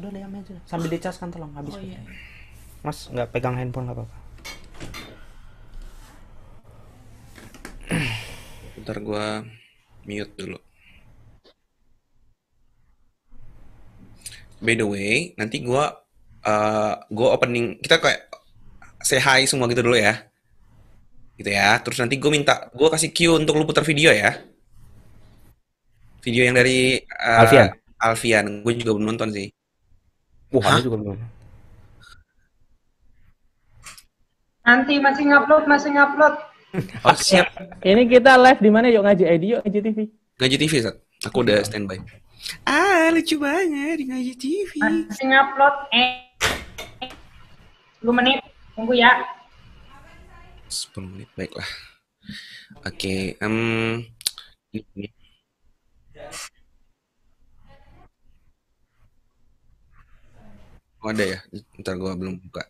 udah liam aja sambil dicas kan tolong habis Oh iya. mas nggak pegang handphone nggak apa-apa Bentar gua mute dulu. By the way, nanti gua eh gua opening kita kayak say hi semua gitu dulu ya. Gitu ya. Terus nanti gue minta gua kasih cue untuk lu putar video ya. Video yang dari eh, Alfian. Alfian. Gue juga belum nonton sih. Wah Hah? ada juga belum Nanti masih ngupload, masih ngupload. Oh, siap. Ini kita live di mana yuk ngaji ID yuk ngaji TV. Ngaji TV, Sat. Aku udah standby. Ah, lucu banget di Ngaji TV. Masih ngupload. Eh. 10 menit. Tunggu ya. 10 menit, baiklah. Oke, em, ini. Oh, ada ya? Ntar gua belum buka.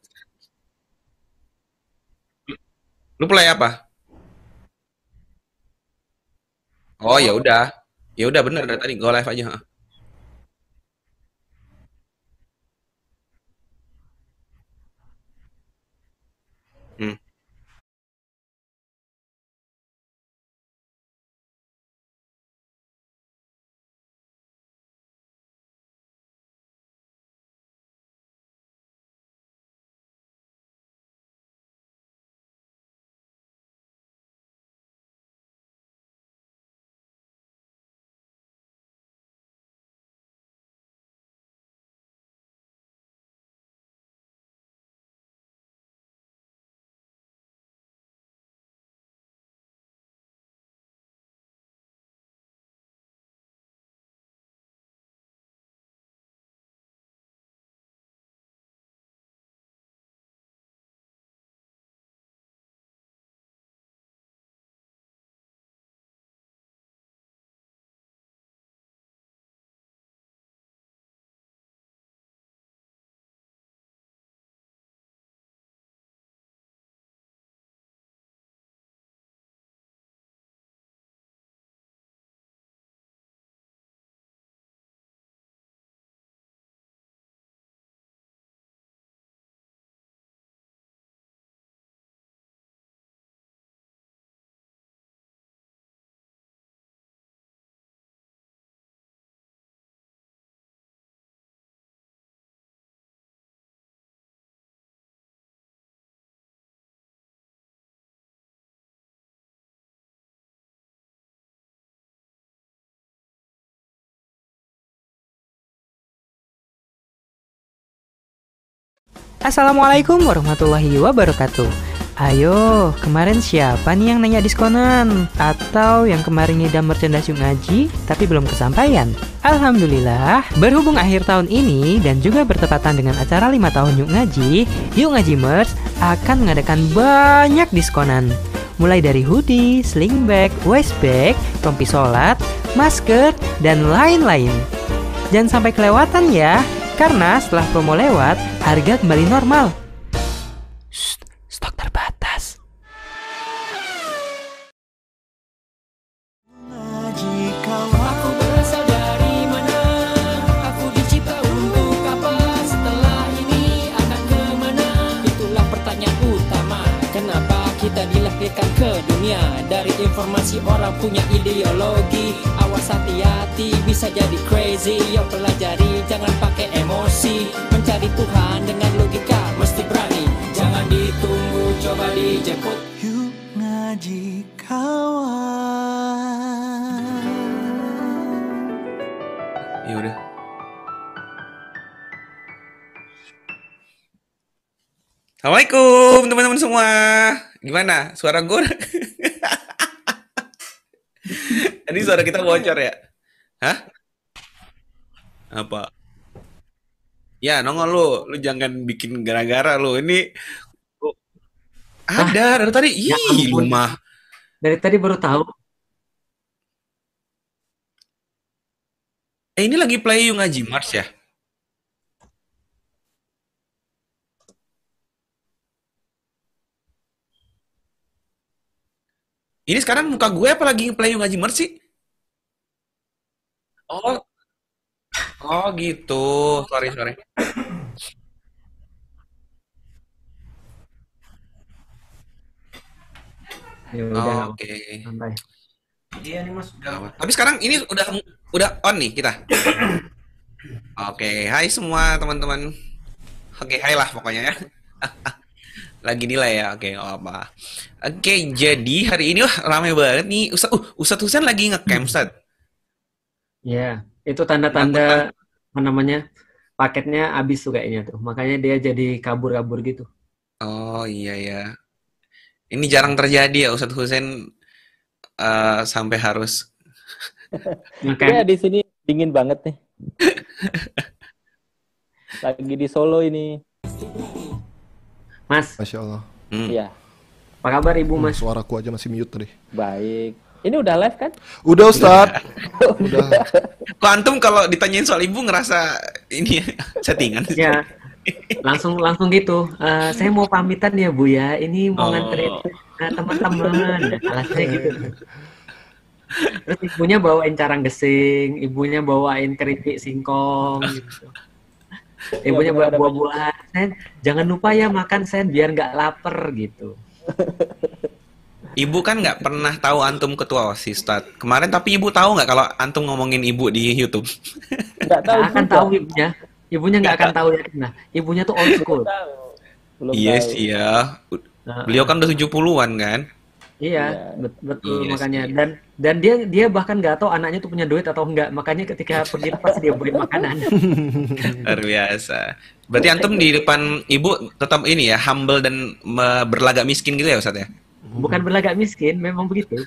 Lu play apa? Oh, ya udah. Ya udah bener dari tadi gua live aja. Assalamualaikum warahmatullahi wabarakatuh Ayo, kemarin siapa nih yang nanya diskonan? Atau yang kemarin ngidam merchandise Ngaji, tapi belum kesampaian? Alhamdulillah, berhubung akhir tahun ini dan juga bertepatan dengan acara 5 tahun Yuk Ngaji, Yuk Ngaji Merch akan mengadakan banyak diskonan. Mulai dari hoodie, sling bag, waist bag, rompi sholat, masker, dan lain-lain. Jangan sampai kelewatan ya, karena setelah promo lewat, harga kembali normal. Coba dijemput Yuk ngaji kawan Ya udah. Assalamualaikum teman-teman semua. Gimana? Suara gue? Ini suara kita bocor ya? Hah? Apa? Ya, nongol lu. Lu jangan bikin gara-gara lu. Ini ada dari tadi. Ya Ih, lu ampun. mah. Dari tadi baru tahu. Eh, ini lagi play Yung Ngaji Mars ya? Ini sekarang muka gue apa lagi play Yung Ngaji Mars sih? Oh, Oh gitu. Sorry sorry. Ya udah Oh, Oke. apa-apa, santai. Iya nih mas. Gawat. Tapi sekarang ini udah udah on nih kita. Oke, hai semua teman-teman. Oke, hai lah pokoknya ya. Lagi nilai ya, oke, nggak apa. Oke, jadi hari ini wah ramai banget nih. Ustaz, uh, Ustadz Husain lagi ngecamp, Ustaz. Ya, itu tanda-tanda apa namanya paketnya habis tuh kayaknya tuh. Makanya dia jadi kabur-kabur gitu. Oh iya ya. Ini jarang terjadi ya Ustadz Husain eh, sampai harus. Ya Makanya di sini dingin banget nih. Lagi di Solo ini. Mas, Masya Allah. Hmm. Iya, apa kabar Ibu Mas? Suaraku aja masih mute tadi. baik. Ini udah live kan? Udah Ustadz. Udah. Kok antum kalau ditanyain soal ibu ngerasa ini settingan? Ya, langsung langsung gitu. Eh, saya mau pamitan ya Bu ya. Ini Oh. mau nganterin eh, teman-teman. Alasnya gitu. Terus ibunya bawain carang gesing, ibunya bawain keripik singkong gitu. Ibunya bawa buah-buahan. Sen, jangan lupa ya makan sen biar nggak lapar gitu. Ibu kan nggak pernah tahu antum ketua OSIS, Ustaz. Kemarin tapi ibu tahu nggak kalau antum ngomongin ibu di YouTube? Nggak tahu Nggak akan tahu ibunya. Ibunya nggak akan tahu ya. Nah, ibunya tuh old school. Tahu. Belum Iya tahu. sih ya. Nah, Beliau kan udah 70-an kan? Iya, Iya. bet- betul Iya makanya sih. dan dan dia dia bahkan nggak tahu anaknya tuh punya duit atau enggak. Makanya ketika pergi lepas dia beli makanan. Luar biasa. Berarti antum di depan ibu tetap ini ya, humble dan berlagak miskin gitu ya Ustaz ya? Bukan berlagak miskin, memang begitu.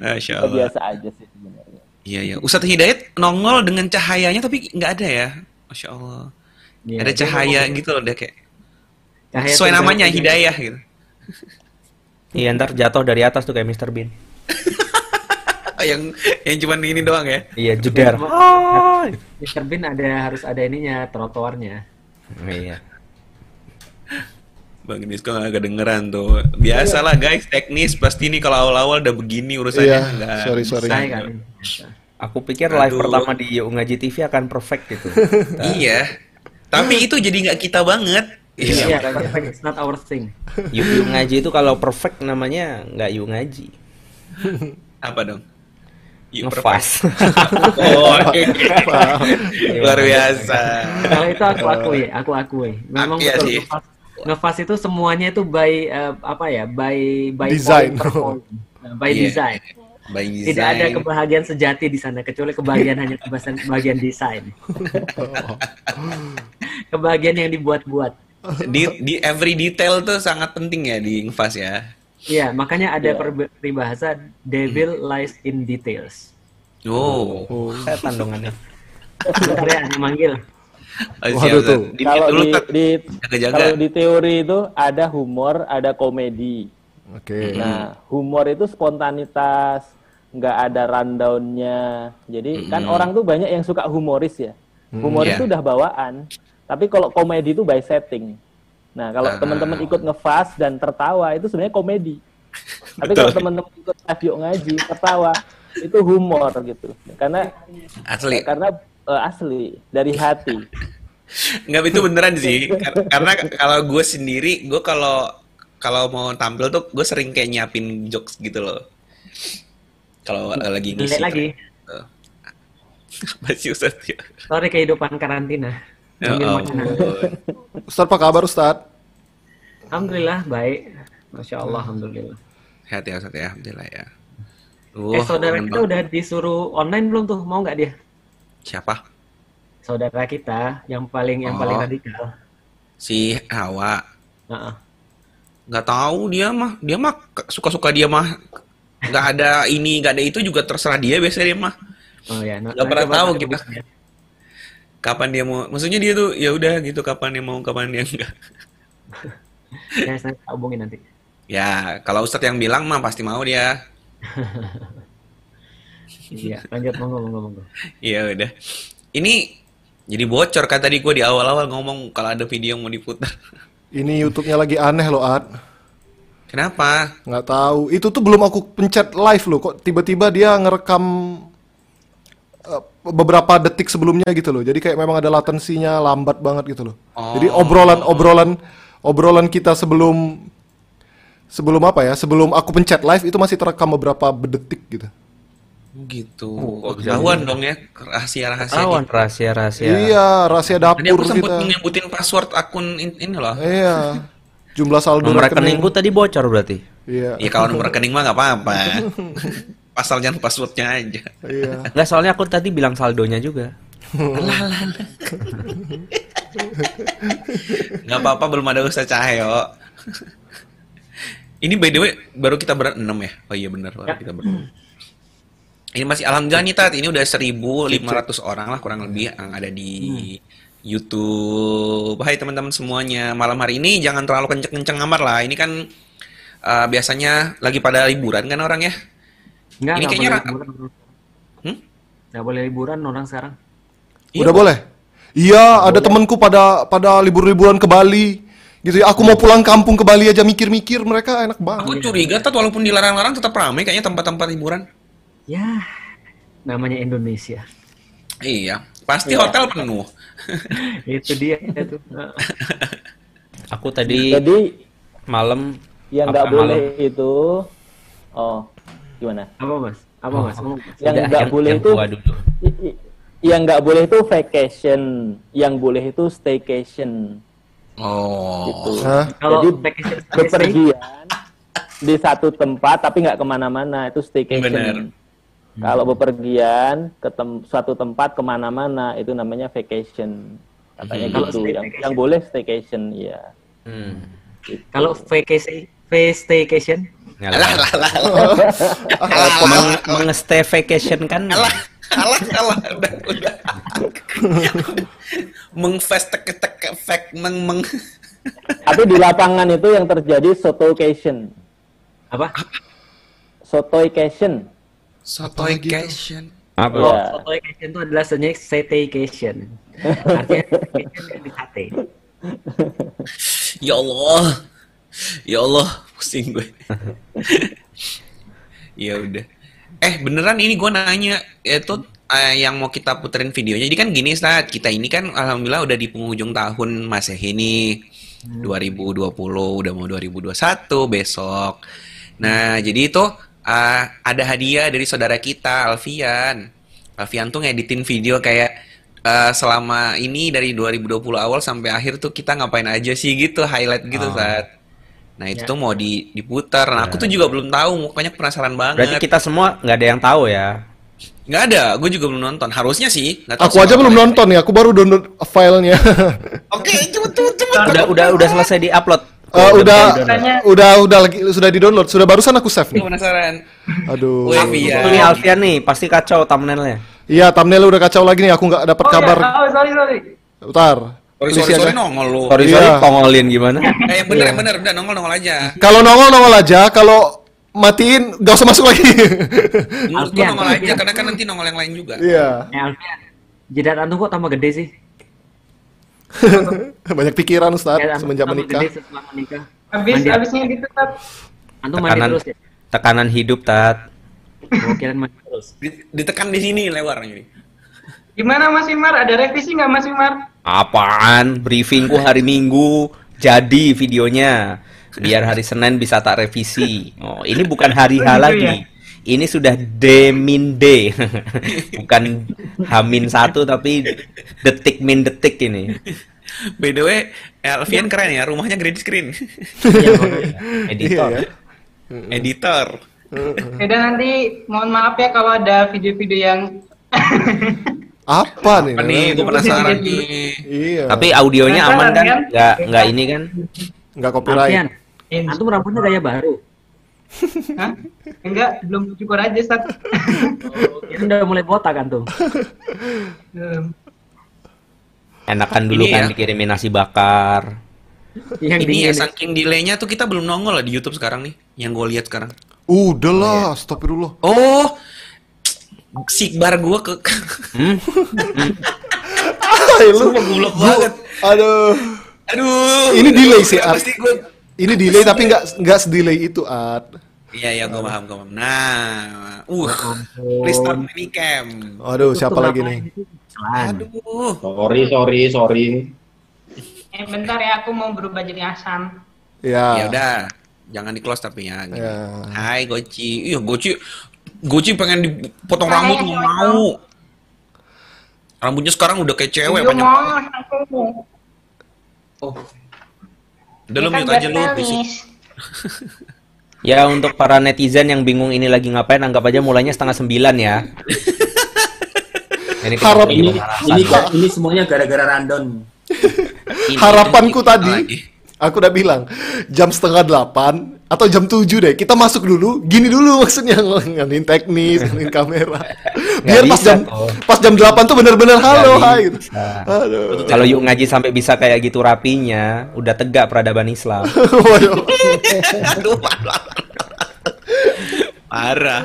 Masya Allah. biasa aja sih sebenarnya. Iya, iya. Ustadz Hidayat nongol dengan cahayanya tapi nggak ada ya. Masya Allah. Iya, ada cahaya gitu loh, dia kayak cahaya sesuai namanya Hidayah gitu. Iya ntar jatuh dari atas tuh kayak Mr. Bean. yang yang cuman ini doang ya. Iya jedar. Mr. Bean ada harus ada ininya trotoarnya. Iya. Bang Disko nggak kedengeran tuh. Biasalah guys, teknis pasti nih kalau awal-awal udah begini urusannya Iya, nggak. sorry, sorry. Saya kan. Aku pikir live Aduh. pertama di Ngaji TV akan perfect gitu. Iya. Tapi itu jadi nggak kita banget. Iya, Iya, makanya. perfect. It's not our thing. Yuk Yuk Ngaji itu kalau perfect namanya nggak Yuk Ngaji. Apa dong? Yuk, Ngefas. Oh, luar biasa. Kalau itu aku akui, aku akui. Memang Iya betul sih. ngefas, ngefas itu semuanya itu by eh, apa ya? By by Design. point per point. Nah, by Iya. design. By Tidak ada design. kebahagiaan sejati di sana kecuali kebahagiaan hanya kebahagiaan, kebahagiaan desain. kebahagiaan yang dibuat-buat. Di, di every detail tuh sangat penting ya di Ngfas ya. Iya, makanya ada Iya. perbe- peribahasa devil lies in details. Oh. Saya tandongannya. Bentar ya, ada manggil. Oh, Waduh, tuh. Di, Kalau di, di kalau di teori itu ada humor, ada komedi. Oke. Nah, humor itu spontanitas, nggak ada rundownnya. Jadi kan orang tuh banyak yang suka humoris ya. Humoris Iya. itu udah bawaan. Tapi kalau komedi itu by setting. Nah, kalau Ah. teman-teman ikut ngefast dan tertawa itu sebenarnya komedi. Tapi kalau teman-teman ikut live ngaji tertawa itu humor gitu. Karena Asli. karena eh, asli dari hati. Nggak itu beneran sih. Kar- Karena kalau gue sendiri, gue kalau kalau mau tampil tuh gue sering kayak nyiapin jokes gitu loh. Kalau lagi ngisi. Lagi. Masih Ustaz ya. Sorry kehidupan karantina. Makanan. ampun. Ustadz apa kabar Ustadz? Alhamdulillah baik. Masya Allah, alhamdulillah. Sehat ya Ustaz ya, alhamdulillah ya. eh Wah, saudara kita udah disuruh online belum tuh? Mau nggak dia? Siapa? Saudara kita yang paling yang paling Oh. radikal. Si Hawa. Heeh. Nggak tahu dia mah. Dia mah suka-suka dia mah. Nggak ada ini, nggak ada itu juga terserah dia biasanya dia mah. Oh ya, nah, Nggak pernah coba tahu kita. Kapan dia mau? Maksudnya dia tuh ya udah gitu kapan dia mau, kapan dia enggak. Ya, saya hubungin nanti. Ya, kalau Ustadz yang bilang mah pasti mau dia. Iya, lanjut monggo monggo monggo. Iya udah. Ini jadi bocor kan tadi gue di awal-awal ngomong kalau ada video yang mau diputar. Ini YouTube-nya lagi aneh loh, Ad. Kenapa? Nggak tahu. Itu tuh belum aku pencet live loh. Kok tiba-tiba dia ngerekam eh, beberapa detik sebelumnya gitu loh. Jadi kayak memang ada latensinya lambat banget gitu loh. Jadi Oh. obrolan obrolan obrolan kita sebelum sebelum apa ya? Sebelum aku pencet live itu masih terekam beberapa detik gitu. Gitu. Oh, Oh, ketahuan dong ya rahasia-rahasia. Ketahuan rahasia-rasia. Iya, rahasia Tadi aku dapur sempet kita. nyebutin password akun in- ini loh. Iya. Jumlah saldo Nomor rekening. rekeningku tadi bocor berarti. Iya. Ya kalau nomor rekening mah nggak apa-apa. Pasal jangan passwordnya aja. Iya. Enggak, soalnya aku tadi bilang saldonya juga. Nggak apa-apa belum ada Ustaz Cahyo. Ini by the way baru kita berenam ya? Oh iya benar baru kita berenam. Ini masih alhamdulillah nih Tat, ini udah 1500 orang lah kurang lebih yang ada di YouTube. Hai teman-teman semuanya. Malam hari ini jangan terlalu kenceng-kenceng amat lah. Ini kan eh, biasanya lagi pada liburan kan orang ya? Enggak, Ini enggak kayaknya boleh ra- liburan. Hmm? Nggak boleh liburan orang sekarang. Iya, Udah boleh? Iya, ada temanku pada pada libur-liburan ke Bali. Gitu ya. Aku mau pulang kampung ke Bali aja mikir-mikir mereka enak banget. Aku curiga Tat walaupun dilarang-larang tetap ramai kayaknya tempat-tempat hiburan. Ya, namanya Indonesia. Iya, pasti hotel penuh. Itu dia itu. Aku tadi Jadi malam yang nggak boleh malam? itu, oh gimana? Apa mas? Apa mas? Ngomong, Mas. Yang nggak boleh yang itu, yang nggak boleh itu vacation, yang boleh itu staycation. Oh. Gitu. Jadi vacation bepergian di satu tempat tapi nggak ke mana-mana itu staycation. Bener. Kalau bepergian ke tem- suatu tempat ke mana-mana itu namanya vacation. Katanya Kalau gitu. Yang, yang boleh staycation, ya. Hmm. kalau vacation, staycation, Alah, alah, alah, alah. Meng, mengstay vacation kan alah, alah, alah, udah, udah. Mengfest tek tek efek meng meng. Tapi di lapangan itu yang terjadi sotocation. apa? Sotocation. Sotoication. apa? Ya. vacation itu adalah sebenarnya staycation. Artinya vacation di sate. Ya Allah. Ya Allah, pusing gue. ya udah. Eh, beneran ini gue nanya, itu eh, yang mau kita puterin videonya. Jadi kan gini, Ustaz, kita ini kan alhamdulillah udah di penghujung tahun Masehi nih. 2020 udah mau 2021 besok. Nah, jadi itu eh, ada hadiah dari saudara kita Alfian. Alfian tuh ngeditin video kayak eh, selama ini dari 2020 awal sampai akhir tuh kita ngapain aja sih gitu, highlight gitu, saat. Nah, itu Ya. tuh mau di diputar. Nah, aku tuh juga belum tahu, makanya penasaran banget. Berarti kita semua nggak ada yang tahu ya. Nggak ada, gue juga belum nonton. Harusnya sih. tahu Aku aja belum nonton ya, aku baru download filenya. Oke, cepet cepet cepet. Udah udah udah selesai di-upload. Eh, udah, Tanya. udah, udah lagi, sudah di download, sudah barusan aku save nih. penasaran. Aduh. Wih, iya. Ini Alfian nih, pasti kacau thumbnailnya. Iya, thumbnail udah kacau lagi nih, aku nggak dapat Oh, ya. kabar. Oh, sorry, sorry. Bentar. Sorry, sorry, sorry, nongol lu. Sorry sorry, Iya. pongolin gimana? Eh, yang bener, yang bener. Udah, nongol, nongol aja. Kalau nongol nongol aja, kalau matiin gak usah masuk lagi. Menurut Alfian, nongol aja, karena kan nanti nongol yang lain juga. Iya. Ya Alfian, jidat antum kok tambah gede sih? Banyak pikiran Ustaz antum semenjak menikah. Menikah. Habis, Mandi. habisnya gitu, Tat. Antum mandi Tekanan terus ya? tekanan hidup tat. Oh, kirain mandi terus. Di- Ditekan di sini lewar ini. Gimana Mas Imar? Ada revisi nggak Mas Imar? Apaan? Briefingku hari Minggu jadi videonya. Biar hari Senin bisa tak revisi. Oh, ini bukan hari H Gitu lagi. ya? Ini sudah demin D. bukan Hamin satu tapi detik min detik ini. By the way, Alfian keren ya, rumahnya green screen. Iya. Editor. Iya. Editor. Ya udah nanti mohon maaf ya kalau ada video-video yang Apa nih? Apa nih, gue penasaran nih. Iya. Tapi audionya aman kan? kan? Nggak nggak ini kan? nggak copyright. Alfian, antum rambutnya gaya baru. Hah? Enggak, belum cukur aja, Sat. Ini udah mulai botak antum. Belum. Enakan dulu Ini kan ya. dikirimin nasi bakar. Yang Ini ya, saking delaynya tuh kita belum nongol lah di YouTube sekarang nih. Yang gue lihat sekarang. Udah lah, astagfirullah. Oh, sikbar gue ke... Hmm? Hai, lu. Sumpah goblok banget. Aduh. Aduh. Ini delay sih. Pasti gue... Ini delay tapi nggak nggak sedelay itu, Ad. Iya iya gue paham gue paham. Nah, uh, please start mini cam. Aduh, siapa lagi nih? Aduh, Sorry, sorry, sorry. Eh bentar ya aku mau berubah jadi asam. Ya. ya udah, jangan di close tapi ya. gini. Ya. Hai Goci, iya Goci, Goci pengen dipotong Hai, rambut nggak mau. Rambutnya sekarang udah kayak cewek Iya, banyak mau aku. Udah lu Ini kan mute aja lu. Ya untuk para netizen yang bingung ini lagi ngapain, anggap aja mulainya setengah sembilan ya. ini Harap Ini ini kok ini semuanya gara-gara random. Harapanku tadi, lagi. Aku udah bilang jam setengah delapan atau jam tujuh deh. Kita masuk dulu, gini dulu maksudnya ngelanin teknis, ngelanin kamera. Biar pas bisa jam pas jam delapan tuh bener-bener halo Nggak hai gitu. Kalau yuk ngaji sampai bisa kayak gitu rapinya, udah tegak peradaban Islam. Aduh. Parah.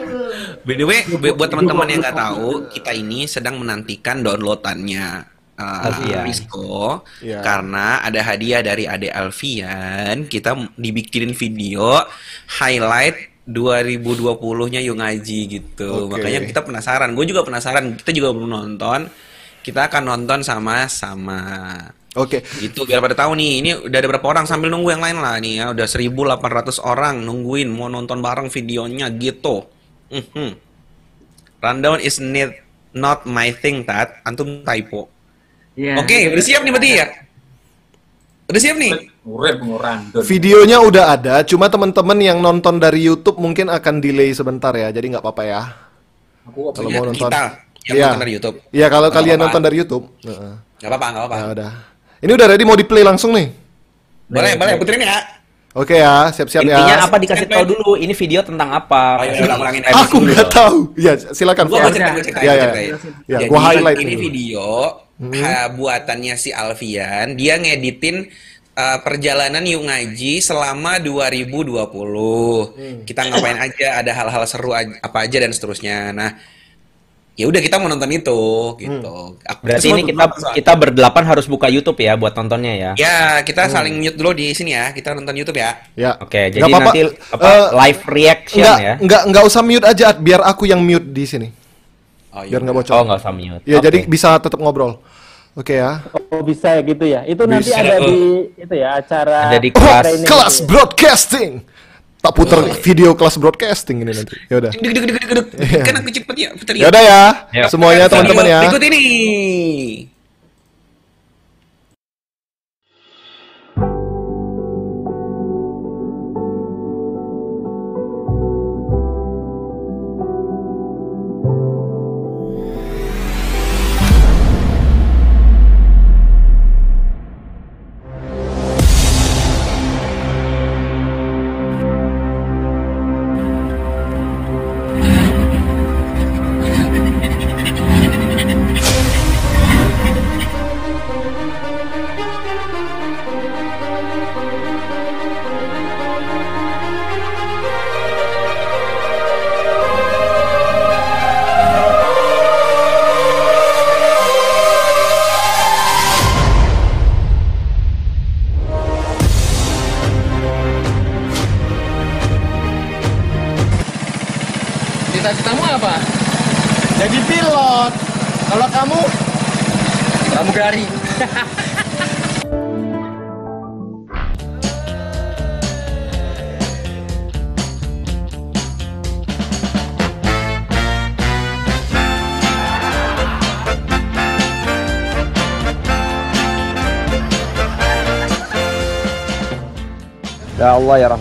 By the way, bu- buat teman-teman yang nggak tahu, kita ini sedang menantikan downloadannya uh, Alfian. Risco Iya. karena ada hadiah dari Ade Alfian. Kita dibikinin video highlight 2020-nya Yung Ngaji gitu. Oke. Makanya kita penasaran. Gue juga penasaran. Kita juga belum nonton. Kita akan nonton sama-sama. Oke. Gitu biar pada tahu nih, ini udah ada berapa orang sambil nunggu yang lain lah nih ya, udah 1800 orang nungguin mau nonton bareng videonya gitu. Mhm. Rundown is need, not my thing, Tat. Antum typo. Iya. Oke, udah siap nih berarti ya? Udah siap nih? Videonya udah ada, cuma teman-teman yang nonton dari YouTube mungkin akan delay sebentar ya. Jadi nggak apa-apa ya. Aku Kalau Ya, mau nonton. kita yang Iya. nonton dari YouTube. Iya, kalau kalian apa-apa. nonton dari YouTube. Heeh. Nggak apa-apa, nggak apa-apa. Ya udah. Ini udah ready mau di play langsung nih. Boleh, boleh, puterin ya. Oke ya, siap-siap Intinya ya. apa dikasih tahu dulu, ini video tentang apa. Ayo, ulang ulangin. Aku nggak tahu. Ya, silakan. Gua cerita, gua cerita, Ya, ya. Ya, gua highlight ini dulu. video ha, buatannya si Alfian. Dia ngeditin uh, perjalanan yuk ngaji selama 2020. Hmm. Kita ngapain aja, ada hal-hal seru aj- apa aja dan seterusnya. Nah, ya udah kita mau nonton itu gitu. Aku- Berarti semua ini kita soalnya. kita berdelapan harus buka YouTube ya buat nontonnya ya. Ya, kita saling mute dulu di sini ya. Kita nonton YouTube ya. Ya. Oke, jadi Nggak apa-apa. nanti apa Eh, live reaction Nggak, ya. nggak, nggak usah mute aja, biar aku yang mute di sini. Oh, Biar nggak bocor. Oh, nggak usah mute. Ya, Oke. jadi bisa tetap ngobrol. Oke ya. Oh bisa ya gitu ya. Itu nanti Bisa. ada di itu ya acara Ada di Oh, kelas. training kelas gitu ya. broadcasting. Tak puter video kelas broadcasting ini nanti. Ya udah. Deg deg deg deg. Kan aku cepet ya, puter Ya udah ya. Ya. Semuanya teman-teman ya. Berikut ini.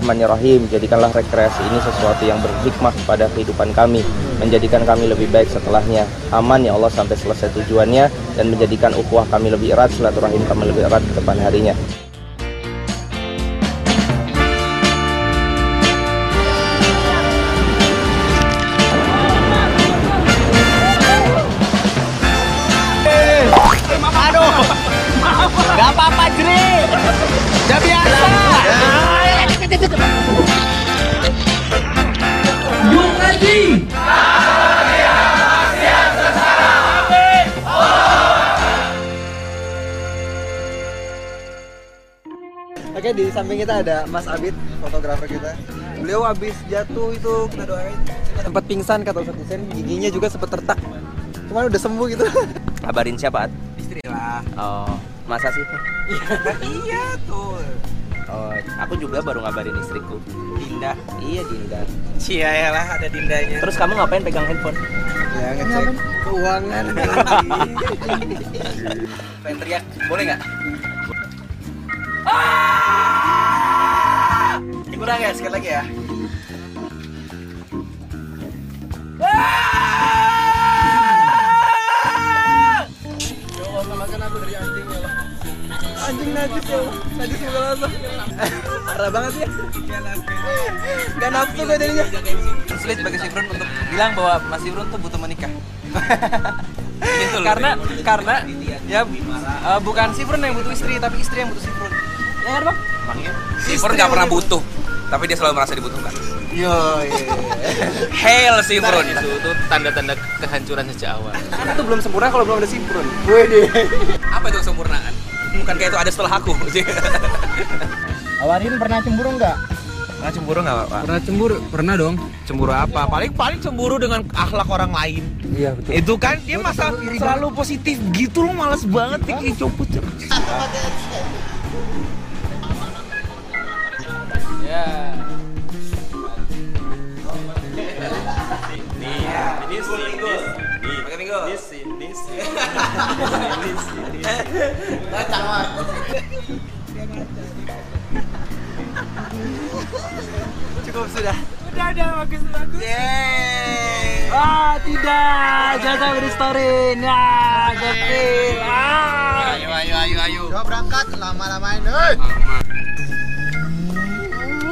Allah ya Rahman ya Rahim, jadikanlah rekreasi ini sesuatu yang berhikmah pada kehidupan kami, menjadikan kami lebih baik setelahnya. Aman ya Allah sampai selesai tujuannya dan menjadikan ukhuwah kami lebih erat, silaturahim kami lebih erat ke depan harinya. Samping kita ada Mas Abid, fotografer kita. beliau habis jatuh itu kita doain sempat pingsan kata Ustadz Hussein giginya juga sempat retak cuman udah sembuh gitu Kabarin siapa? At? istri lah Oh, masa sih? iya tuh Oh, aku juga baru ngabarin istriku. Dinda Iya, Dinda. Cia ya lah ada Dindanya Terus kamu ngapain pegang handphone? ya ngecek keuangan pengen teriak boleh nggak Kurang ya sekali lagi ya Ya selamatkan aku dari anjing ya Allah. Anjing najis ya. Najis muka rasa. Parah banget ya. Gak nafsu gue jadinya. Sulit bagi Sifrun untuk bilang bahwa Mas Sifrun tuh butuh menikah. karena karena ya eh, bukan Sifrun yang butuh istri tapi istri yang butuh Sifrun. Ya kan, Bang? Emangnya? Istri Sifur nggak yang pernah butuh- butuh, tapi dia selalu merasa dibutuhkan. Yo, iya. Hail Sifrun. itu itu tanda-tanda kehancuran sejak awal. Kan itu belum sempurna kalau belum ada Sifrun. Wede. Apa itu kesempurnaan? Bukan kayak itu ada setelah aku. Awarin pernah cemburu nggak? Pernah cemburu nggak, Pak? Pernah cemburu? Pernah dong. Cemburu apa? Paling paling cemburu dengan akhlak orang lain. Iya, betul. Itu kan dia masa selalu positif gitu loh, males banget nih copot. Ya. Ini single. Pakai minggu. Ini ini Cukup sudah. Udah, udah, bagus, bagus. Yeay. Ah, tidak. Di story. Nah, Gokil. Ah. Ayo ayo ayo ayo. Udah berangkat lama-lamain, hei.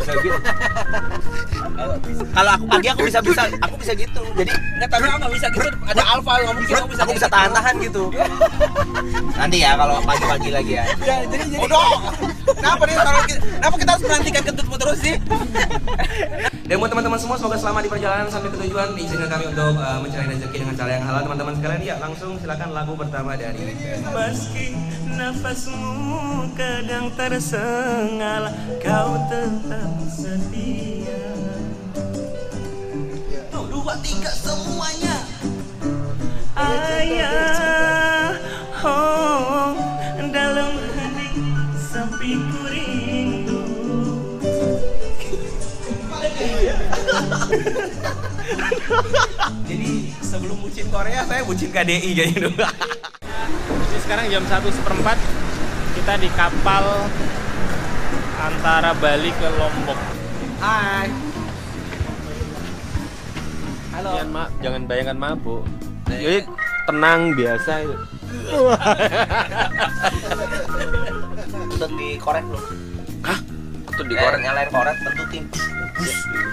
Bisa gitu. Kalau aku pagi aku bisa bisa aku bisa gitu. Jadi Nggak aku nggak bisa gitu. Ada alfa nggak mungkin aku bisa. aku bisa tahan-tahan gitu. Nanti ya kalau pagi-pagi lagi ya. Ya, jadi jadi. Udah. Kenapa nih kalau kita, kenapa kita harus menantikan kentutmu terus sih? Dan buat teman-teman semua semoga selamat di perjalanan sampai ke tujuan. Izinkan kami untuk uh, mencari rezeki dengan cara yang halal teman-teman sekalian. Ya, langsung silakan lagu pertama dari Meski nafasmu kadang tersengal, kau tetap setia. Dua, tiga semuanya. Ayah, oh, dalam hati sepi ku rindu. Jadi sebelum bucin Korea saya bucin KDI kayaknya dulu. Jadi sekarang jam 1 seperempat kita di kapal antara Bali ke Lombok. Hai. Halo. Jangan, ma jangan bayangkan mabuk. Jadi tenang biasa itu. Untuk dikorek lu. Hah? Itu Eh, nyalain korek bentutin.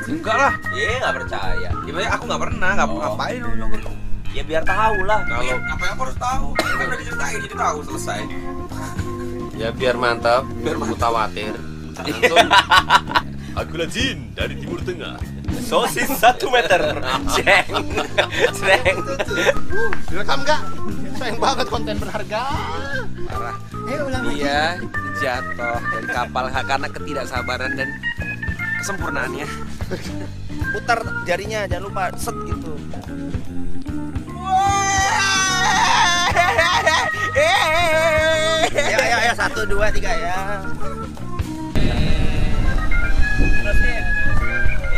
Enggak lah. Iya nggak percaya. Gimana aku nggak pernah, nggak Oh. ngapain lu nyogok. Ya biar tahu lah. Kalau apa yang harus tahu? Kan udah diceritain jadi tahu selesai. Ya biar mantap, biar mutawatir. Langsung Aku Jin dari Timur Tengah. Sosis satu meter. Ceng. Ceng. Direkam nggak? Sayang banget konten berharga. Parah. Ayo ulang lagi. Dia jatuh dari kapal karena ketidaksabaran dan kesempurnaannya. Putar jarinya jangan lupa set gitu. Ya ya ya satu dua tiga ya.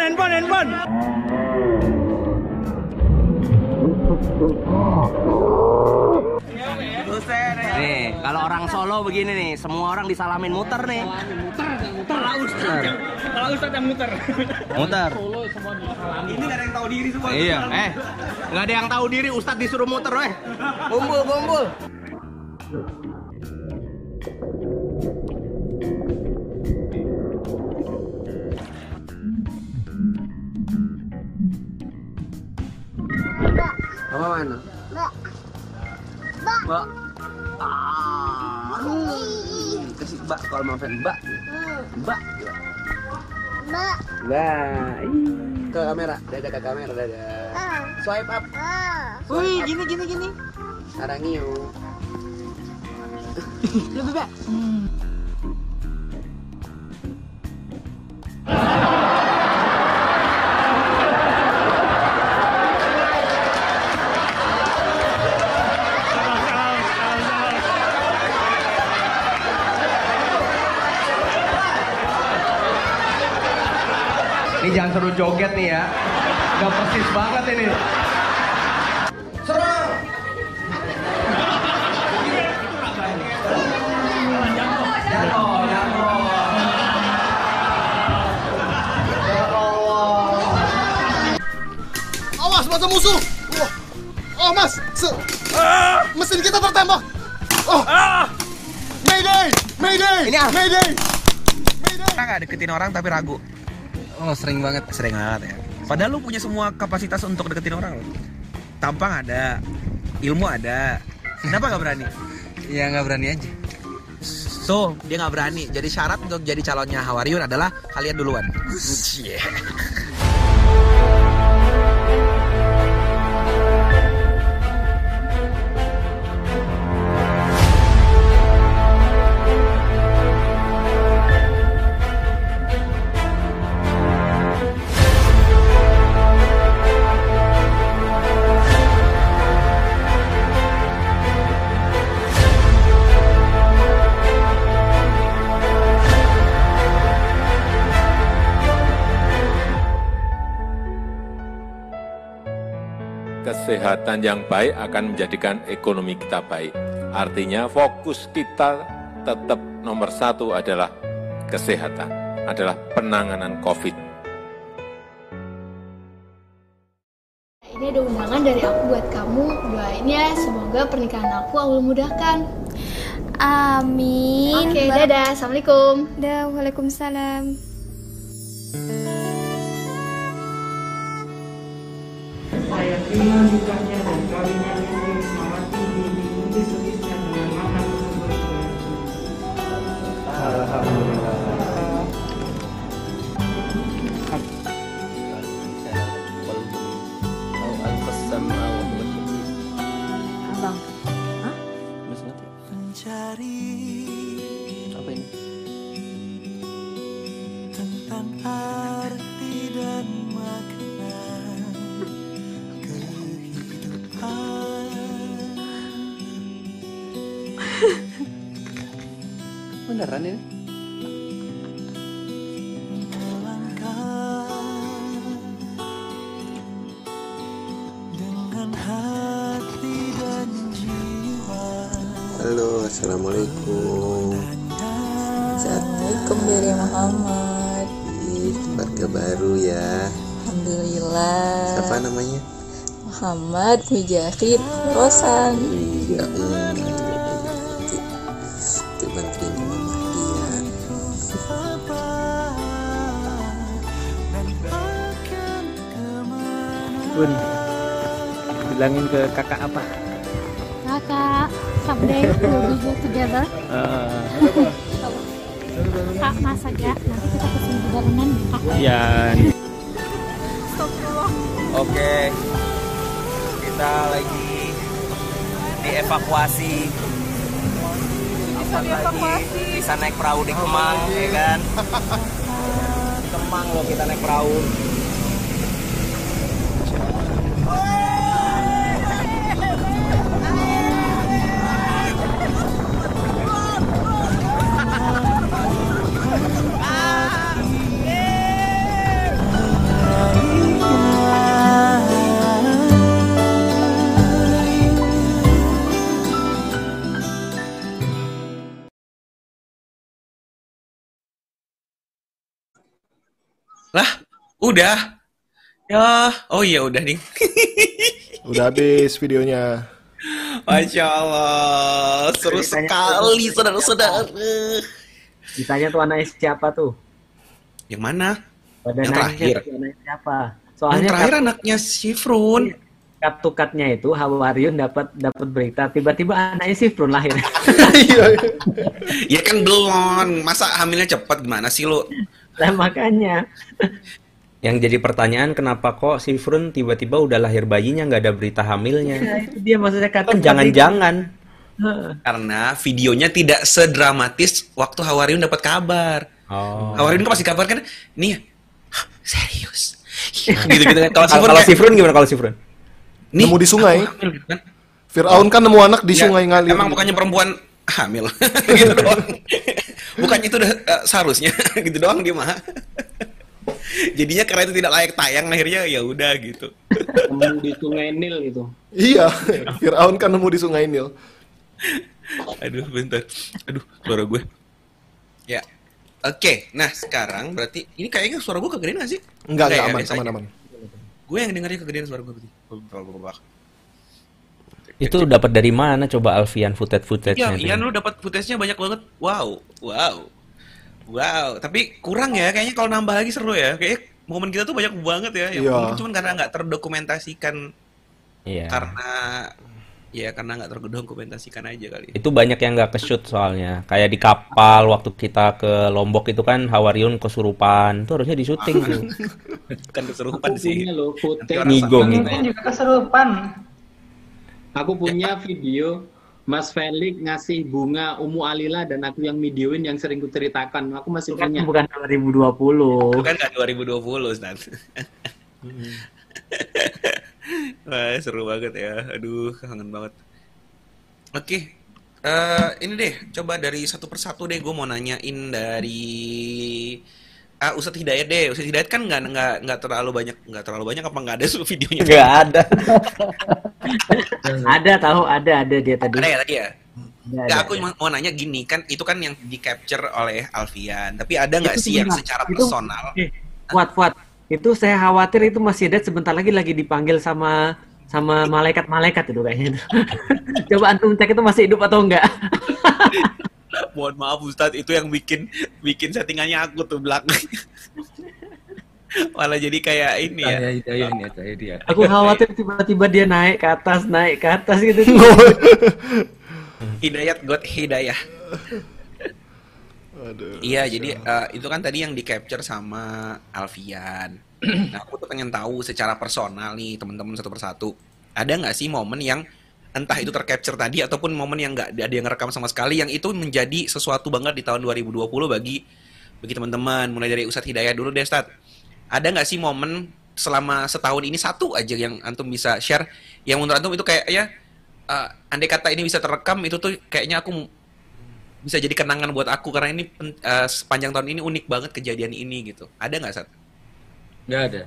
handphone, handphone, handphone. Nih, kalau orang Solo begini nih, semua orang disalamin muter nih. Kalau Ustaz, kalau Ustaz yang muter. Muter. Ini nggak ada yang tahu diri semua. Iya, eh. Nggak ada yang tahu diri, Ustadz disuruh muter, weh. Kumpul, kumpul. Mama mana? Mbak. Mbak. Ah. Kasih mbak kalau mau fan mbak. Mbak. Mbak. Mbak. Ke kamera, dadah ke kamera, dadah. Swipe up. Wih, gini gini gini. Sarang yuk. Lebih mbak. jangan seru joget nih ya. Gak persis banget ini. Serang! Jatuh, jatuh. Awas masa musuh. Wah. Oh mas, Se mesin kita tertembak. Oh. Mayday, Mayday, Ini ah. Mayday. Kita nggak deketin orang tapi ragu. Oh sering banget. Sering banget ya. Padahal lu punya semua kapasitas untuk deketin orang loh. Tampang ada, ilmu ada. Kenapa nggak berani? Ya nggak berani aja. So, dia nggak berani. Jadi syarat untuk jadi calonnya Hawariun adalah kalian duluan. Cie. Kesehatan yang baik akan menjadikan ekonomi kita baik. Artinya fokus kita tetap nomor satu adalah kesehatan, adalah penanganan COVID. Ini ada undangan dari aku buat kamu. Doain ya, semoga pernikahan aku Allah mudahkan. Amin. Oke, Bar- dadah. Assalamualaikum. Dah, waalaikumsalam. Saya terima nikahnya dan kawinnya diikuti dengan tersebut Abang. Mencari Beneran ini? Dengan hati dan jiwa Halo, assalamualaikum. Assalamualaikum dari Muhammad. Ih, keluarga baru ya. Alhamdulillah. Siapa namanya? Muhammad Mujahid Rosan. Iya, Bun, bilangin ke kakak apa? Kakak, someday we'll be together. Eh, Kak, masa gak? Nanti kita ke sini barengan ya, Kak. ya, Oke. Kita lagi dievakuasi. Bisa dievakuasi. Bisa naik perahu di Kemang, ya kan? Di Kemang loh kita naik perahu. Udah. Ya, oh iya udah nih. Udah habis videonya. Masya Allah, seru sekali saudara-saudara. Ditanya tuh anaknya siapa tuh? Yang mana? Pada Yang terakhir. siapa? Yang Soalnya terakhir kata- anaknya si Frun. cut to cut-nya itu Hawariun dapat dapat berita tiba-tiba anaknya si Frun lahir. Ya kan belum. Masa hamilnya cepat gimana sih lu? Lah makanya. Yang jadi pertanyaan kenapa kok si Frun tiba-tiba udah lahir bayinya nggak ada berita hamilnya? Ya, itu dia maksudnya to Kan jangan-jangan. Karena videonya tidak sedramatis waktu Hawariun dapat kabar. Oh. Hawariun kan pasti kabar kan, nih "Hah, serius. gitu-gitu kan. Kalau si Frun Kalau kayak, si Frun gimana kalau si Frun? nih, Nemu di sungai. hamil, gitu kan. Fir'aun kan nemu anak di Ya, sungai ngalir. Emang bukannya perempuan hamil gitu doang. Bukan itu udah eh, seharusnya gitu doang dia mah. Jadinya karena itu tidak layak tayang akhirnya ya udah gitu. Nemu di sungai Nil itu. Iya, Fir'aun kan nemu di sungai Nil. Aduh, bentar. Aduh, suara gue. Ya. Oke, nah sekarang berarti ini kayaknya suara gue kegedean gak sih? Enggak, enggak, ya, aman, aman, aman. Gue yang dengarnya kegedean suara gue berarti. Itu dapat dari mana coba Alfian footage-footage-nya? Iya, Ian lu dapat footage-nya banyak banget. Wow, wow. Wow, tapi kurang ya kayaknya kalau nambah lagi seru ya. Kayak momen kita tuh banyak banget ya. Yang Iya. mungkin cuman karena nggak terdokumentasikan Iya. karena ya karena nggak terdokumentasikan aja kali. Itu banyak yang nggak ke-shoot soalnya. Kayak di kapal waktu kita ke Lombok itu kan Hawariun kesurupan. Itu harusnya di syuting tuh. Kan keserupan sih. Punya lo footage. Ngigo, Ini ngigo. kan juga keserupan. Aku punya video Mas Felix ngasih bunga Umu Alila dan aku yang videoin yang sering kuceritakan. Aku masih Itu kan punya. bukan 2020. Itu kan nggak 2020, Stan. Wah, seru banget ya. Aduh, kangen banget. Oke. eh ini deh, coba dari satu persatu deh gue mau nanyain dari ah Ustadz Hidayat deh. Ustadz Hidayat kan nggak nggak nggak terlalu banyak nggak terlalu banyak apa nggak ada videonya? Nggak ada. ada tahu ada ada dia tadi. Ada ya tadi ya? Nggak, aku ada. mau nanya gini kan itu kan yang di capture oleh Alfian. Tapi ada nggak sih yang secara Itu- personal? Eh, Fuad, Fuad. Itu saya khawatir itu masih ada sebentar lagi lagi dipanggil sama sama malaikat-malaikat itu kayaknya. Coba antum cek itu masih hidup atau enggak. Mohon maaf Ustadz, itu yang bikin bikin settingannya aku tuh belakang. Malah jadi kayak ini ya. Ini saya dia. Aku khawatir tiba-tiba dia naik ke atas, naik ke atas gitu. Hidayat God Hidayah. Aduh. Iya, jadi eh, itu kan tadi yang di capture sama Alfian. Nah, aku tuh pengen tahu secara personal nih teman-teman satu persatu. Ada nggak sih momen yang entah itu tercapture tadi ataupun momen yang nggak ada yang ngerekam sama sekali yang itu menjadi sesuatu banget di tahun 2020 bagi bagi teman-teman. Mulai dari Ustadz Hidayah dulu deh, Ustadz. Ada nggak sih momen selama setahun ini satu aja yang antum bisa share yang menurut antum itu kayak ya eh, andai kata ini bisa terekam itu tuh kayaknya aku bisa jadi kenangan buat aku karena ini eh, sepanjang tahun ini unik banget kejadian ini gitu. Ada nggak saat? Nggak ada.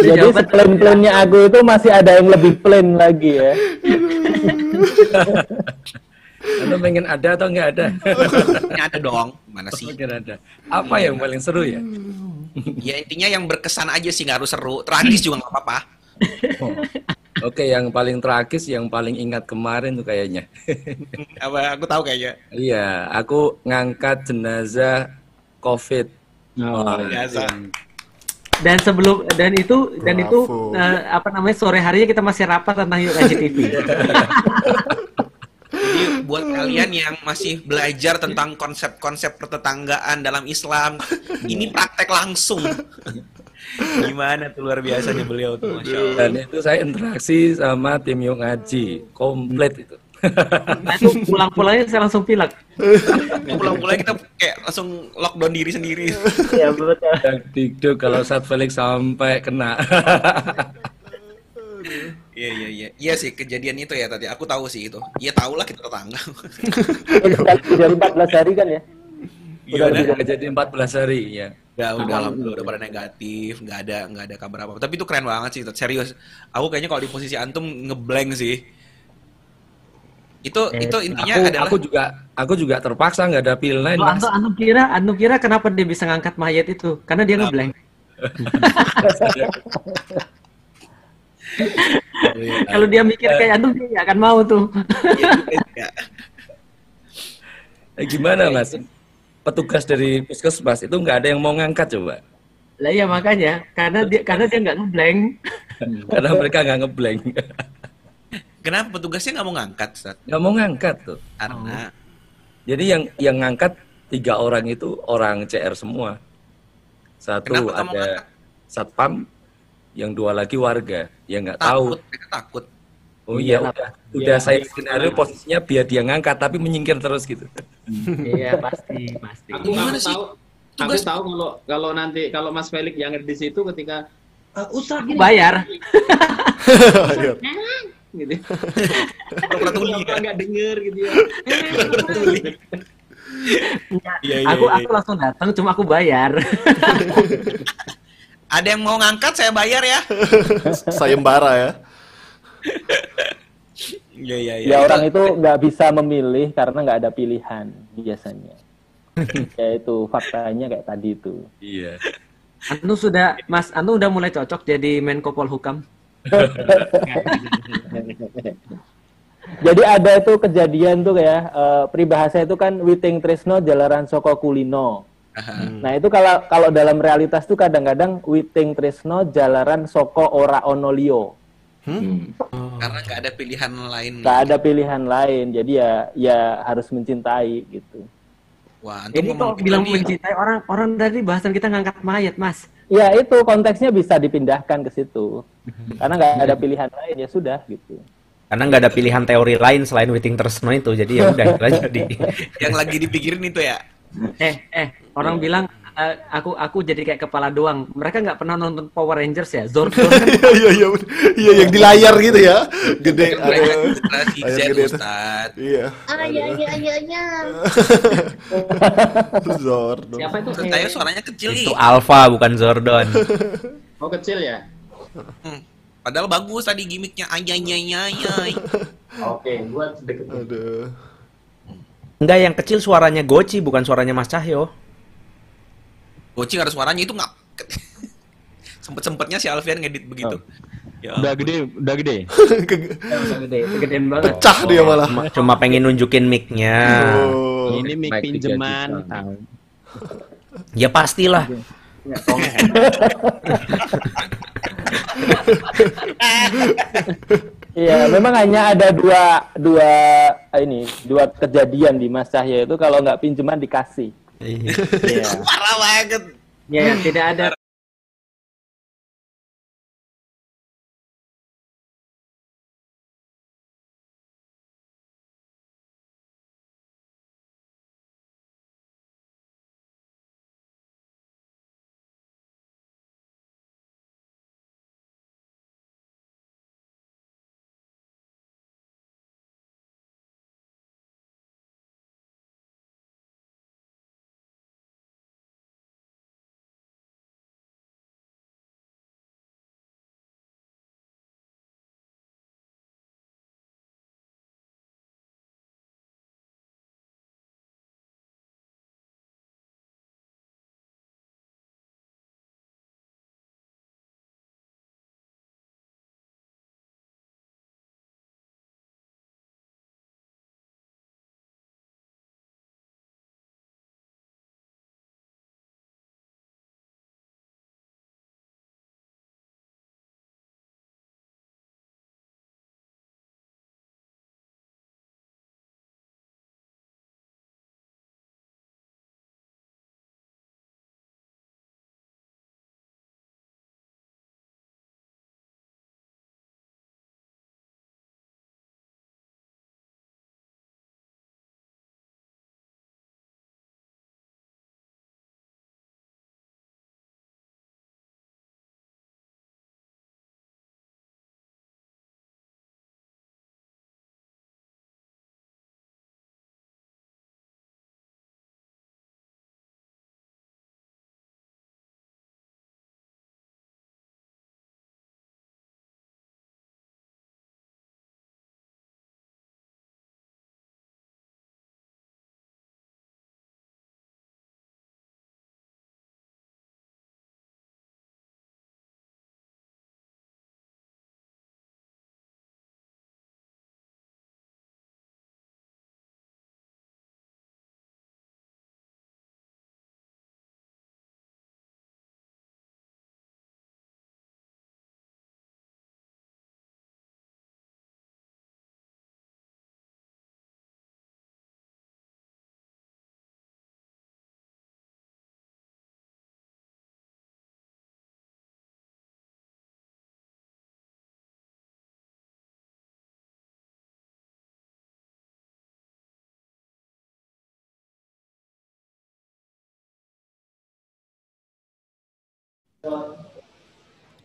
Jadi plan-plannya aku itu masih ada yang lebih plain lagi ya. Anda pengen ada atau nggak ada? Ini ada dong, mana sih? Pengen ada. Apa yang paling seru ya? Ya intinya yang berkesan aja sih nggak harus seru, tragis juga nggak apa-apa. Oh. Oke, yang paling tragis, yang paling ingat kemarin tuh kayaknya. Apa aku tahu kayaknya. Iya, aku ngangkat jenazah COVID. Oh, biasa. Dan sebelum dan itu dan itu Bravo. eh, apa namanya sore harinya kita masih rapat tentang Yuk Kaji TV. Jadi buat kalian yang masih belajar tentang konsep-konsep pertetanggaan dalam Islam, ini praktek langsung. Gimana tuh luar biasanya beliau tuh, Masya Allah. Dan itu saya interaksi sama tim Yuk Ngaji, komplit itu. Nah, itu pulang-pulangnya saya langsung pilek. Pulang-pulang kita kayak langsung lockdown diri sendiri. Ya betul. Dan dikduk kalau saat Felix sampai kena. Iya iya iya. Iya sih kejadian itu ya tadi. Aku tahu sih itu. Iya tahu lah kita tetangga. Dari 14 hari kan ya? Iya Udah udah. jadi 14 hari ya. Udah udah alhamdulillah udah pada negatif, nggak ada nggak ada kabar apa. Tapi itu keren banget sih, serius. Aku kayaknya kalau di posisi antum ngeblank sih. Itu itu intinya aku, adalah aku juga aku juga terpaksa nggak ada pilihan lain mas. antum, kira antum kira kenapa dia bisa ngangkat mayat itu? Karena dia ngeblank. Kalau dia mikir kayak antum dia nggak akan mau tuh. Eh, gimana mas? Petugas dari puskesmas itu nggak ada yang mau ngangkat coba. Lah iya makanya karena dia karena dia nggak ngeblank. Karena mereka nggak ngeblank. Kenapa petugasnya nggak mau ngangkat, Ustaz? Nggak mau ngangkat tuh. Karena Jadi yang yang ngangkat tiga orang itu orang CR semua. Satu Kenapa ada satpam, yang dua lagi warga. Ya nggak tahu. mereka takut. Oh iya, Iyalah, udah, Pak. udah Iya, saya iya. skenario posisinya biar dia ngangkat tapi menyingkir terus gitu. Iya pasti pasti. Aku aku tahu aku tahu kalau kalau nanti kalau Mas Felix yang di situ ketika uh, Ustaz Aku bayar. Iya. gitu. Pura-pura tuli. Pura-pura nggak denger gitu ya. Iya, iya, aku iya. aku langsung datang cuma aku bayar. Ada yang mau ngangkat saya bayar ya. Sayembara ya. Iya iya iya. Ya orang itu nggak bisa memilih karena nggak ada pilihan biasanya. ya itu faktanya kayak tadi itu. Iya. Anu sudah Mas Anu udah mulai cocok jadi Menko Polhukam. Jadi ada itu kejadian tuh ya eh, peribahasa itu kan witing tresno jalaran soko kulino. Nah itu kalau kalau dalam realitas tuh kadang-kadang witing tresno jalaran soko ora onolio. Karena nggak ada pilihan lain. Gak ada pilihan lain. Jadi ya ya harus mencintai gitu. Wah, antum Ini kok bilang tadi, mencintai orang orang dari bahasan kita ngangkat mayat Mas. Ya itu konteksnya bisa dipindahkan ke situ. Karena nggak ada pilihan lain ya sudah gitu. Karena nggak ada pilihan teori lain selain Witing Tresno itu, jadi ya udah itu aja di. yang lagi dipikirin itu ya. Eh eh orang bilang aku aku jadi kayak kepala doang. Mereka nggak pernah nonton Power Rangers ya. Zordon kan Iya iya iya. Iya yang di layar gitu ya. Gede layar. Iya. Ah ya ya ya ya. Zordon. Siapa itu? Saya suaranya kecil nih. Itu Alpha bukan Zordon. Oh kecil ya? Hmm. Padahal bagus tadi gimmicknya ayay. Oke, gua deket. Aduh. Enggak yang kecil suaranya Goci bukan suaranya Mas Cahyo. Bocing ada suaranya itu nggak sempet-sempetnya si Alfian ngedit begitu. Ya. Udah gede, udah gede. udah gede, gedean banget. Pecah dia malah. Cuma, cuma pengen nunjukin mic-nya. Oh. Ini mic Mic pinjeman, 3 juta. tahu. Ya pastilah. Iya, memang hanya ada dua dua eh, ini dua kejadian di Mas Cahyo itu kalau nggak pinjaman dikasih. Iya. Parah banget. Ya, ya, tidak ada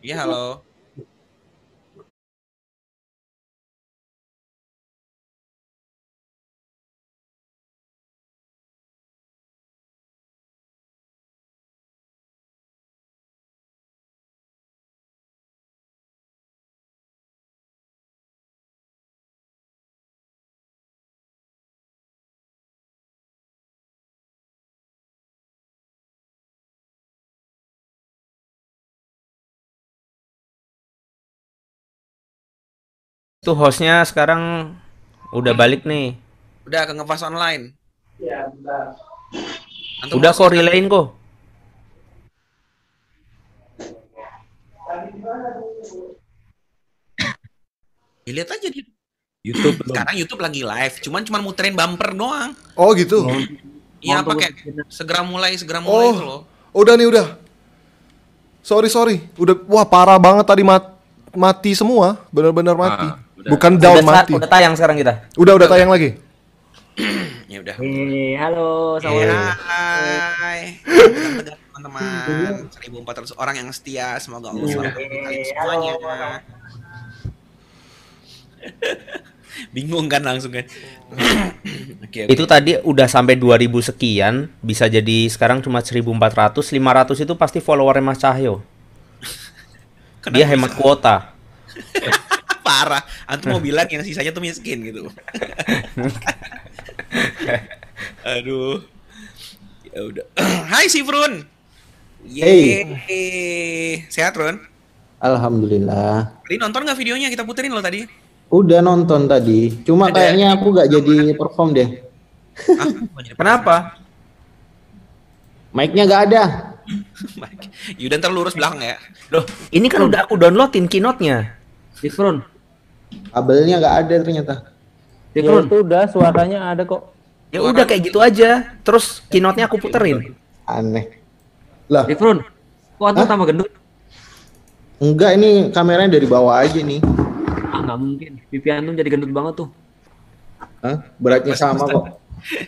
Iya, halo. Itu hostnya sekarang udah balik nih. Udah ke ngepas online. Iya, bentar. Antum Udah kok relayin kok. Dilihat aja di YouTube Sekarang YouTube lagi live, cuman cuman muterin bumper doang. Oh gitu. Iya, Oh, pakai segera mulai, segera mulai itu loh. Oh, udah nih udah. Sorry sorry, udah wah parah banget tadi mat- mati semua, benar-benar mati. Bukan down udah, mati. udah tayang sekarang kita. Udah udah tayang lagi. Ya udah. Eh, halo, Iya. selamat Hai. Teman-teman. 1400 orang yang setia, semoga Allah selalu memberkati semuanya. Bingung kan langsung kan. Oke, oke. Itu tadi udah sampai 2000 sekian, bisa jadi sekarang cuma 1400, 500 itu pasti followernya Mas Cahyo. Dia hemat kuota. Parah. Antum mau bilang yang sisanya tuh miskin gitu. Aduh. Ya udah. Hai si Frun. Yeay. Sehat Run? Alhamdulillah. Tadi nonton nggak videonya kita puterin lo tadi? Udah nonton tadi. Cuma kayaknya aku gak jadi perform deh. Kenapa? Mic-nya gak ada. Yudan ntar lurus belakang ya. Loh, ini kan udah aku downloadin keynote-nya. Difrun. Kabelnya gak ada ternyata. Ya itu udah suaranya ada kok. Ya udah kayak gitu aja. Terus keynote-nya aku puterin. Aneh. Lah. Difrun. Kok antum tambah gendut? Enggak, ini kameranya dari bawah aja nih. Ah, nggak mungkin. Pipi antum jadi gendut banget tuh. Hah? Beratnya sama kok.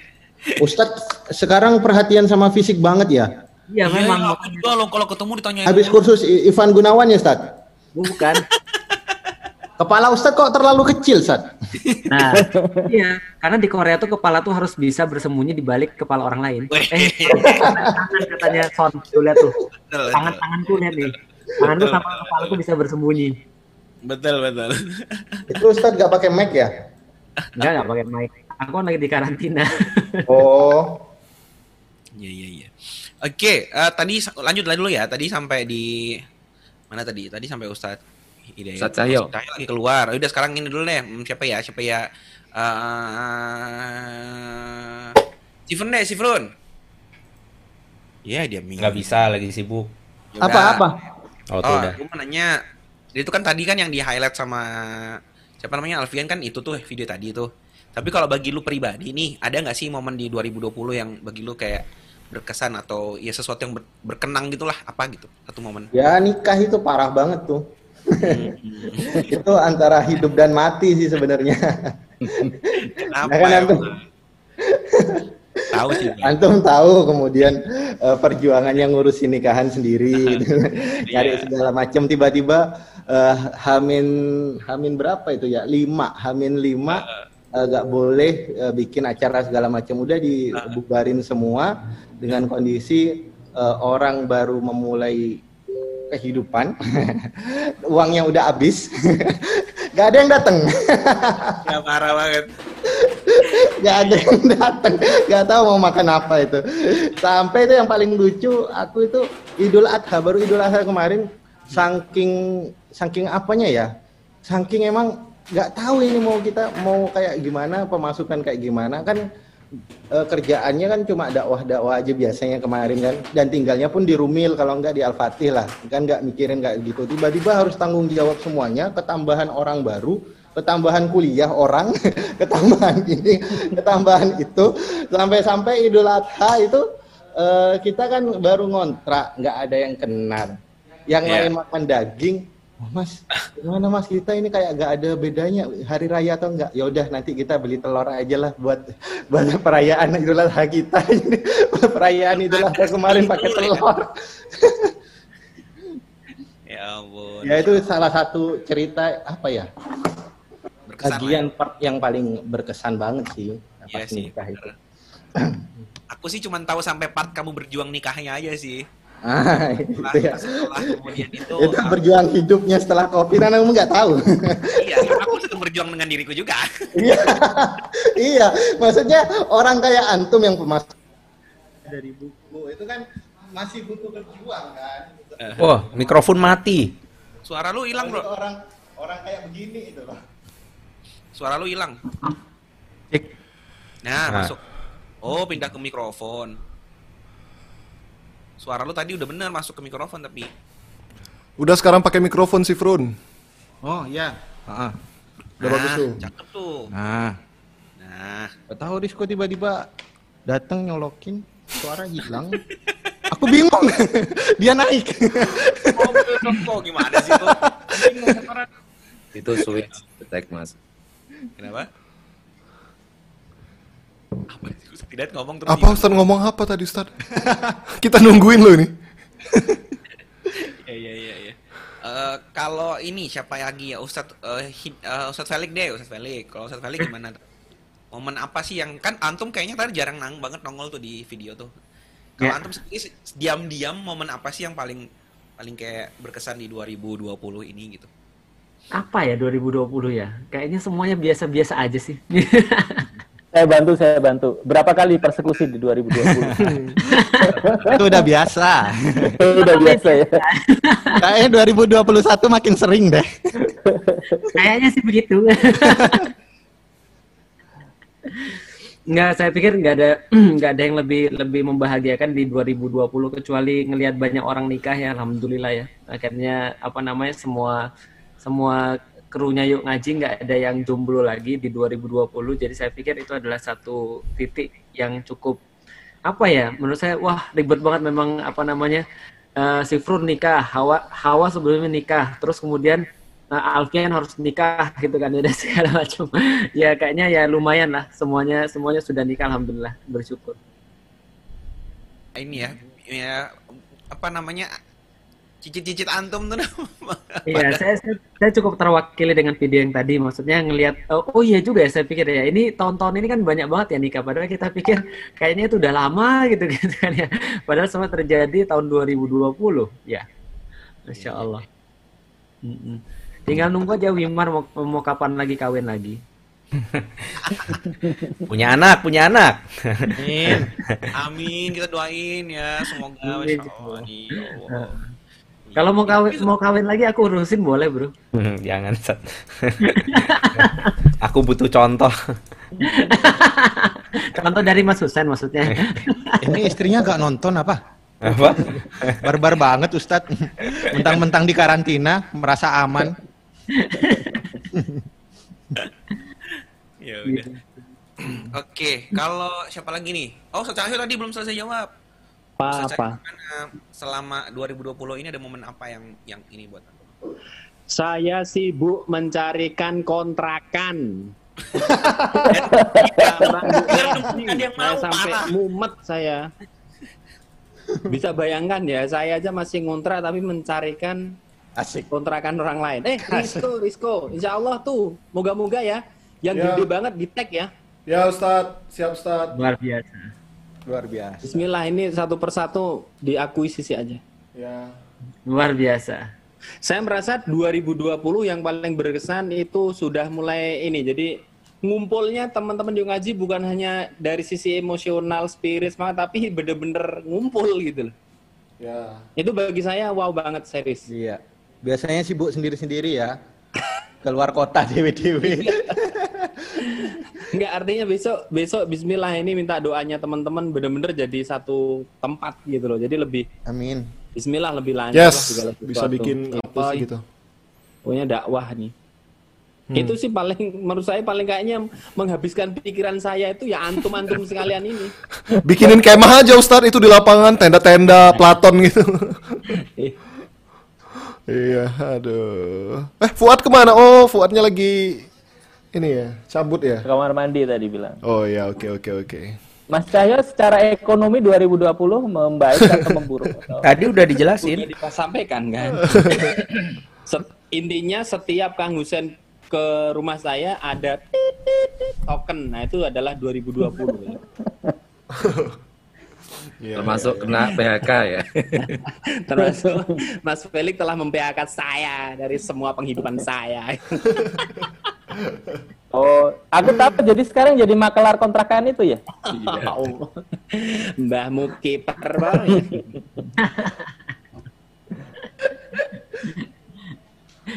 Ustadz sekarang perhatian sama fisik banget ya? Iya, memang. aku juga lo kalau ketemu ditanya Habis kursus Ivan Gunawan ya, Ustadz? Bukan. Kepala Ustadz kok terlalu kecil, Ustadz? Nah, iya, karena di Korea tuh kepala tuh harus bisa bersembunyi di balik kepala orang lain. Eh, tangan katanya Son, tuh lihat tuh. Tangan-tanganku lihat nih. Tanganku sama kepalaku bisa bersembunyi. Betul betul. Itu Ustadz gak pakai mic ya? Enggak, enggak pakai mic. Aku kan lagi di karantina. Oh. Iya iya iya. Oke, eh, tadi lanjut lagi dulu ya. Tadi sampai di mana tadi? Tadi sampai Ustadz Hidayat. Ustadz Cahyo. Ustadz Cahyo lagi keluar. Udah sekarang ini dulu deh. Hmm, siapa ya? Siapa ya? Eh Sifrun deh, Sifrun. Iya, dia minggu. Nggak bisa lagi sibuk. Apa-apa? Oh, tuh udah. gue mau nanya. Itu kan tadi kan yang di highlight sama siapa namanya Alfian kan itu tuh video tadi tuh. Tapi kalau bagi lu pribadi nih, ada nggak sih momen di 2020 yang bagi lu kayak berkesan atau ya sesuatu yang ber- berkenang gitulah apa gitu satu momen Ya nikah itu parah banget tuh. Itu antara hidup dan mati sih sebenarnya. Kenapa Nah, kan ya, antum, tahu sih antum tahu kemudian eh, perjuangannya ngurusin nikahan sendiri, gitu. nyari segala macam. Tiba-tiba eh, hamin hamin berapa itu ya? Lima. Hamin lima eh, nggak boleh eh, bikin acara segala macam. Udah dibubarin semua dengan kondisi eh, orang baru memulai kehidupan. Uangnya udah habis. Nggak ada yang datang ya parah banget. Nggak ada yang datang nggak tahu mau makan apa itu. Sampai itu yang paling lucu aku itu Idul Adha baru Idul Adha kemarin saking saking apanya ya? Saking emang nggak tahu ini mau kita mau kayak gimana pemasukan kayak gimana. Kan eh, kerjaannya kan cuma dakwah-dakwah aja biasanya kemarin kan. Dan tinggalnya pun di Rumil kalau nggak di Al-Fatih lah. Kan nggak mikirin kayak gitu. Tiba-tiba harus tanggung jawab semuanya ketambahan orang baru ketambahan kuliah orang ketambahan ini ketambahan itu. Sampai-sampai Idul Adha itu eh, kita kan baru ngontrak nggak ada yang kenal yang Iya. lain makan daging mas, gimana mas kita ini kayak gak ada bedanya hari raya atau enggak? Ya udah nanti kita beli telur aja lah buat buat perayaan Idul Adha kita. perayaan Idul Adha kemarin pakai telur. Ya ampun. Ya itu salah satu cerita apa ya? Berkesan Bagian part yang paling berkesan banget sih Iya pas sih. nikah itu. Aku sih cuma tahu sampai part kamu berjuang nikahnya aja sih. Ah, itu Setelah, ya. setelah kemudian itu, Itu berjuang hidupnya setelah covid kan kamu nggak tahu. iya, aku sedang berjuang dengan diriku juga. iya, iya. Maksudnya orang kayak antum yang pemas dari buku itu kan masih butuh berjuang kan. Wah, mikrofon mati. Suara lu hilang, Bro. Orang orang kayak begini itu loh. Suara lu hilang. Nah, Nah. masuk. Oh, pindah ke mikrofon. Suara lu tadi udah bener masuk ke mikrofon tapi Udah sekarang pakai mikrofon sih, Frun. Oh iya. Heeh. Udah bagus tuh. Cakep tuh. Nah, Nah, Gak tahu tiba-tiba datang nyolokin suara hilang. Aku bingung. Dia naik. oh, kok gimana sih tuh? Itu switch attack mas. Kenapa? Apa sih? Ustaz Hidayat ngomong terus Apa Ustaz ngomong apa tadi Ustaz? Kita nungguin lo ini. Iya iya iya. iya. Eh, kalau ini siapa lagi ya Ustadz eh, Hid- eh, Ustadz Felix deh Ustadz Felix. Kalau Ustadz Felix gimana? Momen apa sih yang kan antum kayaknya tadi jarang nang banget nongol tuh di video tuh. Kalau Ya. antum sendiri se- diam-diam momen apa sih yang paling paling kayak berkesan di 2020 ini gitu? Apa ya 2020 ya? Kayaknya semuanya biasa-biasa aja sih. Saya bantu, saya bantu. Berapa kali persekusi di 2020? itu udah biasa. udah biasa ya. Kayaknya 2021 makin sering deh. Kayaknya sih begitu. Nggak, saya pikir nggak ada nggak ada yang lebih lebih membahagiakan di 2020 kecuali ngelihat banyak orang nikah ya, alhamdulillah ya. Akhirnya apa namanya semua semua krunya yuk ngaji nggak ada yang jomblo lagi di 2020. Jadi saya pikir itu adalah satu titik yang cukup apa ya? Menurut saya wah ribet banget memang apa namanya eh, si Frun nikah, Hawa Hawa sebelumnya nikah, terus kemudian Nah, Alfian harus nikah gitu kan udah segala macam. ya kayaknya ya lumayan lah semuanya semuanya sudah nikah alhamdulillah bersyukur. Ini ya, ya apa namanya cicit-cicit antum tuh. Iya, saya, saya saya cukup terwakili dengan video yang tadi maksudnya ngelihat oh, oh iya juga ya saya pikir ya ini tahun-tahun ini kan banyak banget ya nikah padahal kita pikir kayaknya itu udah lama gitu gitu kan ya. Padahal semua terjadi tahun 2020 ya. Masya Allah. Mm-mm. Tinggal nunggu aja Wimar mau, mau kapan lagi kawin lagi. Punya anak, punya anak. Amin. Amin, kita doain ya semoga Amin. Masya Allah. Ya Allah. Kalau mau kawin mau kawin lagi aku urusin boleh bro. Hmm, Jangan, Ustaz. Aku butuh contoh. Contoh dari Mas Husain maksudnya. Ini istrinya gak nonton apa? Apa? Barbar banget Ustadz. Mentang-mentang di karantina, merasa aman. Ya udah. Oke, kalau siapa lagi nih? Oh, Ustaz Cahyo tadi belum selesai jawab. Apa? eh, selama 2020 ini ada momen apa yang yang ini buat antum? Saya sibuk mencarikan kontrakan. saya sampai mumet saya. Bisa bayangkan ya, saya aja masih ngontrak tapi mencarikan Asik. kontrakan orang lain. Eh, Rizko, Rizko, insya Allah tuh, moga-moga ya, yang Ya. gede banget di tag ya. Ya Ustaz, siap Ustaz. Luar biasa. Luar biasa. Bismillah ini satu persatu diakuisisi aja. Ya. Luar biasa. Saya merasa 2020 yang paling berkesan itu sudah mulai ini. Jadi ngumpulnya teman-teman yang ngaji bukan hanya dari sisi emosional, spirit, semangat, tapi bener-bener ngumpul gitu loh. Ya. Itu bagi saya wow banget serius. Iya. Biasanya sibuk sendiri-sendiri ya. Keluar kota dewe-dewe. Enggak artinya besok besok Bismillah ini minta doanya teman-teman bener-bener jadi satu tempat gitu loh. Jadi lebih Amin. Bismillah lebih lancar lah Yes, segala bisa sesuatu. bikin Itu apa sih. gitu. Pokoknya dakwah nih. Itu sih paling menurut saya paling kayaknya menghabiskan pikiran saya itu ya antum-antum sekalian ini. Bikinin kemah aja Ustaz itu di lapangan, tenda-tenda Platon gitu. iya, aduh. Eh, Fuad ke mana? Oh, Fuadnya lagi ini ya, cabut ya. Kamar mandi tadi bilang. Oh ya, oke oke oke. Mas Cahyo secara ekonomi 2020 membaik atau memburuk? Atau- Tadi udah dijelasin. Udah disampaikan kan. Set- intinya setiap Kang Husen ke rumah saya ada token. Nah, itu adalah 2020. Termasuk kena PHK ya. Termasuk Mas Felix telah memphk saya dari semua penghidupan saya. Oh, aku tahu jadi sekarang jadi makelar kontrakan itu ya? Ya Allah. Mbahmu kiper banget.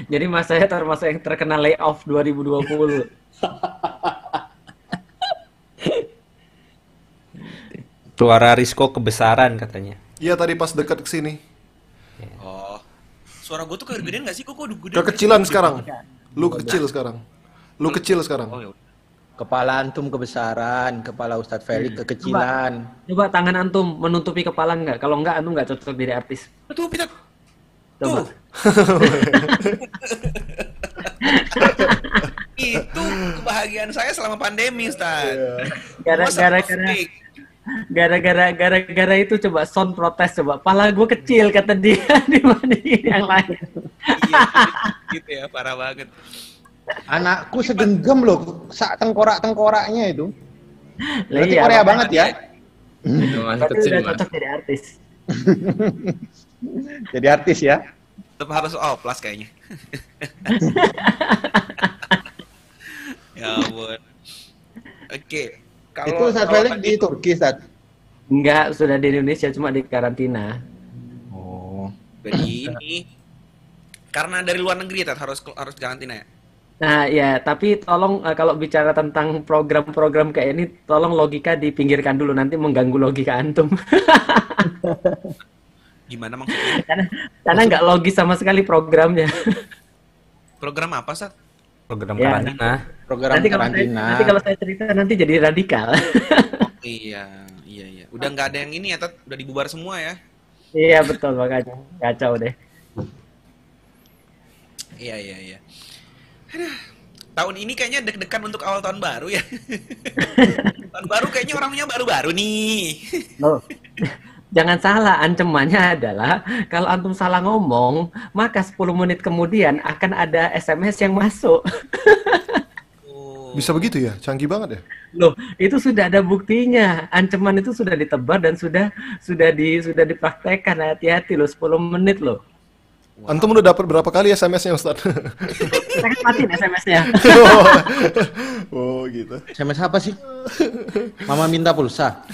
Jadi mas saya termasuk yang terkena layoff 2020. Suara Risco kebesaran katanya. Iya tadi pas dekat ke sini. Oh. Suara gue tuh kegedean gak sih? Kok kok gede? Kekecilan sekarang. Lu kecil sekarang. Lu kecil sekarang. Kepala antum kebesaran, kepala Ustadz Felix kekecilan. Coba tangan antum menutupi kepala nggak? Kalau nggak antum nggak cocok jadi artis. Tuh, Peter. Coba. Itu kebahagiaan saya selama pandemi, Ustaz. Gara- Masa gara-gara fake? Gara-gara gara-gara itu coba sound protes coba pala gue kecil kata dia dibandingin yang lain gitu ya, parah banget. Anakku segenggam loh, sak tengkorak-tengkoraknya itu. Berarti Iya, Korea banget ya. Berarti udah cocok jadi artis Jadi artis ya. Tetap harus oplas kayaknya. ya ampun. Oke. Kalau itu Felix tadi- di Turki, Ustadz. enggak sudah di Indonesia cuma di karantina Oh. dari ini karena dari luar negeri Tat, harus harus karantina ya. Nah ya, tapi tolong eh, kalau bicara tentang program-program kayak ini, tolong logika dipinggirkan dulu nanti mengganggu logika antum. Gimana maksudnya? karena karena nggak logis sama sekali programnya. Program apa, Sat? Program Ya, karantina. Program nanti kalau saya, nanti kalau saya cerita nanti jadi radikal. Iya, iya, iya. Udah nggak ada yang ini ya, Tat. Udah dibubar semua ya. iya betul makanya kacau deh. Iya, iya, iya. Aduh, tahun ini kayaknya deg-degan untuk awal tahun baru ya. tahun baru kayaknya orangnya baru-baru nih. Loh, jangan salah, ancamannya adalah kalau antum salah ngomong, maka 10 menit kemudian akan ada SMS yang masuk. Bisa begitu ya? Canggih banget ya? Loh, itu sudah ada buktinya. Ancaman itu sudah ditebar dan sudah sudah di sudah dipraktekkan. Hati-hati loh, 10 menit loh. Antum udah dapat berapa kali SMS-nya Ustaz? Saya matiin SMS-nya. oh gitu. SMS apa sih? Mama minta pulsa.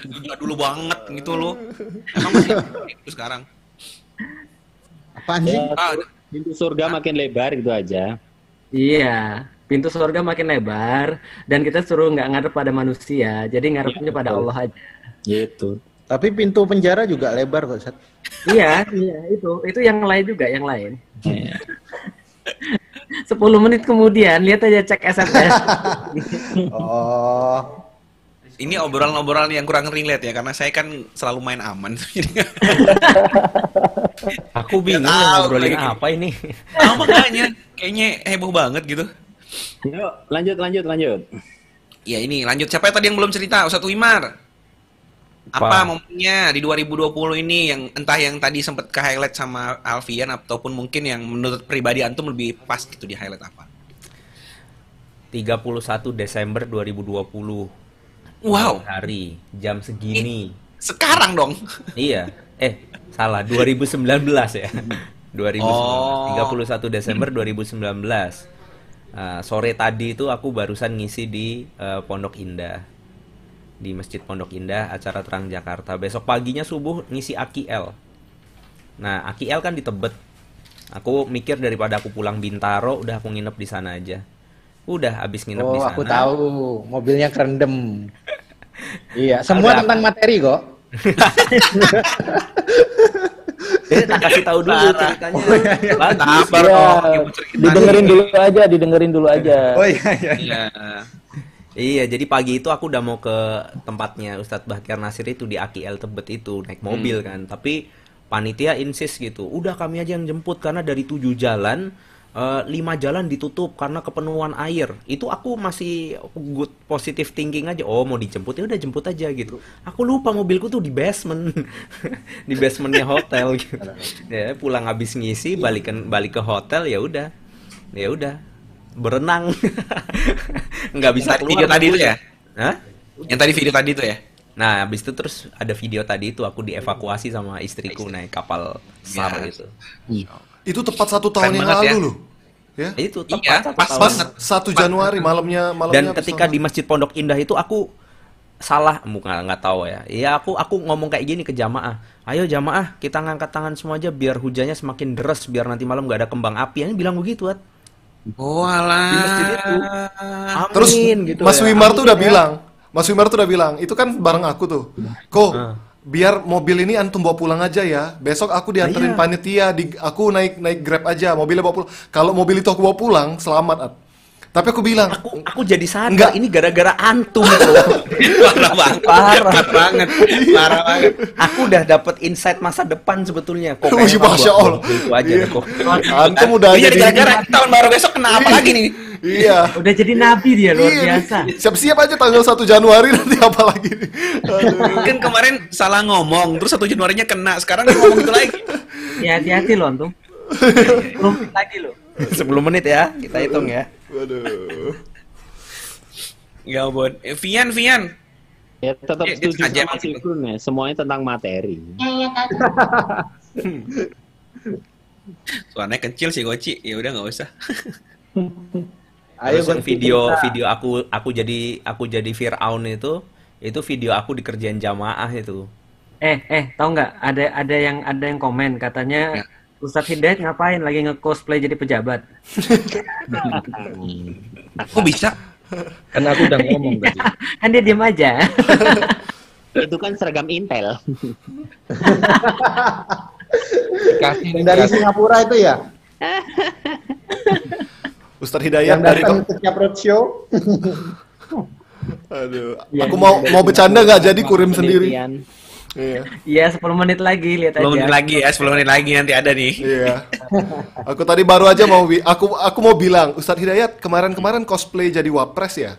Gila dulu banget gitu loh. Emang masih itu sekarang. Apaan sih? Ya, pintu surga makin lebar gitu aja. Iya, pintu surga makin lebar dan kita suruh nggak ngarep pada manusia, jadi ngarepnya pada Allah aja. Gitu. Tapi pintu penjara juga lebar kok, Ustadz. Iya, iya itu itu yang lain juga yang lain. Iya. 10 menit kemudian lihat aja cek SMS. Oh. Ini obrolan-obrolan yang kurang relate ya karena saya kan selalu main aman. Aku bingung tahu mau ngobrolin apa ini. Nah, makanya kayaknya heboh banget gitu. Yuk, lanjut, lanjut, lanjut. Ya ini lanjut siapa tadi yang belum cerita? Ustadz Wimar. Apa momennya di 2020 ini yang entah yang tadi sempat ke highlight sama Alfian ataupun mungkin yang menurut pribadi antum lebih pas gitu di highlight apa? 31 Desember 2020. Wow. Hari, jam segini. Sekarang dong. Iya. Eh, salah. 2019 ya. 2019. Oh. 31 Desember 2019. Uh, sore tadi itu aku barusan ngisi di uh, Pondok Indah. Di Masjid Pondok Indah, acara Terang Jakarta. Besok paginya subuh ngisi AKL. Nah, AKL kan di Tebet. Aku mikir daripada aku pulang Bintaro, udah aku nginep di sana aja. Udah habis nginep Oh, di sana. aku tahu. Mobilnya kerendem. iya, semua Ada tentang materi kok. Eh, tak kasih tahu dulu Parah. ceritanya. Oh, iya, iya. Sabar didengerin nih. dulu aja, didengerin dulu aja. Oh iya iya. Iya. Iya, jadi pagi itu aku udah mau ke tempatnya Ustadz Bahtiar Nasir itu di AKL Tebet itu naik mobil Hmm. kan, tapi panitia insist gitu, udah kami aja yang jemput karena dari tujuh jalan eh, lima jalan ditutup karena kepenuhan air. Itu aku masih good positive thinking aja. Oh mau dijemput ya udah jemput aja gitu. Aku lupa mobilku tuh di basement, di basementnya hotel gitu. Ya pulang habis ngisi balikan balik ke hotel ya udah, ya udah berenang. Nggak bisa Yang tadi keluar. video tadi itu ya? Hah? Yang tadi video tadi itu ya? Nah, habis itu terus ada video tadi itu aku dievakuasi sama istriku naik kapal SAR Ya. gitu. Itu tepat satu tahun Keren yang banget lalu ya. loh. Ya. Itu tepat Iya, satu pas tahun. banget. Satu Januari malamnya malamnya Dan ketika nonton. di Masjid Pondok Indah itu aku salah bukan nggak tahu ya. Ya aku aku ngomong kayak gini ke jamaah. Ayo jamaah kita ngangkat tangan semua aja biar hujannya semakin deras biar nanti malam nggak ada kembang api. Ini bilang begitu, At. Oh alah. Di masjid itu. Amin, Terus gitu Mas ya. Wimar tuh udah ya. bilang, Mas Wimar tuh udah bilang, itu kan bareng aku tuh. Ko, Ah. biar mobil ini antum bawa pulang aja ya. Besok aku dianterin Iya. panitia, di, aku naik naik Grab aja, mobilnya bawa pulang. Kalau mobil itu aku bawa pulang, selamat. Tapi aku bilang, aku, aku jadi sadar Enggak. ini gara-gara antum. Parah banget. Parah. Banget. Parah banget. Aku udah dapet insight masa depan sebetulnya. Kok kayaknya Masya Allah. itu aja Iya. deh, kok. antum udah Ini jadi jadi gara-gara tahun baru besok kena apa lagi nih? Iya. Udah jadi nabi dia luar Iya, biasa. Siap-siap aja tanggal 1 Januari nanti apa lagi nih. Aduh. Kan kemarin salah ngomong, terus satu Januarinya kena. Sekarang ngomong itu lagi. Ya hati-hati loh antum. Belum lagi loh. 10 menit ya, kita hitung ya. Waduh. Ya ampun. Eh, Vian, Vian. Ya tetap Ya, setuju sama si Kun ya. Semuanya tentang materi. Iya, Kak. Suaranya kecil sih Goci. Ya udah nggak usah. Ayo Terus Gon, video kita- video aku aku jadi aku jadi Firaun itu itu video aku dikerjain jamaah itu. Eh, eh, tahu nggak? Ada ada yang ada yang komen katanya Ustadz Hidayat ngapain lagi nge-cosplay jadi pejabat? Kok bisa? Kan aku udah ngomong tadi. kan dia diem aja. Itu kan seragam Intel. Kasih dari Singapura itu ya? Ustadz Hidayat Yang dari ke setiap roadshow. Aduh, aku mau mau bercanda nggak jadi kurim sendiri. Iya. Iya, 10 menit lagi lihat 10 aja. menit lagi ya, 10 menit lagi nanti ada nih. Iya. Aku tadi baru aja mau aku aku mau bilang, Ustadz Hidayat kemarin-kemarin cosplay jadi wapres ya?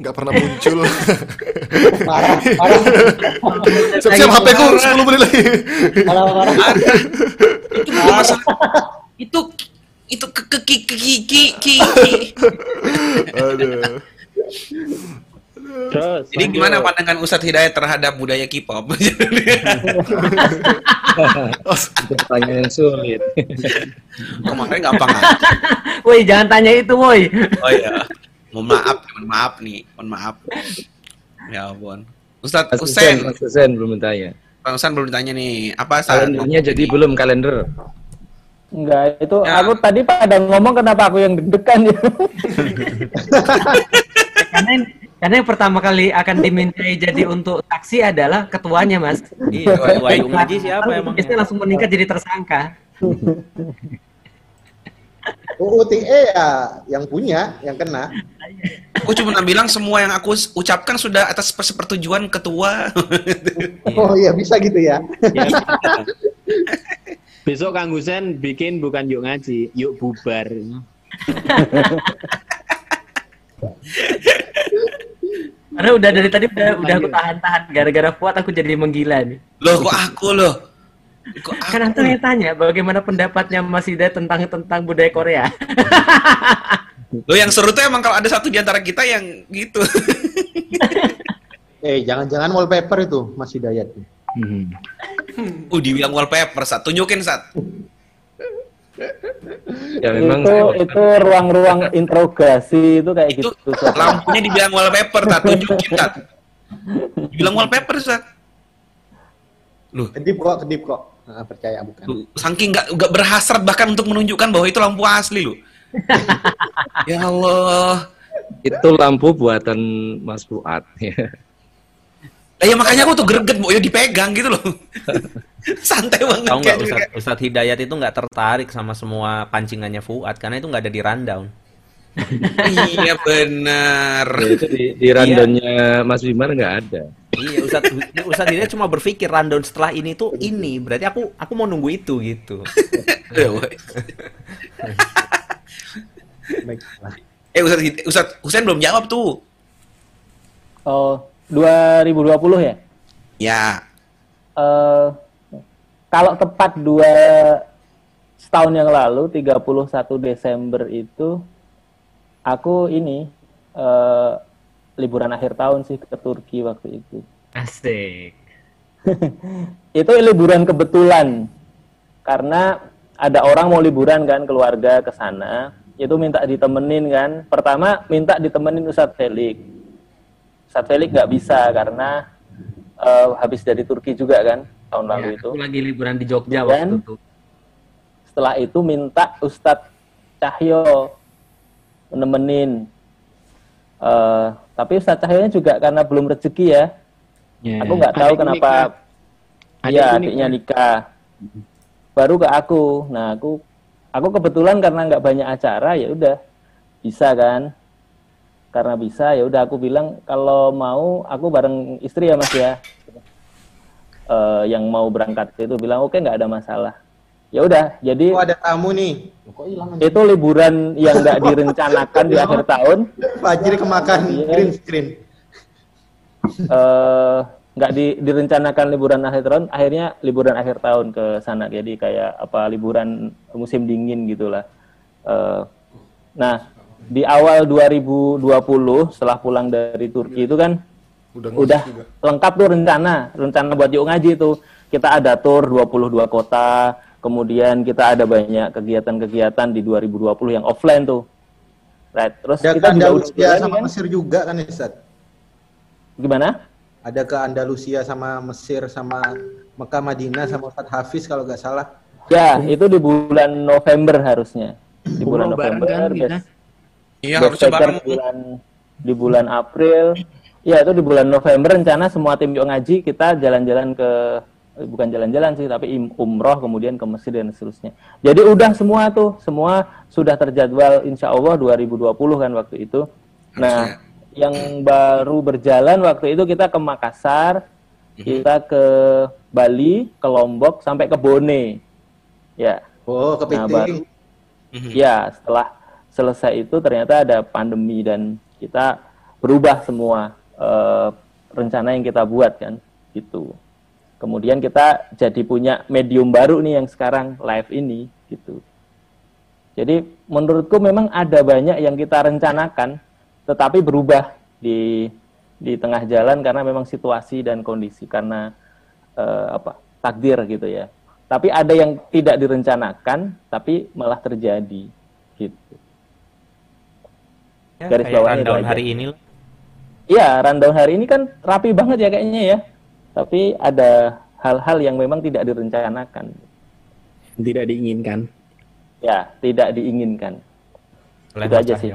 Nggak pernah muncul. Parah, parah. Siap-siap HP ku 10 menit lagi. Parah, parah. Itu masalah. Itu itu ke ke ki ki ki. ki. Aduh. Terus. Jadi gimana pandangan Ustadz Hidayat terhadap budaya K-pop? Itu pertanyaan yang sulit. Kemarin gampang aja. Woi, jangan tanya itu, woi. Oh iya. Mohon maaf, mohon maaf nih, mohon maaf. Ya ampun. Ustadz Mas Husen, Mas Husen belum ditanya. Bang Husen belum ditanya nih, apa Kalendernya jadi belum kalender. Enggak, itu Ya. aku tadi pada ngomong kenapa aku yang deg-degan ya. karena karena yang pertama kali akan dimintai jadi untuk saksi adalah ketuanya, Mas. Iya, ketua yang ngaji siapa emang? biasanya langsung meningkat jadi tersangka. UUTE ya yang punya, yang kena. Aku cuma bilang semua yang aku ucapkan sudah atas persetujuan ketua. Oh iya bisa gitu ya. Ya, Besok Kang Husen bikin bukan yuk ngaji, yuk bubar. Karena udah dari tadi udah udah aku tahan-tahan gara-gara Fuad aku jadi menggila nih. Loh kok aku loh? Kok aku? Kan antum yang tanya bagaimana pendapatnya Mas Hida tentang tentang budaya Korea. Loh yang seru tuh emang kalau ada satu di antara kita yang gitu. Eh jangan-jangan wallpaper itu Mas Hidayat. Uh dibilang wallpaper, Sat. Tunjukin, Sat. Ya memang itu itu ruang-ruang interogasi itu kayak gitu. Sob. Lampunya dibilang wallpaper, Sat. Tunjukin, Sat. Dibilang wallpaper, Sat. Loh, Kedip kok, kedip kok. Nah, percaya bukan. Tuh, saking nggak nggak berhasrat bahkan untuk menunjukkan bahwa itu lampu asli loh. ya Allah. itu lampu buatan Mas Fuad. ya. Lah ya makanya aku tuh greget, mau ya dipegang gitu loh. Santai banget Tahu nggak kayak Ustadz, Ustadz Hidayat itu nggak tertarik sama semua pancingannya Fuad karena itu nggak ada di rundown. Iya benar. Ya, itu di, di randonnya Mas Wimar nggak ada. Iya, Ustadz Ustadz Hidayat cuma berpikir rundown setelah ini tuh ini, berarti aku aku mau nunggu itu gitu. Eh Ustaz, Ustaz Husain belum jawab tuh. Oh, 2020 ya? Ya. Eh, kalau tepat dua setahun yang lalu, 31 Desember itu, aku ini eh, liburan akhir tahun sih ke Turki waktu itu. Asik. itu liburan kebetulan karena ada orang mau liburan kan keluarga ke sana itu minta ditemenin kan pertama minta ditemenin Ustadz Felix Ustadz Felix nggak bisa karena eh, habis dari Turki juga kan tahun lalu Ya, itu aku lagi liburan di Jogja Dan- waktu itu. setelah itu minta Ustadz Cahyo nemenin Eh, tapi Ustadz Cahyonya juga karena belum rezeki ya Ya. aku nggak tahu Adikku kenapa nikah. Iya adiknya nikah. nikah baru ke aku nah aku aku kebetulan karena nggak banyak acara ya udah bisa kan karena bisa ya udah aku bilang kalau mau aku bareng istri ya mas ya Eh, yang mau berangkat itu bilang oke nggak ada masalah ya udah jadi Oh ada tamu nih. itu liburan yang nggak direncanakan di akhir tahun Fajri kemakan Iya. green screen. eh nggak di, direncanakan liburan akhir tahun, akhirnya liburan akhir tahun ke sana. Jadi kayak apa liburan musim dingin gitulah. Eh, nah di awal 2020 setelah pulang dari Turki itu kan Udah udah, juga. lengkap tuh rencana, rencana buat yuk ngaji tuh. Kita ada tour 22 kota, kemudian kita ada banyak kegiatan-kegiatan di 2020 yang offline tuh. Right. Terus Ada ke kita juga udah Andalusia berani sama kan? Mesir juga kan Ustaz? Gimana? Ada ke Andalusia sama Mesir sama Mekah Madinah sama Ustadz Hafiz kalau nggak salah. Ya, itu di bulan November harusnya. Di bulan November. kan best- Iya, harusnya bareng. di bulan di bulan April. Ya, itu di bulan November rencana semua tim yuk ngaji kita jalan-jalan ke eh, bukan jalan-jalan sih, tapi im- umroh kemudian ke Mesir dan seterusnya. Jadi udah semua tuh, semua sudah terjadwal insya Allah 2020 kan waktu itu. Nah, yang baru berjalan waktu itu kita ke Makassar, kita ke Bali, ke Lombok, sampai ke Bone. Ya. Oh, Nah, kepiting. baru, ya setelah selesai itu ternyata ada pandemi dan kita berubah semua eh, rencana yang kita buat kan, gitu. Kemudian kita jadi punya medium baru nih yang sekarang live ini, gitu. Jadi menurutku memang ada banyak yang kita rencanakan, tetapi berubah di di tengah jalan karena memang situasi dan kondisi karena eh, apa takdir gitu ya. Tapi ada yang tidak direncanakan, tapi malah terjadi gitu. Ya, Garis kayak bawahnya rundown hari ini lah. Iya, rundown hari ini kan rapi banget ya kayaknya ya. Tapi ada hal-hal yang memang tidak direncanakan. Tidak diinginkan. Ya, tidak diinginkan. Oleh Itu aja sih.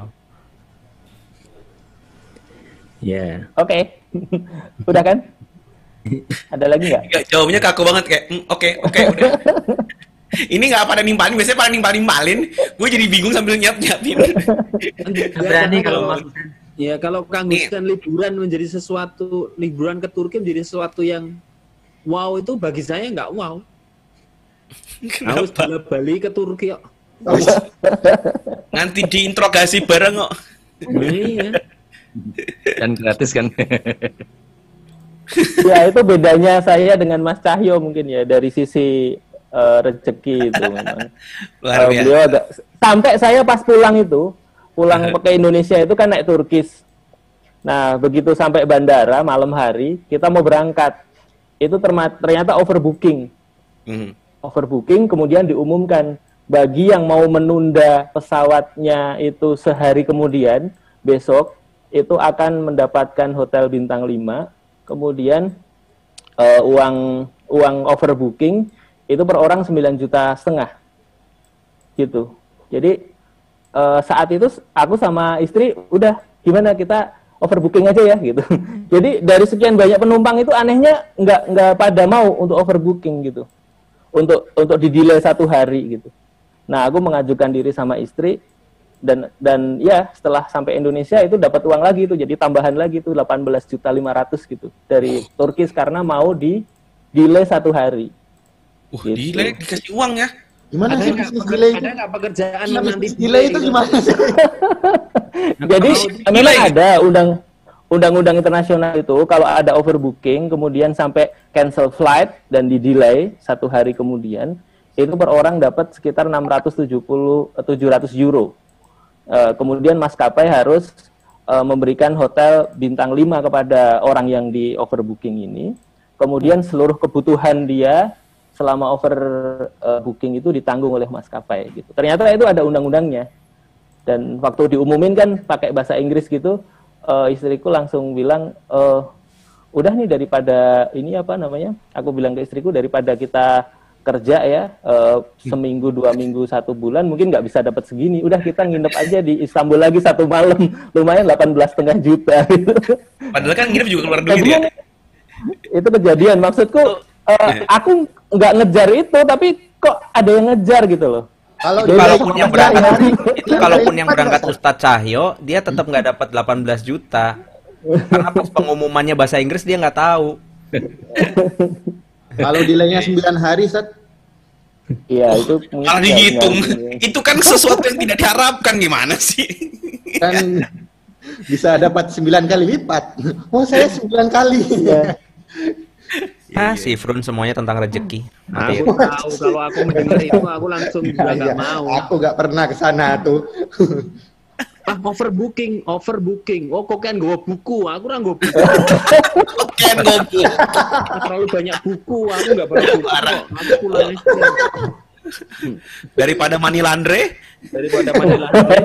Ya. Oke. Udah kan? Ada lagi nggak? Jawabnya kaku banget kayak "Hmm, oke oke udah. Ini nggak pada nimpalin, biasanya pada nimpalin nimpalin. Gue jadi bingung sambil nyiap nyiapin. Berani kalau Mas Ya kalau Kang Gus kan liburan menjadi sesuatu liburan ke Turki menjadi sesuatu yang wow itu bagi saya nggak wow. Harus bala Bali ke Turki kok. Nanti diinterogasi bareng kok. Iya. Dan gratis kan. ya itu bedanya saya dengan Mas Cahyo mungkin ya dari sisi eh, rezeki itu memang. Luar Eh, biasa. beliau agak sampai saya pas pulang itu pulang ke Indonesia itu kan naik Turkis. Nah begitu sampai bandara malam hari kita mau berangkat itu ternyata overbooking. Mhm. Overbooking kemudian diumumkan bagi yang mau menunda pesawatnya itu sehari kemudian besok itu akan mendapatkan hotel bintang 5 kemudian eh, uang uang overbooking itu per orang 9 juta setengah. Gitu. Jadi eh, saat itu aku sama istri udah gimana kita overbooking aja ya gitu. Jadi dari sekian banyak penumpang itu anehnya nggak nggak pada mau untuk overbooking gitu. Untuk untuk di delay satu hari gitu. Nah aku mengajukan diri sama istri dan dan ya setelah sampai Indonesia itu dapat uang lagi itu jadi tambahan lagi itu 18 juta 500 gitu dari Turkis karena mau di delay satu hari Wah, Gitu. gila dikasih uang ya. Gimana Ada sih bisnis delay itu? Ada nggak pekerjaan yang nanti delay itu gimana sih? Jadi memang ada undang undang-undang internasional itu kalau ada overbooking kemudian sampai cancel flight dan di delay satu hari kemudian itu per orang dapat sekitar 670 eh, 700 euro. Eh, kemudian maskapai harus eh, memberikan hotel bintang 5 kepada orang yang di overbooking ini. Kemudian seluruh kebutuhan dia selama overbooking itu ditanggung oleh maskapai gitu. Ternyata itu ada undang-undangnya dan waktu diumumin kan pakai bahasa Inggris gitu eh, istriku langsung bilang eh, udah nih daripada ini apa namanya aku bilang ke istriku daripada kita kerja ya eh, seminggu dua minggu satu bulan mungkin nggak bisa dapat segini udah kita nginep aja di Istanbul lagi satu malam lumayan 18 setengah juta gitu. Padahal kan nginep juga keluar duit ya. itu kejadian maksudku eh, aku nggak ngejar itu tapi kok ada yang ngejar gitu loh Kalau kalaupun yang berangkat itu Yang kalaupun yang berangkat nggak, Ustadz Cahyo dia tetap nggak dapat 18 juta karena pas pengumumannya bahasa Inggris dia nggak tahu Kalau delaynya 9 hari, Sat. Iya, itu Malah dihitung. Itu kan sesuatu yang tidak diharapkan gimana sih? Kan bisa dapat 9 kali lipat. Oh, saya 9 kali. ah si Frun semuanya tentang rezeki Nanti Aku tahu kalau aku mendengar itu aku langsung juga nggak Iya, mau. Aku nggak pernah ke sana tuh. Ah, overbooking, overbooking. Oh, kok kan gue buku? Aku orang gue buku. Kan gobu. Terlalu banyak buku, aku nggak bawa buku. kok. Aku pulang aja. Daripada money laundry, daripada mana lagi.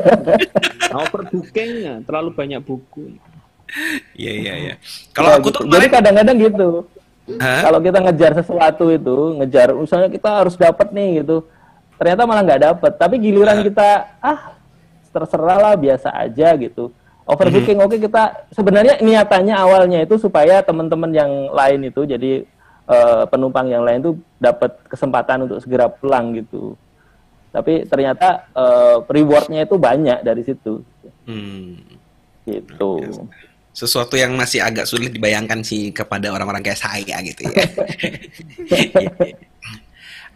Overbooking, ya, terlalu banyak buku. Iya iya iya. Kalau Ya, aku tuh jadi kadang-kadang gitu. Hah? Kalau kita ngejar sesuatu itu, ngejar misalnya kita harus dapat nih gitu. Ternyata malah nggak dapat. Tapi giliran kita ah terserah lah biasa aja gitu. Overbooking Mhm. oke kita sebenarnya niatannya awalnya itu supaya teman-teman yang lain itu jadi eh, penumpang yang lain tuh dapat kesempatan untuk segera pulang gitu. Tapi ternyata eh, rewardnya itu banyak dari situ. Hmm, Gitu. Sesuatu yang masih agak sulit dibayangkan sih kepada orang-orang kayak saya gitu ya.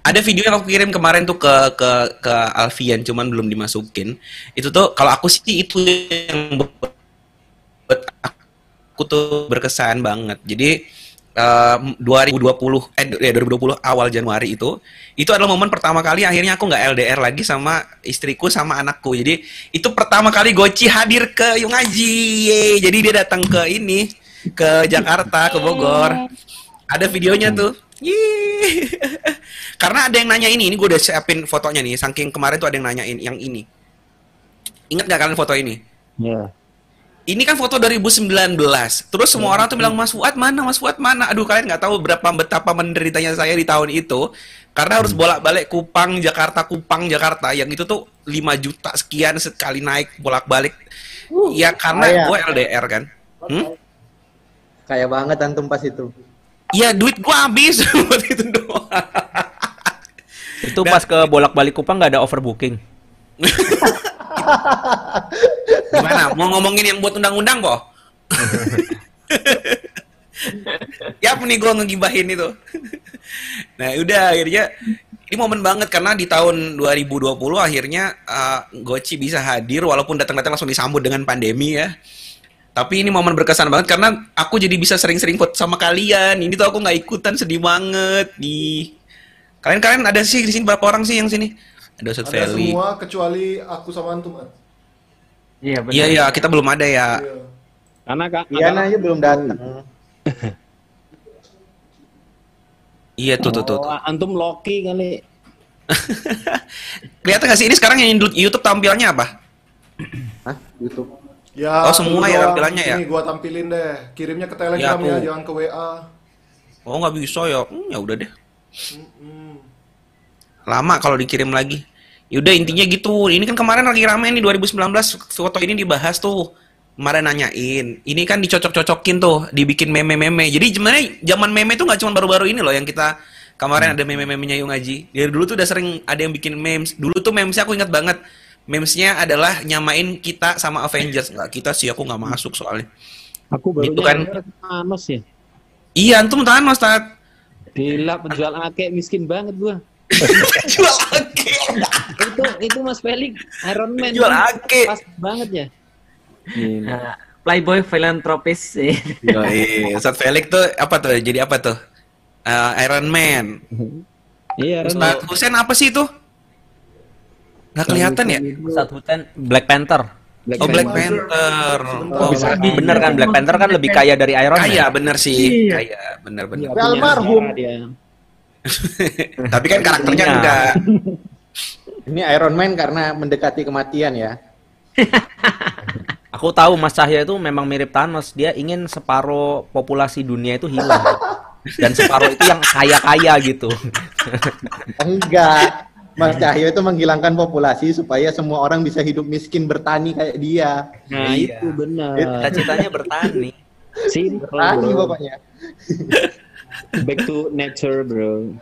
Ada video yang aku kirim kemarin tuh ke ke ke Alfian cuman belum dimasukin. Itu tuh kalau aku sih itu yang buat aku tuh berkesan banget. Jadi eh, 2020 eh ya 2020 awal Januari itu itu adalah momen pertama kali akhirnya aku nggak LDR lagi sama istriku sama anakku. Jadi itu pertama kali Goci hadir ke Yungaji. Jadi dia datang ke ini ke Jakarta ke Bogor. Ada videonya tuh. Karena ada yang nanya ini, ini gue udah siapin fotonya nih. Saking kemarin tuh ada yang nanyain yang ini. Ingat gak kalian foto ini? Ya. Ini kan foto 2019. Terus semua orang tuh bilang Mas Fuad mana, Mas Fuad mana. Aduh kalian nggak tahu berapa betapa menderitanya saya di tahun itu. Karena harus bolak-balik Kupang, Jakarta, Kupang, Jakarta. Yang itu tuh 5 juta sekian sekali naik bolak-balik. ya karena kaya. gue LDR kan. Hmm? Kayak banget antum pas itu. Iya duit gue habis buat itu doang. itu pas ke bolak-balik Kupang nggak ada overbooking Gimana? Mau ngomongin yang buat undang-undang, Po? ya nih gue ngegibahin itu. nah, udah akhirnya ini momen banget karena di tahun 2020 akhirnya uh, Goci bisa hadir walaupun datang-datang langsung disambut dengan pandemi ya. Tapi ini momen berkesan banget karena aku jadi bisa sering-sering foto sama kalian. Ini tuh aku nggak ikutan sedih banget nih. Kalian-kalian ada sih di sini berapa orang sih yang sini? Ada Ustadz Ada Feli. semua kecuali aku sama antum. Iya Iya iya kita belum ada ya. Karena kak, Iya, nah, aja belum datang. Iya tuh tuh tuh. Oh, antum Loki kali. Kelihatan gak sih ini sekarang yang di YouTube tampilnya apa? Hah? YouTube. Ya, Oh, semua ya tampilannya ya? Ini gua tampilin deh. Kirimnya ke Telegram Ya, ya, aku. jangan ke WA. Oh nggak bisa ya? Hmm, ya udah deh. Lama kalau dikirim lagi. Yaudah intinya gitu. Ini kan kemarin lagi rame nih 2019 foto ini dibahas tuh. Kemarin nanyain. Ini kan dicocok-cocokin tuh, dibikin meme-meme. Jadi sebenarnya zaman meme tuh nggak cuma baru-baru ini loh yang kita kemarin ada meme-memenya Yung Ngaji. Dari dulu tuh udah sering ada yang bikin memes. Dulu tuh memesnya aku ingat banget. Memesnya adalah nyamain kita sama Avengers. Nggak kita sih, aku nggak masuk soalnya. Aku baru Itu kan. Thanos ya. Iya, antum Thanos, Tat. Gila penjual akek miskin banget gua. Jual akek. enak itu Mas Felix Iron Man Jual ake. pas banget ya Nah, Playboy filantropis sih. Ustadz Felix tuh apa tuh? Jadi apa tuh? Eh, Iron Man. Iya, Iron Ustadz Husen apa sih itu? Nggak kelihatan ya? Ustadz Husen Black Panther. oh Black Panther. Oh, bisa bener kan Black Panther kan lebih kaya dari Iron Man. Kaya bener sih, Iya. kaya bener-bener. Tapi almarhum. Tapi kan karakternya Iya. enggak. Ini Iron Man karena mendekati kematian ya. Aku tahu Mas Cahya itu memang mirip Thanos. Dia ingin separuh populasi dunia itu hilang. Dan separuh itu yang kaya-kaya gitu. Enggak. Mas Cahyo itu menghilangkan populasi supaya semua orang bisa hidup miskin bertani kayak dia. Nah, itu benar. Cita-citanya bertani. Simple, Bertani pokoknya. Back to nature, bro.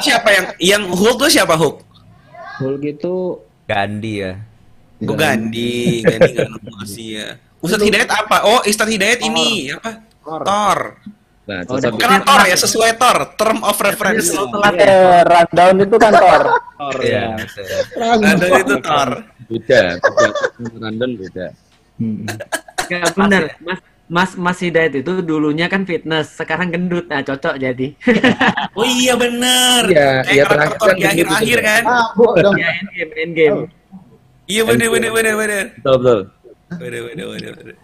Siapa yang yang Hulk tuh siapa Hulk? Hulk itu Gandhi ya. Gue Gandhi, Gandhi nggak nemu sih ya. Ustadz Hidayat apa? Oh, Ustadz Hidayat ini apa? Thor. Nah, Oh. Karena Thor ya sesuai Thor, term of reference. Eh, rundown itu kan Thor. Thor Iya. ya. Ada itu Thor. Beda, beda. Random beda. Gak benar, Mas Mas Mas Hidayat itu dulunya kan fitness, sekarang gendut. Nah, cocok jadi. Oh iya bener. Iya, Kayak iya, terakhir kan di begitu akhir-akhir kan. Ah, dong. ya, endgame, endgame. Iya bener bener bener bener. Betul, betul. Bener bener bener. bener.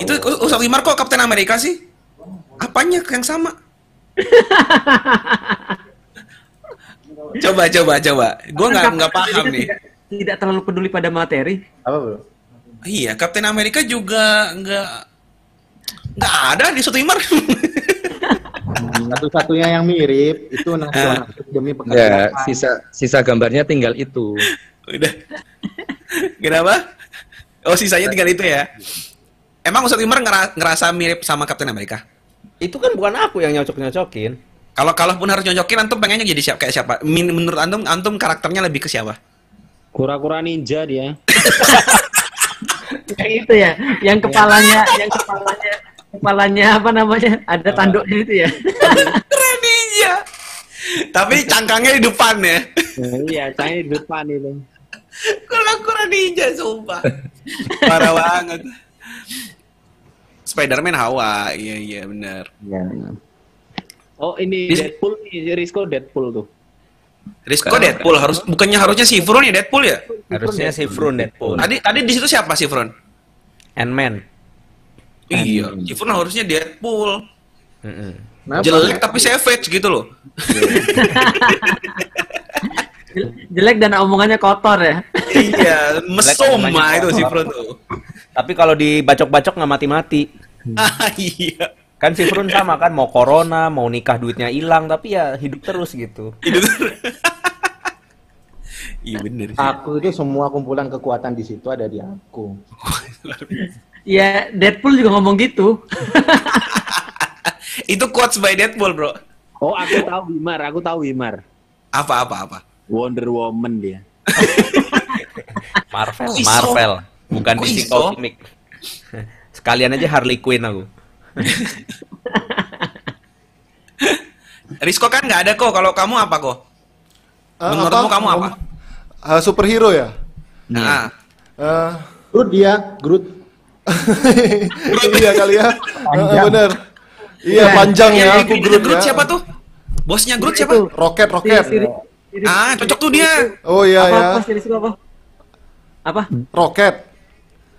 Itu Ustadz Wimar kok Kapten Amerika sih? Apanya yang sama? coba coba coba. Gue nggak nggak paham nih. Tidak, tidak terlalu peduli pada materi. Apa, Bro? Iya, Kapten Amerika juga nggak nggak ada di Wimar. Satu-satunya yang mirip itu nasional demi Ya, pekerjaan. sisa sisa gambarnya tinggal itu. Udah. Kenapa? Oh sisanya tinggal itu ya. Emang Ustadz Wimar ngera- ngerasa mirip sama Kapten Amerika? Itu kan bukan aku yang nyocok-nyocokin. Kalau kalaupun harus nyocokin, antum pengennya jadi siapa kayak siapa? Min- Menurut antum, antum karakternya lebih ke siapa? Kura-kura ninja dia. Yang itu ya, yang kepalanya, yang kepalanya, kepalanya apa namanya? Ada tanduknya itu ya. Keren ninja. Tapi cangkangnya di depan ya. iya, saya di depan itu. Kura-kura ninja, sumpah. Parah banget. Spider-Man Hawa, iya iya benar. Oh, ini Deadpool nih, Risco Deadpool tuh. Risco Deadpool harus bukannya harusnya si Fron ya Deadpool ya? Harusnya si Frun Deadpool. Tadi tadi di situ siapa si Fron? Ant-Man. Iya, si Fron harusnya Deadpool. Mm-mm. Jelek tapi savage gitu loh. Jelek dan omongannya kotor ya. iya, mesoma itu si. Fron tuh. Tapi kalau dibacok-bacok nggak mati-mati. Ah, iya. Kan si Frun sama kan mau corona, mau nikah duitnya hilang, tapi ya hidup terus gitu. Iya bener sih. Aku itu semua kumpulan kekuatan di situ ada di aku. Ya, Deadpool juga ngomong gitu. Itu quotes by Deadpool, bro. Oh, aku tahu Wimar, aku tahu Wimar. Apa apa apa? Wonder Woman dia. Marvel? Marvel, bukan DC? Comic. Sekalian aja Harley Quinn aku. Risco kan nggak ada kok. Kalau kamu apa kok? Eh, Menurutmu kamu apa? Eh, superhero ya? Nah, Eh, Groot dia, Groot. iya kali ya. Eh, bener. Iya panjang ya aku Groot, Groot ya. siapa tuh? Bosnya Groot siapa? Roket, roket. Ah, cocok tuh dia. Oh iya apa, ya. apa, itu apa? Apa? Roket.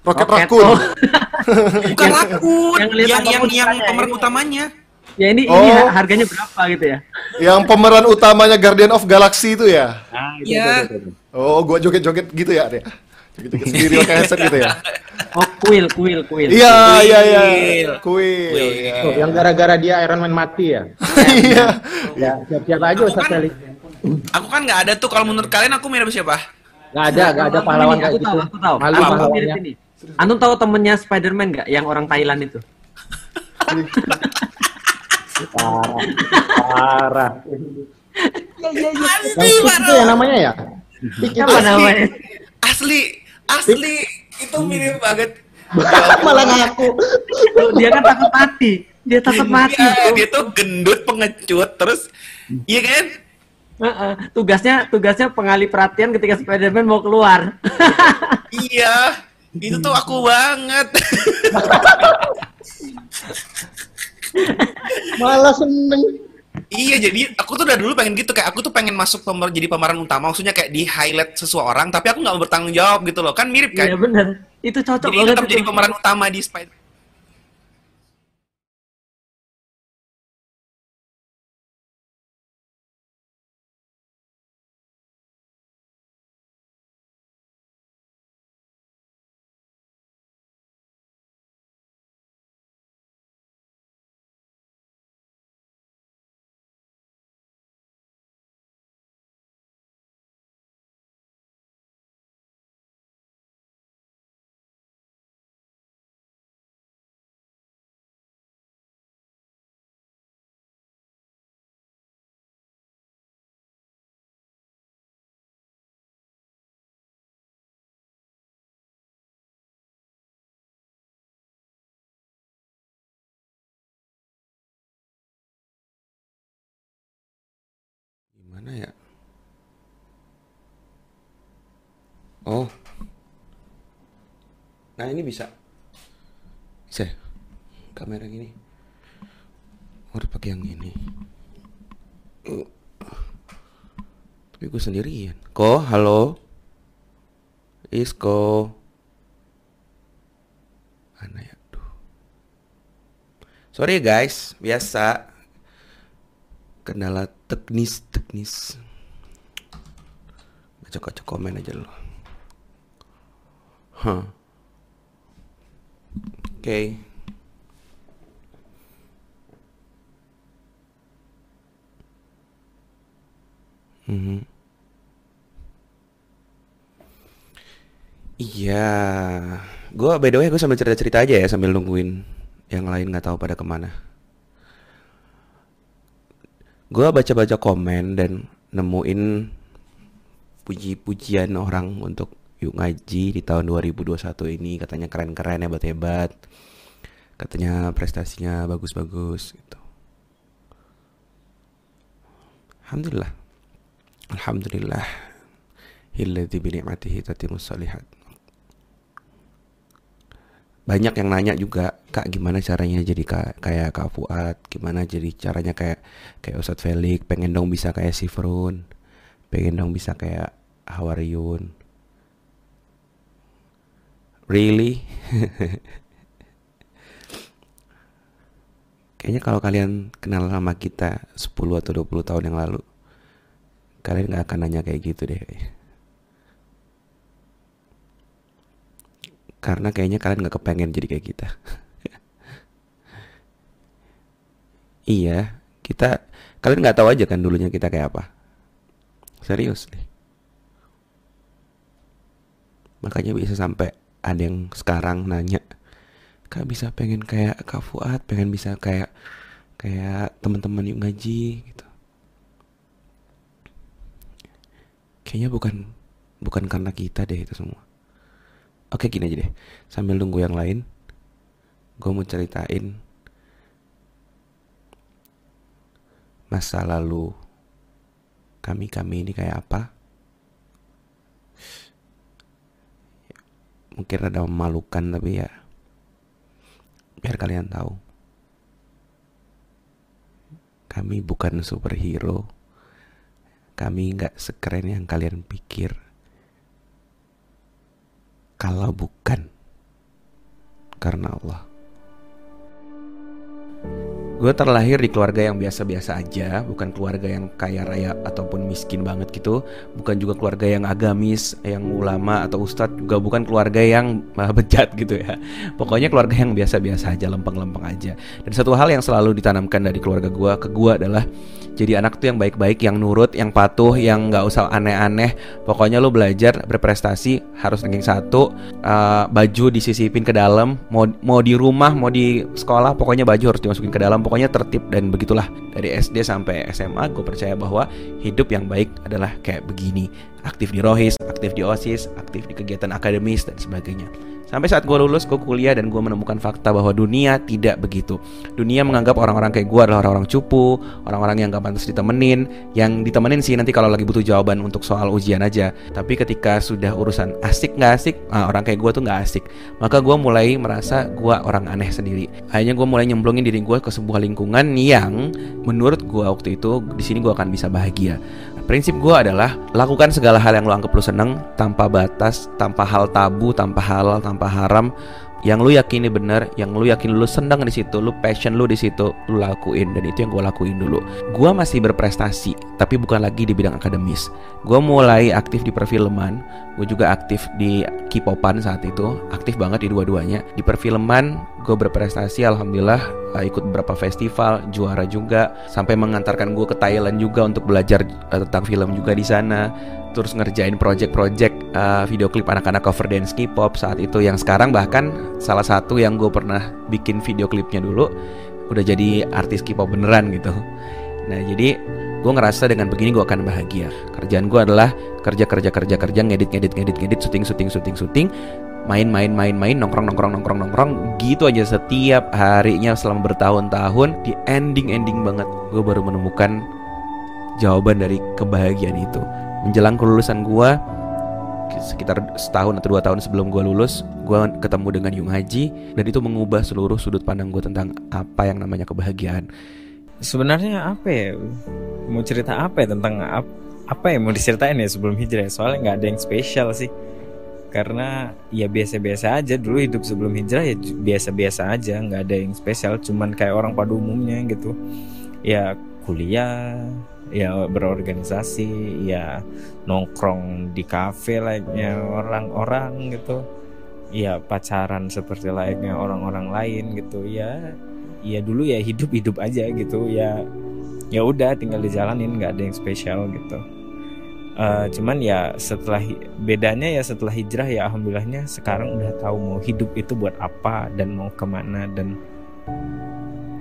Roket Roket, rakun. oh. Bukan Rakun, yang yang yang yang, pemeran ini. utamanya. Ya ini ini Oh. harganya berapa gitu ya? Yang pemeran utamanya Guardian of Galaxy itu ya? Ah, itu, Iya. itu, itu, itu. Oh, gua joget-joget gitu ya, Dek. Joget-joget sendiri pakai headset gitu ya. Oh, kuil, kuil, kuil. Iya, iya, iya. Kuil. Kuil. Kuil. iya. Oh, yang gara-gara dia Iron Man mati ya. Iya. Ya, siap-siap aja Aku Ustaz kan- Felix. Aku kan nggak ada tuh. Kalau menurut kalian aku mirip siapa? Nggak ada, nggak ada Aku pahlawan ini, kayak aku gitu. tahu, aku tahu. Malu Aku mirip pahlawannya. Antum tahu temennya Spider-Man nggak? Yang orang Thailand itu. Parah. Parah. Ya, ya, ya. Yang Tik itu ya namanya ya? Itu. Apa namanya? Asli, asli itu mirip banget. Malah ngaku. Loh, Dia kan takut mati. Dia takut mati. Iya, bro. dia tuh gendut pengecut terus, iya kan? Heeh, tugasnya tugasnya pengalih perhatian ketika Spider-Man mau keluar. iya, itu tuh aku banget. Malah seneng. Iya jadi aku tuh udah dulu pengen gitu kayak aku tuh pengen masuk pemer jadi pemeran utama maksudnya kayak di highlight seseorang tapi aku nggak mau bertanggung jawab gitu loh kan mirip kan Iya benar. Itu cocok jadi banget tetap itu. jadi pemeran utama di Spider Gimana ya? Oh. Nah ini bisa. Bisa ya? Kamera gini. Harus pakai yang ini. Uh. Tapi gue sendirian. Ko, halo? Isko. Mana ya? Sorry guys, biasa. Kendala teknis, teknis. Baca-baca komen aja dulu. Huh. Oke. Mhm. Iya, gue by the way gue sambil cerita-cerita aja ya sambil nungguin yang lain nggak tahu pada ke mana. Gue baca-baca komen dan nemuin puji-pujian orang untuk yuk ngaji di tahun 2021 ini katanya keren-keren hebat-hebat, katanya prestasinya bagus-bagus gitu. Alhamdulillah. Alhamdulillah. Hilladzi bi ni'matihi tatimmus shalihat. Banyak yang nanya juga, Kak gimana caranya jadi ka- kayak Kak Fuad? Gimana jadi caranya kayak kayak Ustadz Felix? Pengen dong bisa kayak Sifrun. Pengen dong bisa kayak Hawariyun. Really? Kayaknya kalau kalian kenal sama kita 10 atau 20 tahun yang lalu, kalian nggak akan nanya kayak gitu deh. Karena kayaknya kalian nggak kepengen jadi kayak kita. iya, kita kalian nggak tahu aja kan dulunya kita kayak apa. Serius nih. Makanya bisa sampai ada yang sekarang nanya, Kak bisa pengen kayak Kak Fuad, pengen bisa kayak kayak teman-teman yuk ngaji gitu. Kayaknya bukan bukan karena kita deh itu semua. Oke gini aja deh, sambil nunggu yang lain, gue mau ceritain masa lalu kami-kami ini kayak apa. Mungkin ada memalukan tapi ya biar kalian tahu. Kami bukan superhero. Kami nggak sekeren yang kalian pikir. Kalau bukan karena Allah. Gue terlahir di keluarga yang biasa-biasa aja, bukan keluarga yang kaya raya ataupun miskin banget gitu, bukan juga keluarga yang agamis, yang ulama atau ustadz, juga bukan keluarga yang bejat gitu ya. Pokoknya keluarga yang biasa-biasa aja, lempeng-lempeng aja. Dan satu hal yang selalu ditanamkan dari keluarga gue ke gue adalah jadi anak tuh yang baik-baik, yang nurut, yang patuh, yang nggak usah aneh-aneh. Pokoknya lo belajar berprestasi harus ranking satu, uh, baju disisipin ke dalam, mau mau di rumah, mau di sekolah, pokoknya baju harus dimasukin ke dalam. Pokoknya tertib dan begitulah dari SD sampai SMA. Gue percaya bahwa hidup yang baik adalah kayak begini, aktif di rohis, aktif di osis, aktif di kegiatan akademis dan sebagainya. Sampai saat gue lulus, gue kuliah dan gue menemukan fakta bahwa dunia tidak begitu. Dunia menganggap orang-orang kayak gue adalah orang-orang cupu, orang-orang yang gak pantas ditemenin, yang ditemenin sih nanti kalau lagi butuh jawaban untuk soal ujian aja. Tapi ketika sudah urusan asik nggak asik, nah, orang kayak gue tuh nggak asik. Maka gue mulai merasa gue orang aneh sendiri. Akhirnya gue mulai nyemplungin diri gue ke sebuah lingkungan yang menurut gue waktu itu di sini gue akan bisa bahagia. Prinsip gue adalah lakukan segala hal yang lo anggap lo seneng tanpa batas, tanpa hal tabu, tanpa halal, tanpa haram. Yang lu yakini benar, yang lu yakin lu senang di situ, lu passion lu di situ, lu lakuin dan itu yang gue lakuin dulu. Gue masih berprestasi, tapi bukan lagi di bidang akademis. Gue mulai aktif di perfilman, gue juga aktif di K-popan saat itu, aktif banget di dua-duanya. Di perfilman, gue berprestasi, alhamdulillah uh, ikut beberapa festival, juara juga, sampai mengantarkan gue ke Thailand juga untuk belajar uh, tentang film juga di sana terus ngerjain project-project uh, video klip anak-anak cover dance K-pop saat itu yang sekarang bahkan salah satu yang gue pernah bikin video klipnya dulu udah jadi artis K-pop beneran gitu. Nah jadi gue ngerasa dengan begini gue akan bahagia. Kerjaan gue adalah kerja kerja kerja kerja ngedit ngedit ngedit ngedit syuting syuting syuting syuting main main main main nongkrong nongkrong nongkrong nongkrong gitu aja setiap harinya selama bertahun-tahun di ending ending banget gue baru menemukan jawaban dari kebahagiaan itu menjelang kelulusan gue sekitar setahun atau dua tahun sebelum gue lulus gue ketemu dengan Yung Haji dan itu mengubah seluruh sudut pandang gue tentang apa yang namanya kebahagiaan. Sebenarnya apa ya? Mau cerita apa ya tentang ap, apa yang mau diceritain ya sebelum hijrah? Soalnya nggak ada yang spesial sih. Karena ya biasa-biasa aja dulu hidup sebelum hijrah ya biasa-biasa aja nggak ada yang spesial. Cuman kayak orang pada umumnya gitu. Ya kuliah ya berorganisasi ya nongkrong di kafe layaknya orang-orang gitu. Ya pacaran seperti layaknya orang-orang lain gitu. Ya ya dulu ya hidup hidup aja gitu. Ya ya udah tinggal dijalanin nggak ada yang spesial gitu. Uh, cuman ya setelah bedanya ya setelah hijrah ya alhamdulillahnya sekarang udah tahu mau hidup itu buat apa dan mau ke mana dan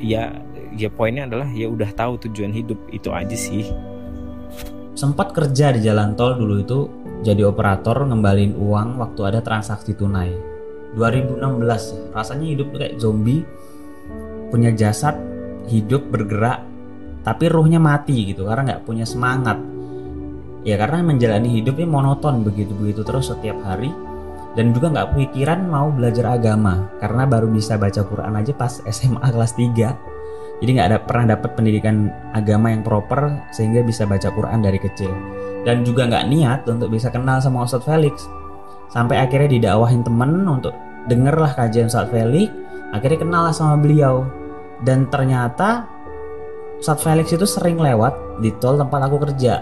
ya ya poinnya adalah ya udah tahu tujuan hidup itu aja sih. Sempat kerja di jalan tol dulu itu jadi operator ngembalin uang waktu ada transaksi tunai. 2016 rasanya hidup kayak zombie. Punya jasad hidup bergerak tapi ruhnya mati gitu karena nggak punya semangat. Ya karena menjalani hidupnya monoton begitu-begitu terus setiap hari. Dan juga nggak pikiran mau belajar agama karena baru bisa baca Quran aja pas SMA kelas 3 jadi nggak ada pernah dapat pendidikan agama yang proper sehingga bisa baca Quran dari kecil. Dan juga nggak niat untuk bisa kenal sama Ustadz Felix. Sampai akhirnya didakwahin temen untuk dengerlah kajian Ustadz Felix akhirnya kenal lah sama beliau. Dan ternyata Ustadz Felix itu sering lewat di tol tempat aku kerja.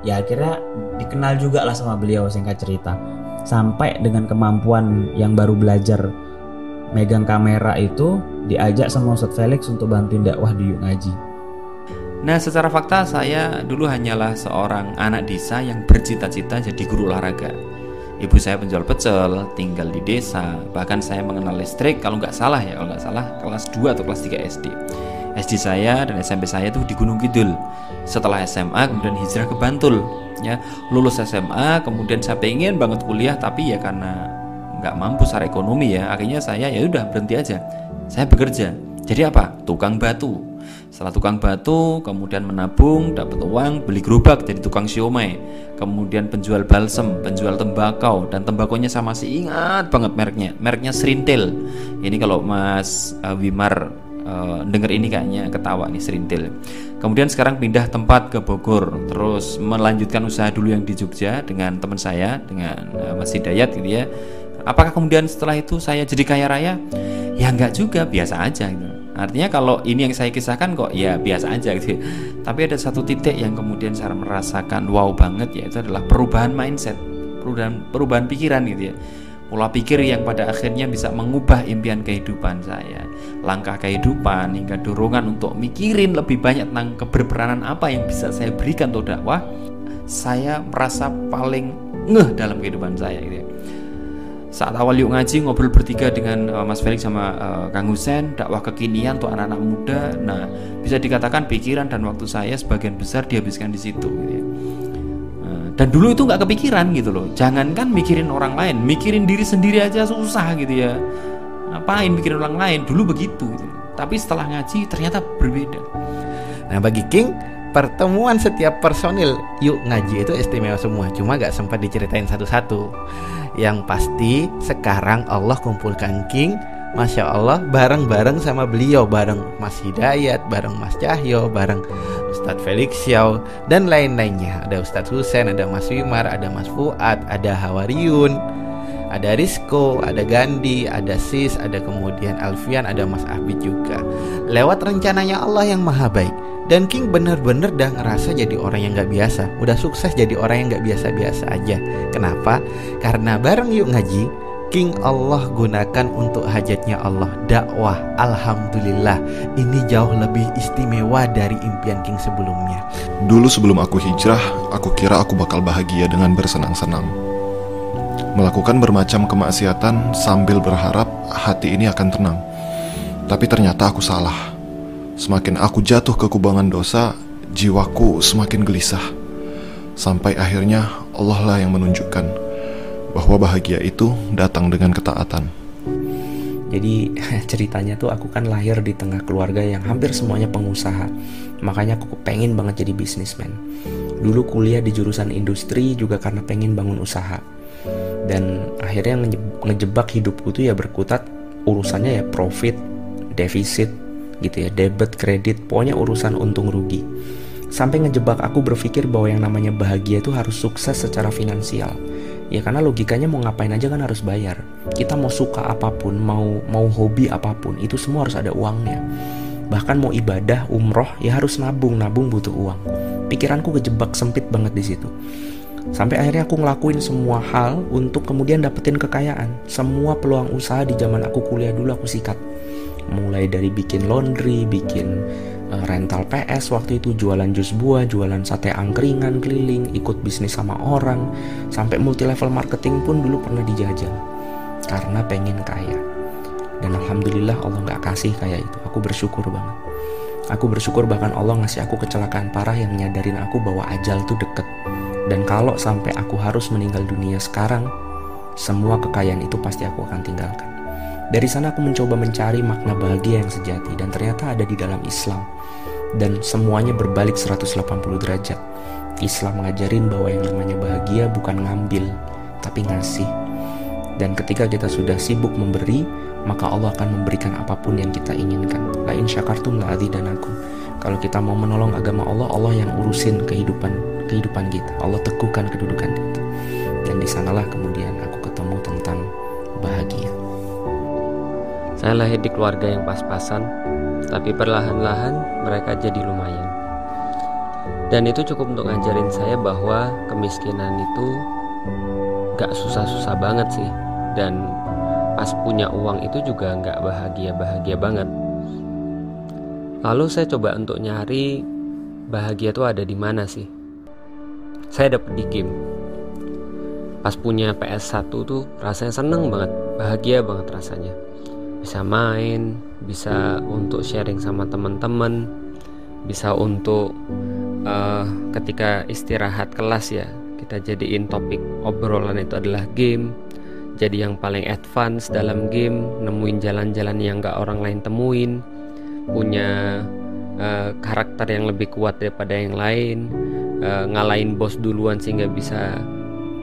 Ya akhirnya dikenal juga lah sama beliau singkat cerita. Sampai dengan kemampuan yang baru belajar megang kamera itu diajak sama Ustadz Felix untuk bantuin dakwah di Ngaji. Nah, secara fakta saya dulu hanyalah seorang anak desa yang bercita-cita jadi guru olahraga. Ibu saya penjual pecel, tinggal di desa, bahkan saya mengenal listrik kalau nggak salah ya, kalau nggak salah kelas 2 atau kelas 3 SD. SD saya dan SMP saya itu di Gunung Kidul. Setelah SMA kemudian hijrah ke Bantul ya lulus SMA kemudian saya pengen banget kuliah tapi ya karena nggak mampu secara ekonomi ya. Akhirnya saya ya udah berhenti aja. Saya bekerja. Jadi apa? Tukang batu. Setelah tukang batu kemudian menabung dapat uang beli gerobak jadi tukang siomay. Kemudian penjual balsem penjual tembakau dan tembakonya saya masih ingat banget mereknya. Mereknya Serintil ini kalau Mas uh, Wimar uh, denger ini kayaknya ketawa nih Serintil kemudian sekarang pindah tempat ke Bogor. Terus melanjutkan usaha dulu yang di Jogja dengan teman saya dengan uh, Mas Hidayat gitu ya apakah kemudian setelah itu saya jadi kaya raya? Ya enggak juga biasa aja gitu. Artinya kalau ini yang saya kisahkan kok ya biasa aja gitu. Tapi ada satu titik yang kemudian saya merasakan wow banget yaitu adalah perubahan mindset perubahan perubahan pikiran gitu ya. Pola pikir yang pada akhirnya bisa mengubah impian kehidupan saya. Langkah kehidupan hingga dorongan untuk mikirin lebih banyak tentang keberperanan apa yang bisa saya berikan untuk dakwah saya merasa paling ngeh dalam kehidupan saya gitu ya. Saat awal yuk ngaji ngobrol bertiga dengan uh, Mas Felix sama uh, Kang Husen dakwah kekinian untuk anak-anak muda. Nah bisa dikatakan pikiran dan waktu saya sebagian besar dihabiskan di situ gitu ya. Dan dulu itu nggak kepikiran gitu loh. Jangankan mikirin orang lain mikirin diri sendiri aja susah gitu ya. Ngapain mikirin orang lain? Dulu begitu gitu. tapi setelah ngaji ternyata berbeda. Nah bagi King pertemuan setiap personil. Yuk ngaji itu istimewa semua. Cuma gak sempat diceritain satu-satu. Yang pasti sekarang Allah kumpulkan King. Masya Allah bareng-bareng sama beliau. Bareng Mas Hidayat bareng Mas Cahyo bareng Ustadz Felix Xiao dan lain-lainnya. Ada Ustadz Husen ada Mas Wimar ada Mas Fuad ada Hawariun ada Rizko, ada Gandhi, ada Sis, ada kemudian Alfian, ada Mas Abid juga. Lewat rencananya Allah yang maha baik. Dan King bener-bener udah ngerasa jadi orang yang gak biasa. Udah sukses jadi orang yang gak biasa-biasa aja. Kenapa? Karena bareng yuk ngaji, King Allah gunakan untuk hajatnya Allah dakwah. Alhamdulillah, ini jauh lebih istimewa dari impian King sebelumnya. Dulu sebelum aku hijrah, aku kira aku bakal bahagia dengan bersenang-senang. Melakukan bermacam kemaksiatan sambil berharap hati ini akan tenang. Tapi ternyata aku salah. Semakin aku jatuh ke kubangan dosa, jiwaku semakin gelisah. Sampai akhirnya Allah lah yang menunjukkan bahwa bahagia itu datang dengan ketaatan. Jadi ceritanya tuh aku kan lahir di tengah keluarga yang hampir semuanya pengusaha. Makanya aku pengen banget jadi bisnismen. Dulu kuliah di jurusan industri juga karena pengen bangun usaha. Dan akhirnya nge- ngejebak hidupku tuh ya berkutat urusannya ya profit, defisit gitu ya, debit, kredit, pokoknya urusan untung rugi. Sampai ngejebak aku berpikir bahwa yang namanya bahagia itu harus sukses secara finansial. Ya karena logikanya mau ngapain aja kan harus bayar. Kita mau suka apa pun, mau mau hobi apa pun, itu semua harus ada uangnya. Bahkan mau ibadah, umroh, ya harus nabung, nabung butuh uang. Pikiranku kejebak sempit banget di situ. Sampai akhirnya aku ngelakuin semua hal untuk kemudian dapetin kekayaan. Semua peluang usaha di zaman aku kuliah dulu aku sikat. Mulai dari bikin laundry, bikin eh, rental PS waktu itu, jualan jus buah, jualan sate angkringan keliling, ikut bisnis sama orang, sampai multi level marketing pun dulu pernah dijajal. Karena pengen kaya. Dan alhamdulillah Allah nggak kasih kayak itu. Aku bersyukur banget. Aku bersyukur bahkan Allah ngasih aku kecelakaan parah yang nyadarin aku bahwa ajal tuh deket. Dan kalau sampai aku harus meninggal dunia sekarang, semua kekayaan itu pasti aku akan tinggalkan. Dari sana aku mencoba mencari makna bahagia yang sejati dan ternyata ada di dalam Islam. Dan semuanya berbalik 180 derajat. Islam ngajarin bahwa yang namanya bahagia bukan ngambil, tapi ngasih. Dan ketika kita sudah sibuk memberi, maka Allah akan memberikan apa pun yang kita inginkan. La in syakartum la aku. Kalau kita mau menolong agama Allah, Allah yang urusin kehidupan kehidupan kita. Allah teguhkan kedudukan kita. Dan di sanalah kemudian Saya lahir di keluarga yang pas-pasan, tapi perlahan-lahan mereka jadi lumayan. Dan itu cukup untuk ngajarin saya bahwa kemiskinan itu gak susah-susah banget sih. Dan pas punya uang itu juga gak bahagia-bahagia banget. Lalu saya coba untuk nyari bahagia itu ada di mana sih? Saya dapet di game. Pas punya PS1 tuh rasanya seneng banget, bahagia banget rasanya bisa main, bisa untuk sharing sama teman-teman, bisa untuk uh, ketika istirahat kelas ya kita jadiin topik obrolan itu adalah game. Jadi yang paling advance dalam game, nemuin jalan-jalan yang gak orang lain temuin, punya uh, karakter yang lebih kuat daripada yang lain, uh, ngalahin bos duluan sehingga bisa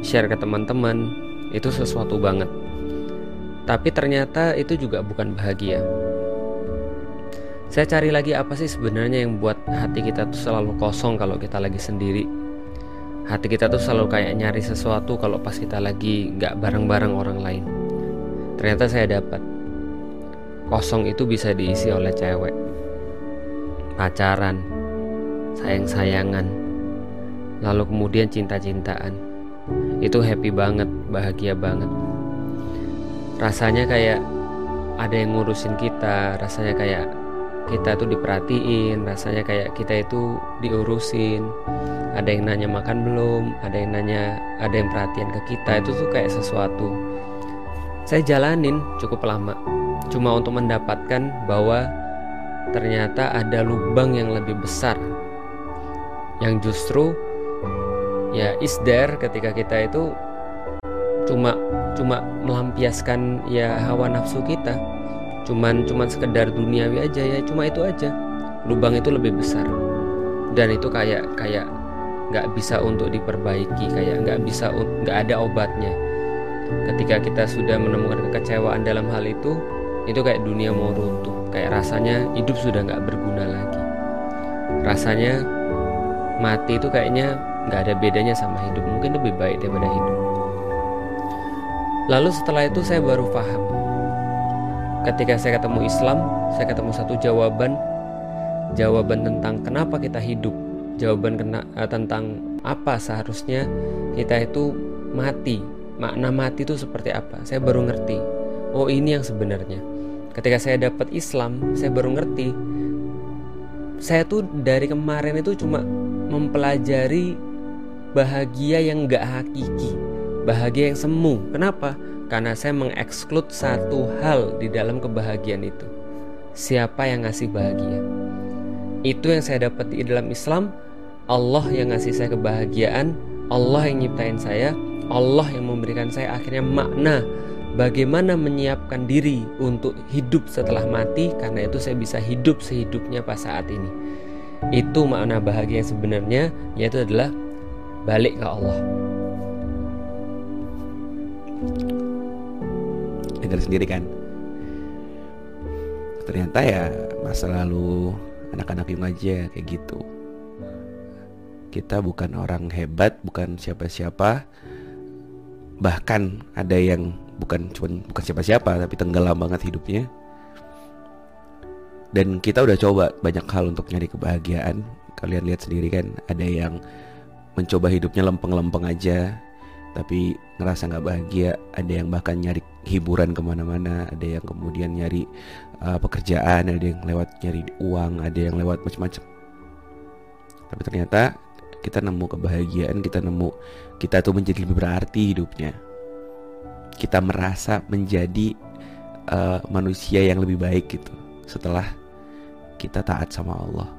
share ke teman-teman, itu sesuatu banget tapi ternyata itu juga bukan bahagia. Saya cari lagi apa sih sebenarnya yang buat hati kita tuh selalu kosong kalau kita lagi sendiri. Hati kita tuh selalu kayak nyari sesuatu kalau pas kita lagi nggak bareng-bareng orang lain. Ternyata saya dapat. Kosong itu bisa diisi oleh cewek. Pacaran. Sayang-sayangan. Lalu kemudian cinta-cintaan. Itu happy banget, bahagia banget rasanya kayak ada yang ngurusin kita rasanya kayak kita tuh diperhatiin rasanya kayak kita itu diurusin. Ada yang nanya makan belum ada yang nanya ada yang perhatian ke kita itu tuh kayak sesuatu. Saya jalanin cukup lama cuma untuk mendapatkan bahwa ternyata ada lubang yang lebih besar. Yang justru ya is there ketika kita itu cuma cuma melampiaskan ya hawa nafsu kita. Cuman cuman sekedar duniawi aja ya cuma itu aja. Lubang itu lebih besar. Dan itu kayak kayak nggak bisa untuk diperbaiki kayak nggak bisa nggak ada obatnya. Ketika kita sudah menemukan kekecewaan dalam hal itu itu kayak dunia mau runtuh. Kayak rasanya hidup sudah nggak berguna lagi. Rasanya mati itu kayaknya nggak ada bedanya sama hidup. Mungkin lebih baik daripada hidup lalu setelah itu saya baru paham. Ketika saya ketemu Islam saya ketemu satu jawaban. Jawaban tentang kenapa kita hidup. Jawaban kena, eh, tentang apa seharusnya kita itu mati. Makna mati itu seperti apa? Saya baru ngerti. Oh ini yang sebenarnya. Ketika saya dapat Islam saya baru ngerti. Saya tuh dari kemarin itu cuma mempelajari bahagia yang gak hakiki bahagia yang semu. Kenapa? Karena saya mengeksklud satu hal di dalam kebahagiaan itu. Siapa yang ngasih bahagia? Itu yang saya dapat di dalam Islam. Allah yang ngasih saya kebahagiaan. Allah yang nyiptain saya. Allah yang memberikan saya akhirnya makna. Bagaimana menyiapkan diri untuk hidup setelah mati? Karena itu saya bisa hidup sehidupnya pas saat ini. Itu makna bahagia yang sebenarnya yaitu adalah balik ke Allah dengar sendiri kan? Ternyata ya masa lalu anak-anak yang aja kayak gitu. Kita bukan orang hebat bukan siapa-siapa. Bahkan ada yang bukan cuman bukan siapa-siapa tapi tenggelam banget hidupnya. Dan kita udah coba banyak hal untuk nyari kebahagiaan. Kalian lihat sendiri kan ada yang mencoba hidupnya lempeng-lempeng aja tapi ngerasa nggak bahagia. Ada yang bahkan nyari hiburan ke mana-mana. Ada yang kemudian nyari uh, pekerjaan. Ada yang lewat nyari uang. Ada yang lewat macam-macam tapi ternyata kita nemu kebahagiaan. Kita nemu kita tuh menjadi lebih berarti hidupnya. Kita merasa menjadi uh, manusia yang lebih baik gitu. Setelah kita taat sama Allah.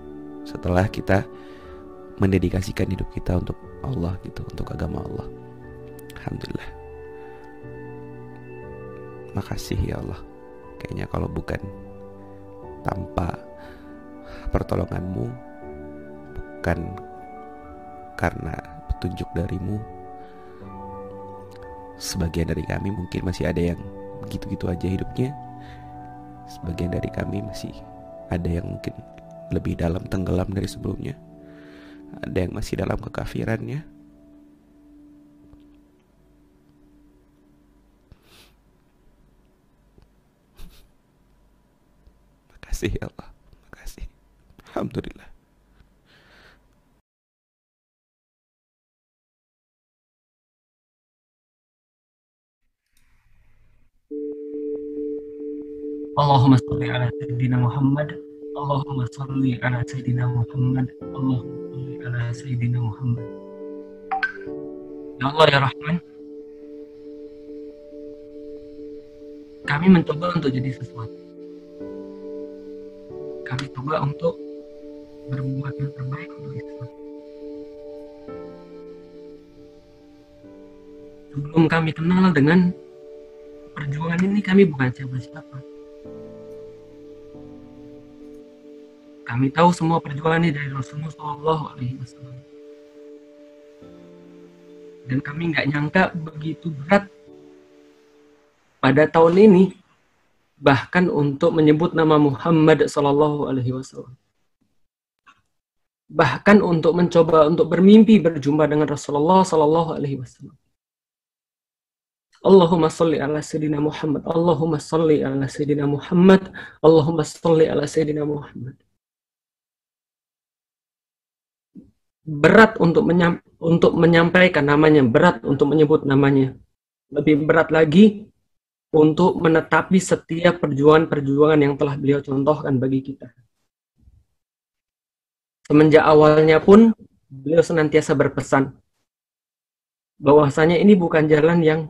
Setelah kita mendedikasikan hidup kita untuk Allah gitu untuk agama Allah Alhamdulillah. Makasih ya Allah. Kayaknya kalau bukan Tanpa Pertolonganmu Bukan Karena petunjuk darimu Sebagian dari kami mungkin masih ada yang Begitu-gitu aja hidupnya. Sebagian dari kami masih Ada yang mungkin Lebih dalam tenggelam dari sebelumnya. Ada yang masih dalam kekafirannya Makasih ya Allah. Makasih. Alhamdulillah. Allahumma salli ala Sayyidina Muhammad. Allahumma salli ala Sayyidina Muhammad. Allahumma salli ala Sayyidina Muhammad. Ya Allah ya Rahman. Kami mencoba untuk jadi sesuatu Kami coba untuk berbuat yang terbaik untuk Islam Sebelum kami kenal dengan perjuangan ini kami bukan siapa-siapa Kami tahu semua perjuangan ini dari Rasulullah Wasallam. Dan kami nggak nyangka begitu berat pada tahun ini, bahkan untuk menyebut nama Muhammad Shallallahu Alaihi Wasallam. Bahkan untuk mencoba untuk bermimpi berjumpa dengan Rasulullah Shallallahu Alaihi Wasallam. Allahumma salli ala Sayyidina Muhammad. Allahumma salli ala Sayyidina Muhammad. Allahumma salli ala Sayyidina Muhammad. berat untuk menyam, untuk menyampaikan namanya, berat untuk menyebut namanya. Lebih berat lagi untuk menetapi setiap perjuangan-perjuangan yang telah beliau contohkan bagi kita. Semenjak awalnya pun beliau senantiasa berpesan bahwasanya ini bukan jalan yang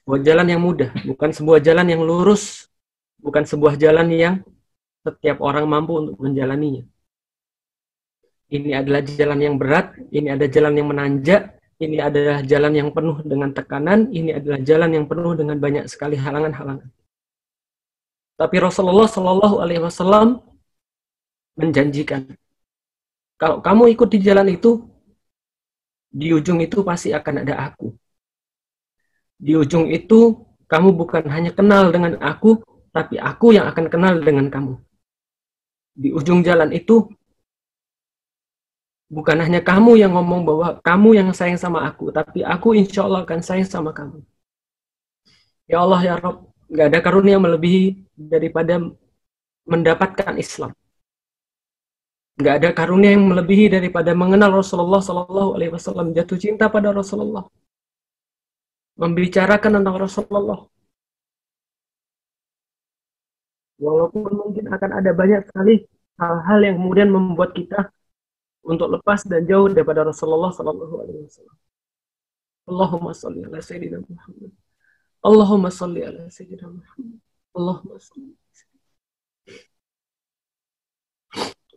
sebuah jalan yang mudah, bukan sebuah jalan yang lurus, bukan sebuah jalan yang setiap orang mampu untuk menjalaninya ini adalah jalan yang berat, ini ada jalan yang menanjak, ini adalah jalan yang penuh dengan tekanan, ini adalah jalan yang penuh dengan banyak sekali halangan-halangan. Tapi Rasulullah Shallallahu Alaihi Wasallam menjanjikan, kalau kamu ikut di jalan itu, di ujung itu pasti akan ada aku. Di ujung itu, kamu bukan hanya kenal dengan aku, tapi aku yang akan kenal dengan kamu. Di ujung jalan itu, bukan hanya kamu yang ngomong bahwa kamu yang sayang sama aku, tapi aku insya Allah akan sayang sama kamu. Ya Allah, ya Rob, nggak ada karunia melebihi daripada mendapatkan Islam. Nggak ada karunia yang melebihi daripada mengenal Rasulullah Sallallahu Alaihi Wasallam, jatuh cinta pada Rasulullah, membicarakan tentang Rasulullah. Walaupun mungkin akan ada banyak sekali hal-hal yang kemudian membuat kita untuk lepas dan jauh daripada Rasulullah Sallallahu Alaihi Wasallam. Allahumma salli ala Sayyidina Muhammad. Allahumma salli ala Sayyidina Muhammad. Allahumma salli.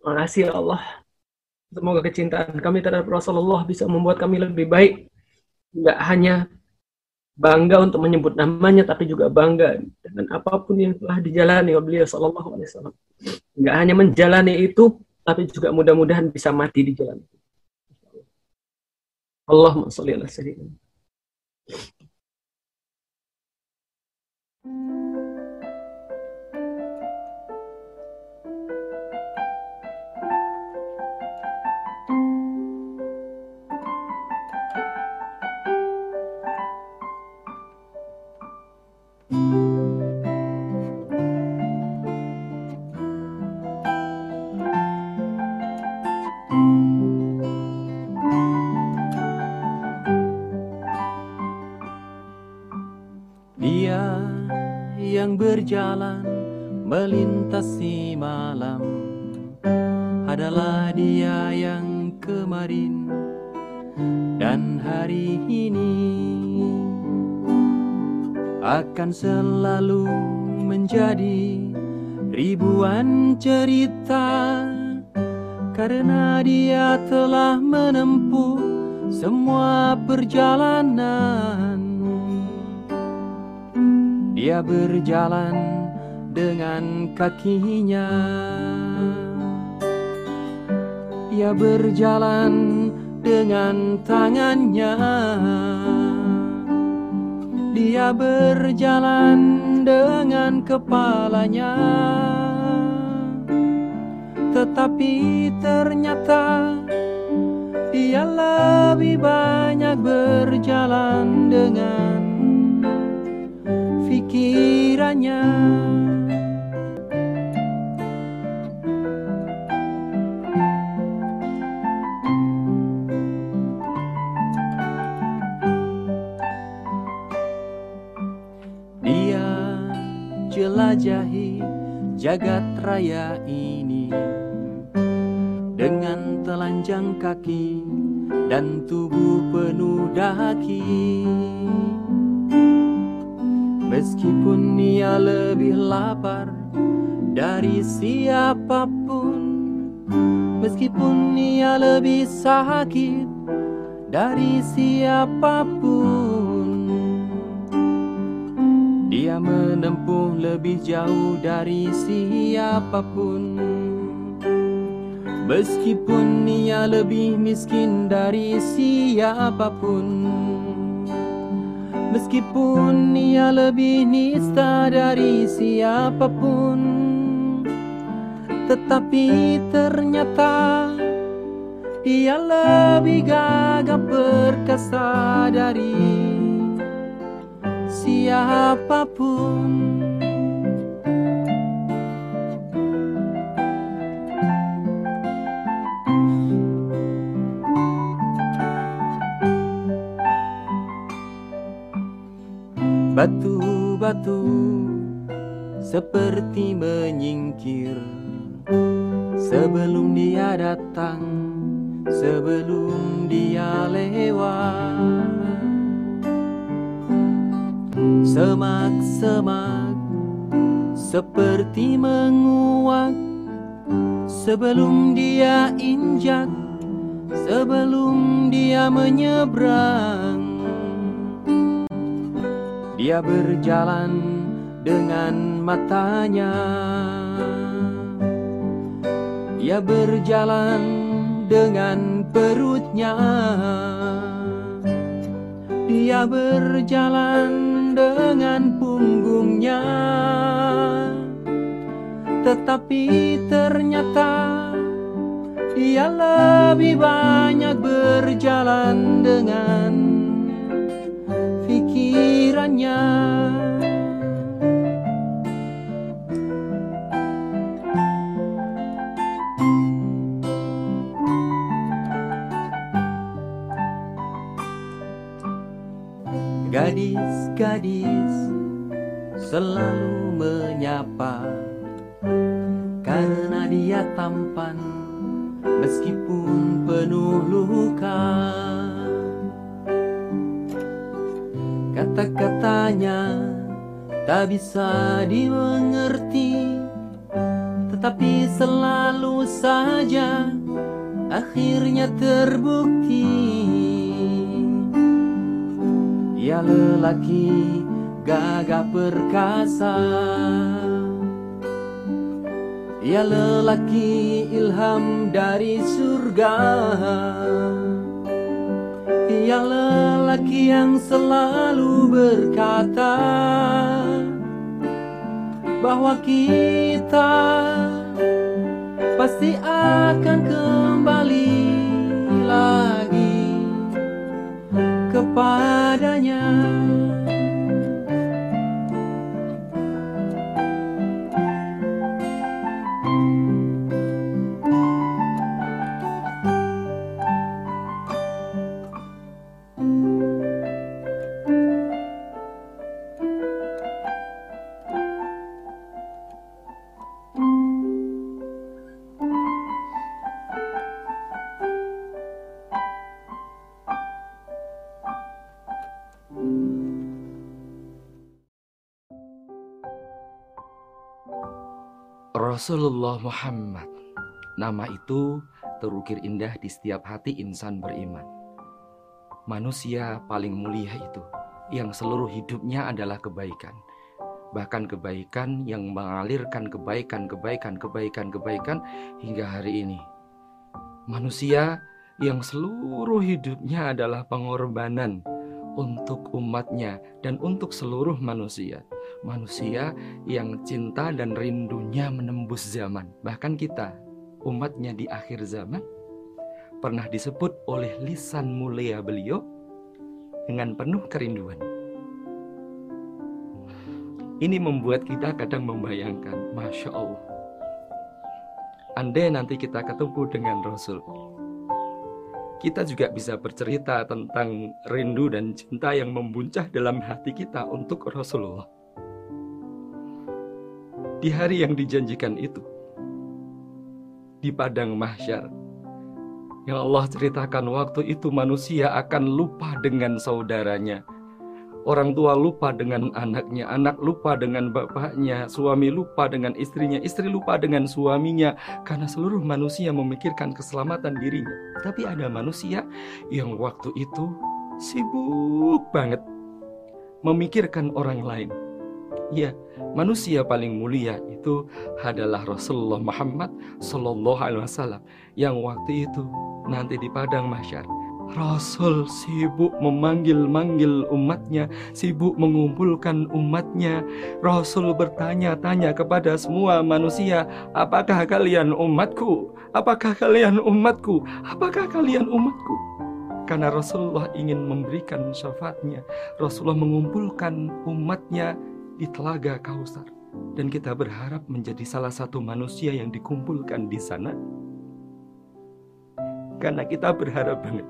Kasih ya Allah. Semoga kecintaan kami terhadap Rasulullah bisa membuat kami lebih baik. Tidak hanya bangga untuk menyebut namanya, tapi juga bangga dengan apa pun yang telah dijalani oleh beliau Sallallahu Alaihi Wasallam. Tidak hanya menjalani itu, tapi juga mudah-mudahan bisa mati di jalan. Allahumma sholli ala. Yang berjalan melintasi malam adalah dia yang kemarin dan hari ini akan selalu menjadi ribuan cerita karena dia telah menempuh semua perjalanan. Dia berjalan dengan kakinya. Dia berjalan dengan tangannya. Dia berjalan dengan kepalanya. Tetapi ternyata dia lebih banyak berjalan dengan pikirannya Dia jelajahi jagat raya ini Dengan telanjang kaki dan tubuh penuh daki Meskipun ia lebih lapar dari siapa pun Meskipun ia lebih sakit dari siapa pun Dia menempuh lebih jauh dari siapa pun. Meskipun ia lebih miskin dari siapa pun Meskipun ia lebih nista dari siapa pun Tetapi ternyata Dia lebih gagah perkasa dari siapa pun Batu-batu seperti menyingkir. Sebelum dia datang, sebelum dia lewat. Semak-semak seperti menguak. Sebelum dia injak sebelum dia menyeberang. Dia berjalan dengan matanya. Dia berjalan dengan perutnya. Dia berjalan dengan punggungnya. Tetapi ternyata dia lebih banyak berjalan dengan pikirannya. Gadis-gadis selalu menyapa karena dia tampan meskipun penuh luka. Kata-katanya tak bisa dimengerti, tetapi selalu saja akhirnya terbukti. Dia lelaki gagah perkasa. Ia lelaki ilham dari surga Ia lelaki yang selalu berkata Bahwa kita pasti akan kembali lagi kepadanya Rasulullah Muhammad. Nama itu terukir indah di setiap hati insan beriman. Manusia paling mulia itu, yang seluruh hidupnya adalah kebaikan. Bahkan kebaikan yang mengalirkan kebaikan, kebaikan, kebaikan, kebaikan hingga hari ini. Manusia yang seluruh hidupnya adalah pengorbanan untuk umatnya dan untuk seluruh manusia manusia yang cinta dan rindunya menembus zaman. Bahkan kita, umatnya di akhir zaman, pernah disebut oleh lisan mulia beliau dengan penuh kerinduan. Ini membuat kita kadang membayangkan, Masya Allah. Andai nanti kita ketemu dengan Rasul, kita juga bisa bercerita tentang rindu dan cinta yang membuncah dalam hati kita untuk Rasulullah di hari yang dijanjikan itu di padang mahsyar yang Allah ceritakan waktu itu manusia akan lupa dengan saudaranya Orang tua lupa dengan anaknya, anak lupa dengan bapaknya, suami lupa dengan istrinya, istri lupa dengan suaminya, karena seluruh manusia memikirkan keselamatan dirinya. Tapi ada manusia yang waktu itu sibuk banget memikirkan orang lain. Ya, manusia paling mulia itu adalah Rasulullah Muhammad Sallallahu Alaihi Wasallam yang waktu itu nanti di padang mahsyar Rasul sibuk memanggil-manggil umatnya, sibuk mengumpulkan umatnya. Rasul bertanya-tanya kepada semua manusia, apakah kalian umatku? Apakah kalian umatku? Apakah kalian umatku? Karena Rasulullah ingin memberikan syafaatnya. Rasulullah mengumpulkan umatnya di Telaga Kausar dan kita berharap menjadi salah satu manusia yang dikumpulkan di sana. Karena kita berharap banget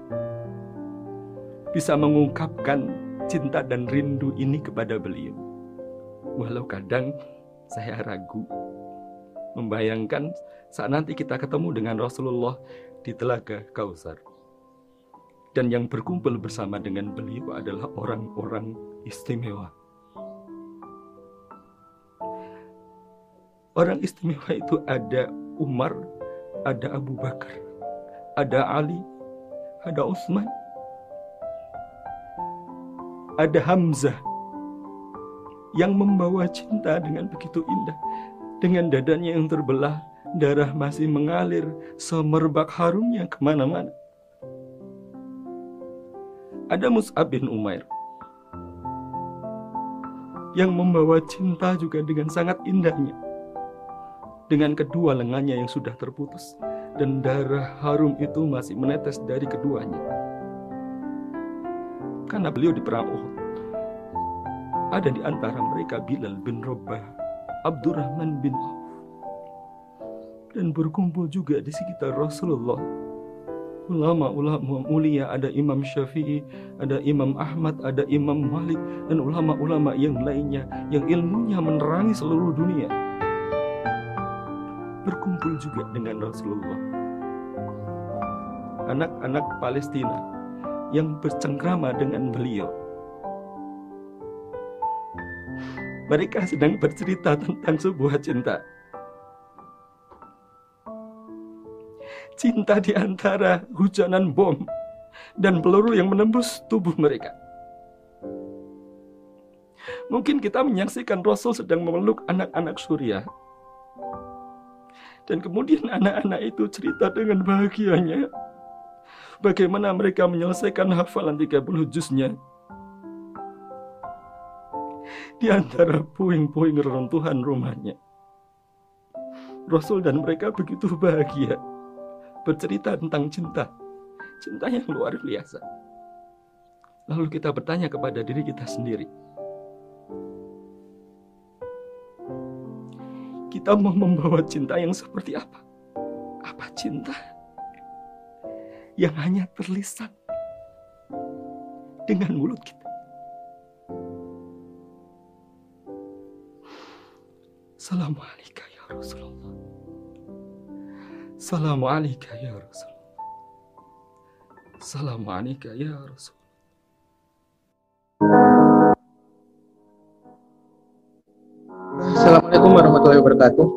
bisa mengungkapkan cinta dan rindu ini kepada beliau. Walau kadang saya ragu membayangkan saat nanti kita ketemu dengan Rasulullah di Telaga Kausar. Dan yang berkumpul bersama dengan beliau adalah orang-orang istimewa Orang istimewa itu ada Umar, ada Abu Bakar, ada Ali, ada Utsman, ada Hamzah yang membawa cinta dengan begitu indah. Dengan dadanya yang terbelah, darah masih mengalir semerbak harumnya ke mana-mana. Ada Mus'ab bin Umair yang membawa cinta juga dengan sangat indahnya. Dengan kedua lengannya yang sudah terputus dan darah harum itu masih menetes dari keduanya. Karena beliau di perang Uhud. Ada di antara mereka Bilal bin Rabah, Abdurrahman bin Auf. Dan berkumpul juga di sekitar Rasulullah. Ulama-ulama mulia ada Imam Syafi'i, ada Imam Ahmad, ada Imam Malik, dan ulama-ulama yang lainnya yang ilmunya menerangi seluruh dunia. Berkumpul juga dengan Rasulullah. Anak-anak Palestina yang bercengkrama dengan beliau Mereka sedang bercerita tentang sebuah cinta. Cinta di antara hujanan bom dan peluru yang menembus tubuh mereka. Mungkin kita menyaksikan Rasul sedang memeluk anak-anak Suriah. Dan kemudian anak-anak itu cerita dengan bahagianya. Bagaimana mereka menyelesaikan hafalan 30 juznya di antara puing-puing reruntuhan rumahnya. Rasul dan mereka begitu bahagia bercerita tentang cinta, cinta yang luar biasa. Lalu kita bertanya kepada diri kita sendiri, kita mau membawa cinta yang seperti apa? Apa cinta yang hanya terlisan dengan mulut kita? Assalamualaikum ya Rasulullah. Assalamualaikum ya Rasulullah. Assalamualaikum ya Rasulullah. Wabarakatuh.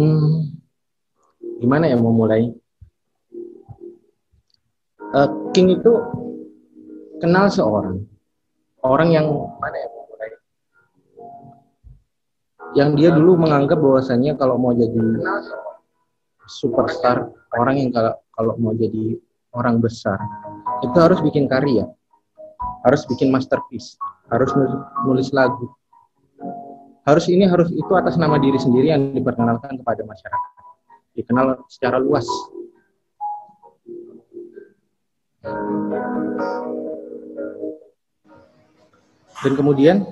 Hmm, gimana ya mau mulai? Uh, King itu kenal seorang orang yang mana ya mau mulai? Yang dia dulu menganggap bahwasannya kalau mau jadi superstar, orang yang kalau kalau mau jadi orang besar itu harus bikin karya harus bikin masterpiece, harus nulis lagu. Harus ini harus itu atas nama diri sendiri yang diperkenalkan kepada masyarakat. Dikenal secara luas. Dan kemudian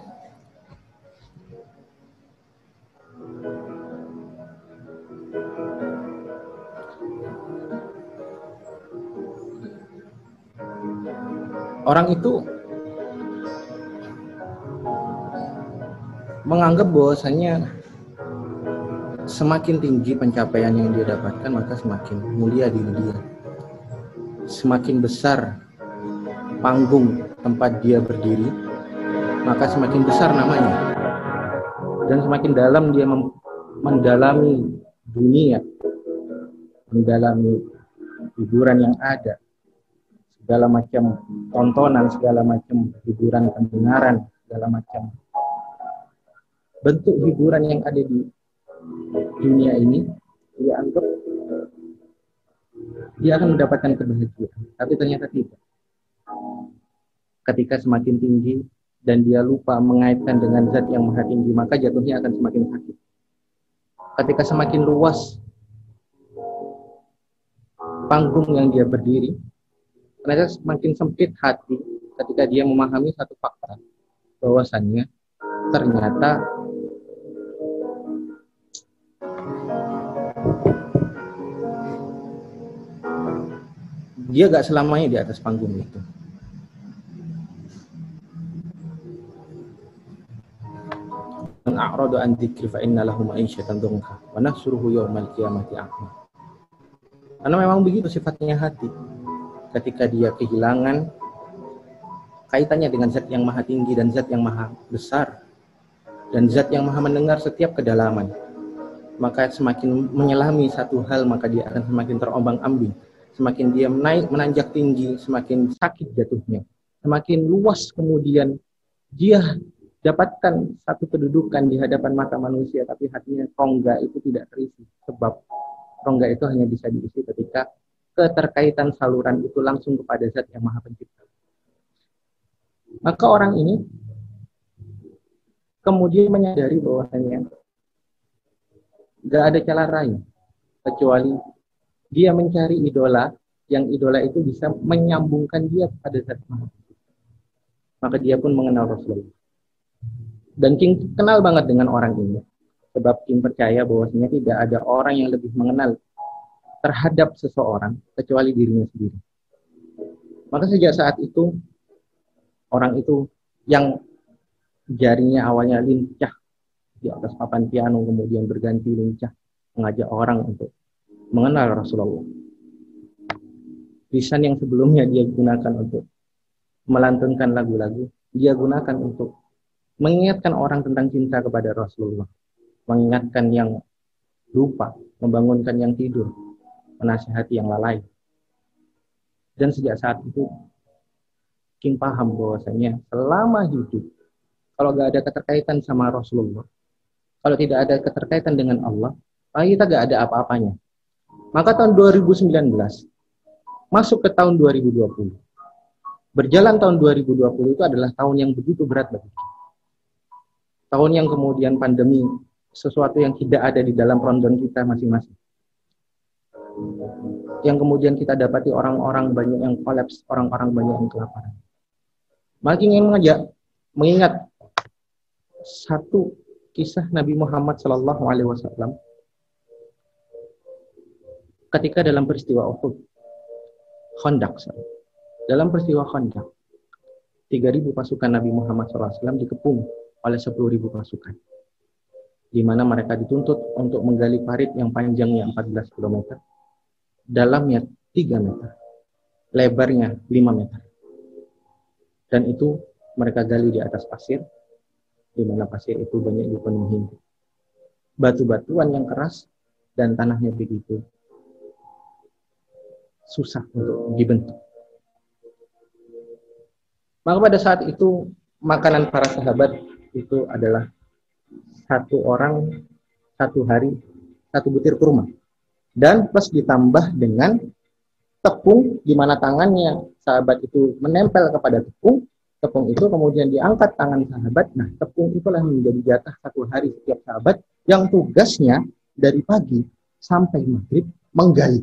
orang itu menganggap bahwasanya semakin tinggi pencapaian yang dia dapatkan maka semakin mulia diri dia. Semakin besar panggung tempat dia berdiri maka semakin besar namanya. Dan semakin dalam dia mendalami dunia mendalami hiburan yang ada segala macam tontonan segala macam hiburan pendengaran segala macam bentuk hiburan yang ada di dunia ini dia anggap dia akan mendapatkan kebahagiaan tapi ternyata tidak. Ketika semakin tinggi dan dia lupa mengaitkan dengan zat yang maha tinggi maka jatuhnya akan semakin sakit. Ketika semakin luas panggung yang dia berdiri ternyata semakin sempit hati ketika dia memahami satu fakta bahwasannya ternyata dia gak selamanya di atas panggung itu. a'radu an dzikri fa inna lahu ma'isyatan dhanka wa nahsuruhu yawmal qiyamati a'ma. Karena memang begitu sifatnya hati. Ketika dia kehilangan kaitannya dengan zat yang maha tinggi dan zat yang maha besar dan zat yang maha mendengar setiap kedalaman. maka semakin menyelami satu hal maka dia akan semakin terombang-ambing. Semakin dia menaik menanjak tinggi, semakin sakit jatuhnya. Semakin luas kemudian dia dapatkan satu kedudukan di hadapan mata manusia tapi hatinya rongga itu tidak terisi sebab rongga itu hanya bisa diisi ketika keterkaitan saluran itu langsung kepada zat yang maha pencipta. Maka orang ini kemudian menyadari bahwasanya gak ada cara lain kecuali dia mencari idola yang idola itu bisa menyambungkan dia kepada zat maha maka dia pun mengenal Rasulullah. Dan King kenal banget dengan orang ini. Sebab King percaya bahwasanya tidak ada orang yang lebih mengenal terhadap seseorang kecuali dirinya sendiri maka sejak saat itu orang itu yang jarinya awalnya lincah di atas papan piano kemudian berganti lincah mengajak orang untuk mengenal Rasulullah. Lisan yang sebelumnya dia gunakan untuk melantunkan lagu-lagu, dia gunakan untuk mengingatkan orang tentang cinta kepada Rasulullah, mengingatkan yang lupa, membangunkan yang tidur, menasihati yang lalai. Dan sejak saat itu, King paham bahwasanya selama hidup, kalau gak ada keterkaitan sama Rasulullah, kalau tidak ada keterkaitan dengan Allah, kita gak ada apa-apanya. Maka tahun 2019 masuk ke tahun 2020. Berjalan tahun 2020 itu adalah tahun yang begitu berat bagi kita. Tahun yang kemudian pandemi sesuatu yang tidak ada di dalam rondon kita masing-masing. Yang kemudian kita dapati orang-orang banyak yang kolaps, orang-orang banyak yang kelaparan. Maka ingin mengajak, mengingat satu kisah Nabi Muhammad Shallallahu Alaihi Wasallam ketika dalam peristiwa Uhud, Khandaq, dalam peristiwa Khandaq, 3.000 pasukan Nabi Muhammad SAW dikepung oleh 10.000 pasukan. Di mana mereka dituntut untuk menggali parit yang panjangnya 14 km, dalamnya 3 meter, lebarnya 5 meter. Dan itu mereka gali di atas pasir, di mana pasir itu banyak dipenuhi batu-batuan yang keras dan tanahnya begitu susah untuk dibentuk. Maka pada saat itu makanan para sahabat itu adalah satu orang satu hari satu butir kurma dan plus ditambah dengan tepung di mana tangannya sahabat itu menempel kepada tepung tepung itu kemudian diangkat tangan sahabat nah tepung itulah menjadi jatah satu hari setiap sahabat yang tugasnya dari pagi sampai maghrib menggali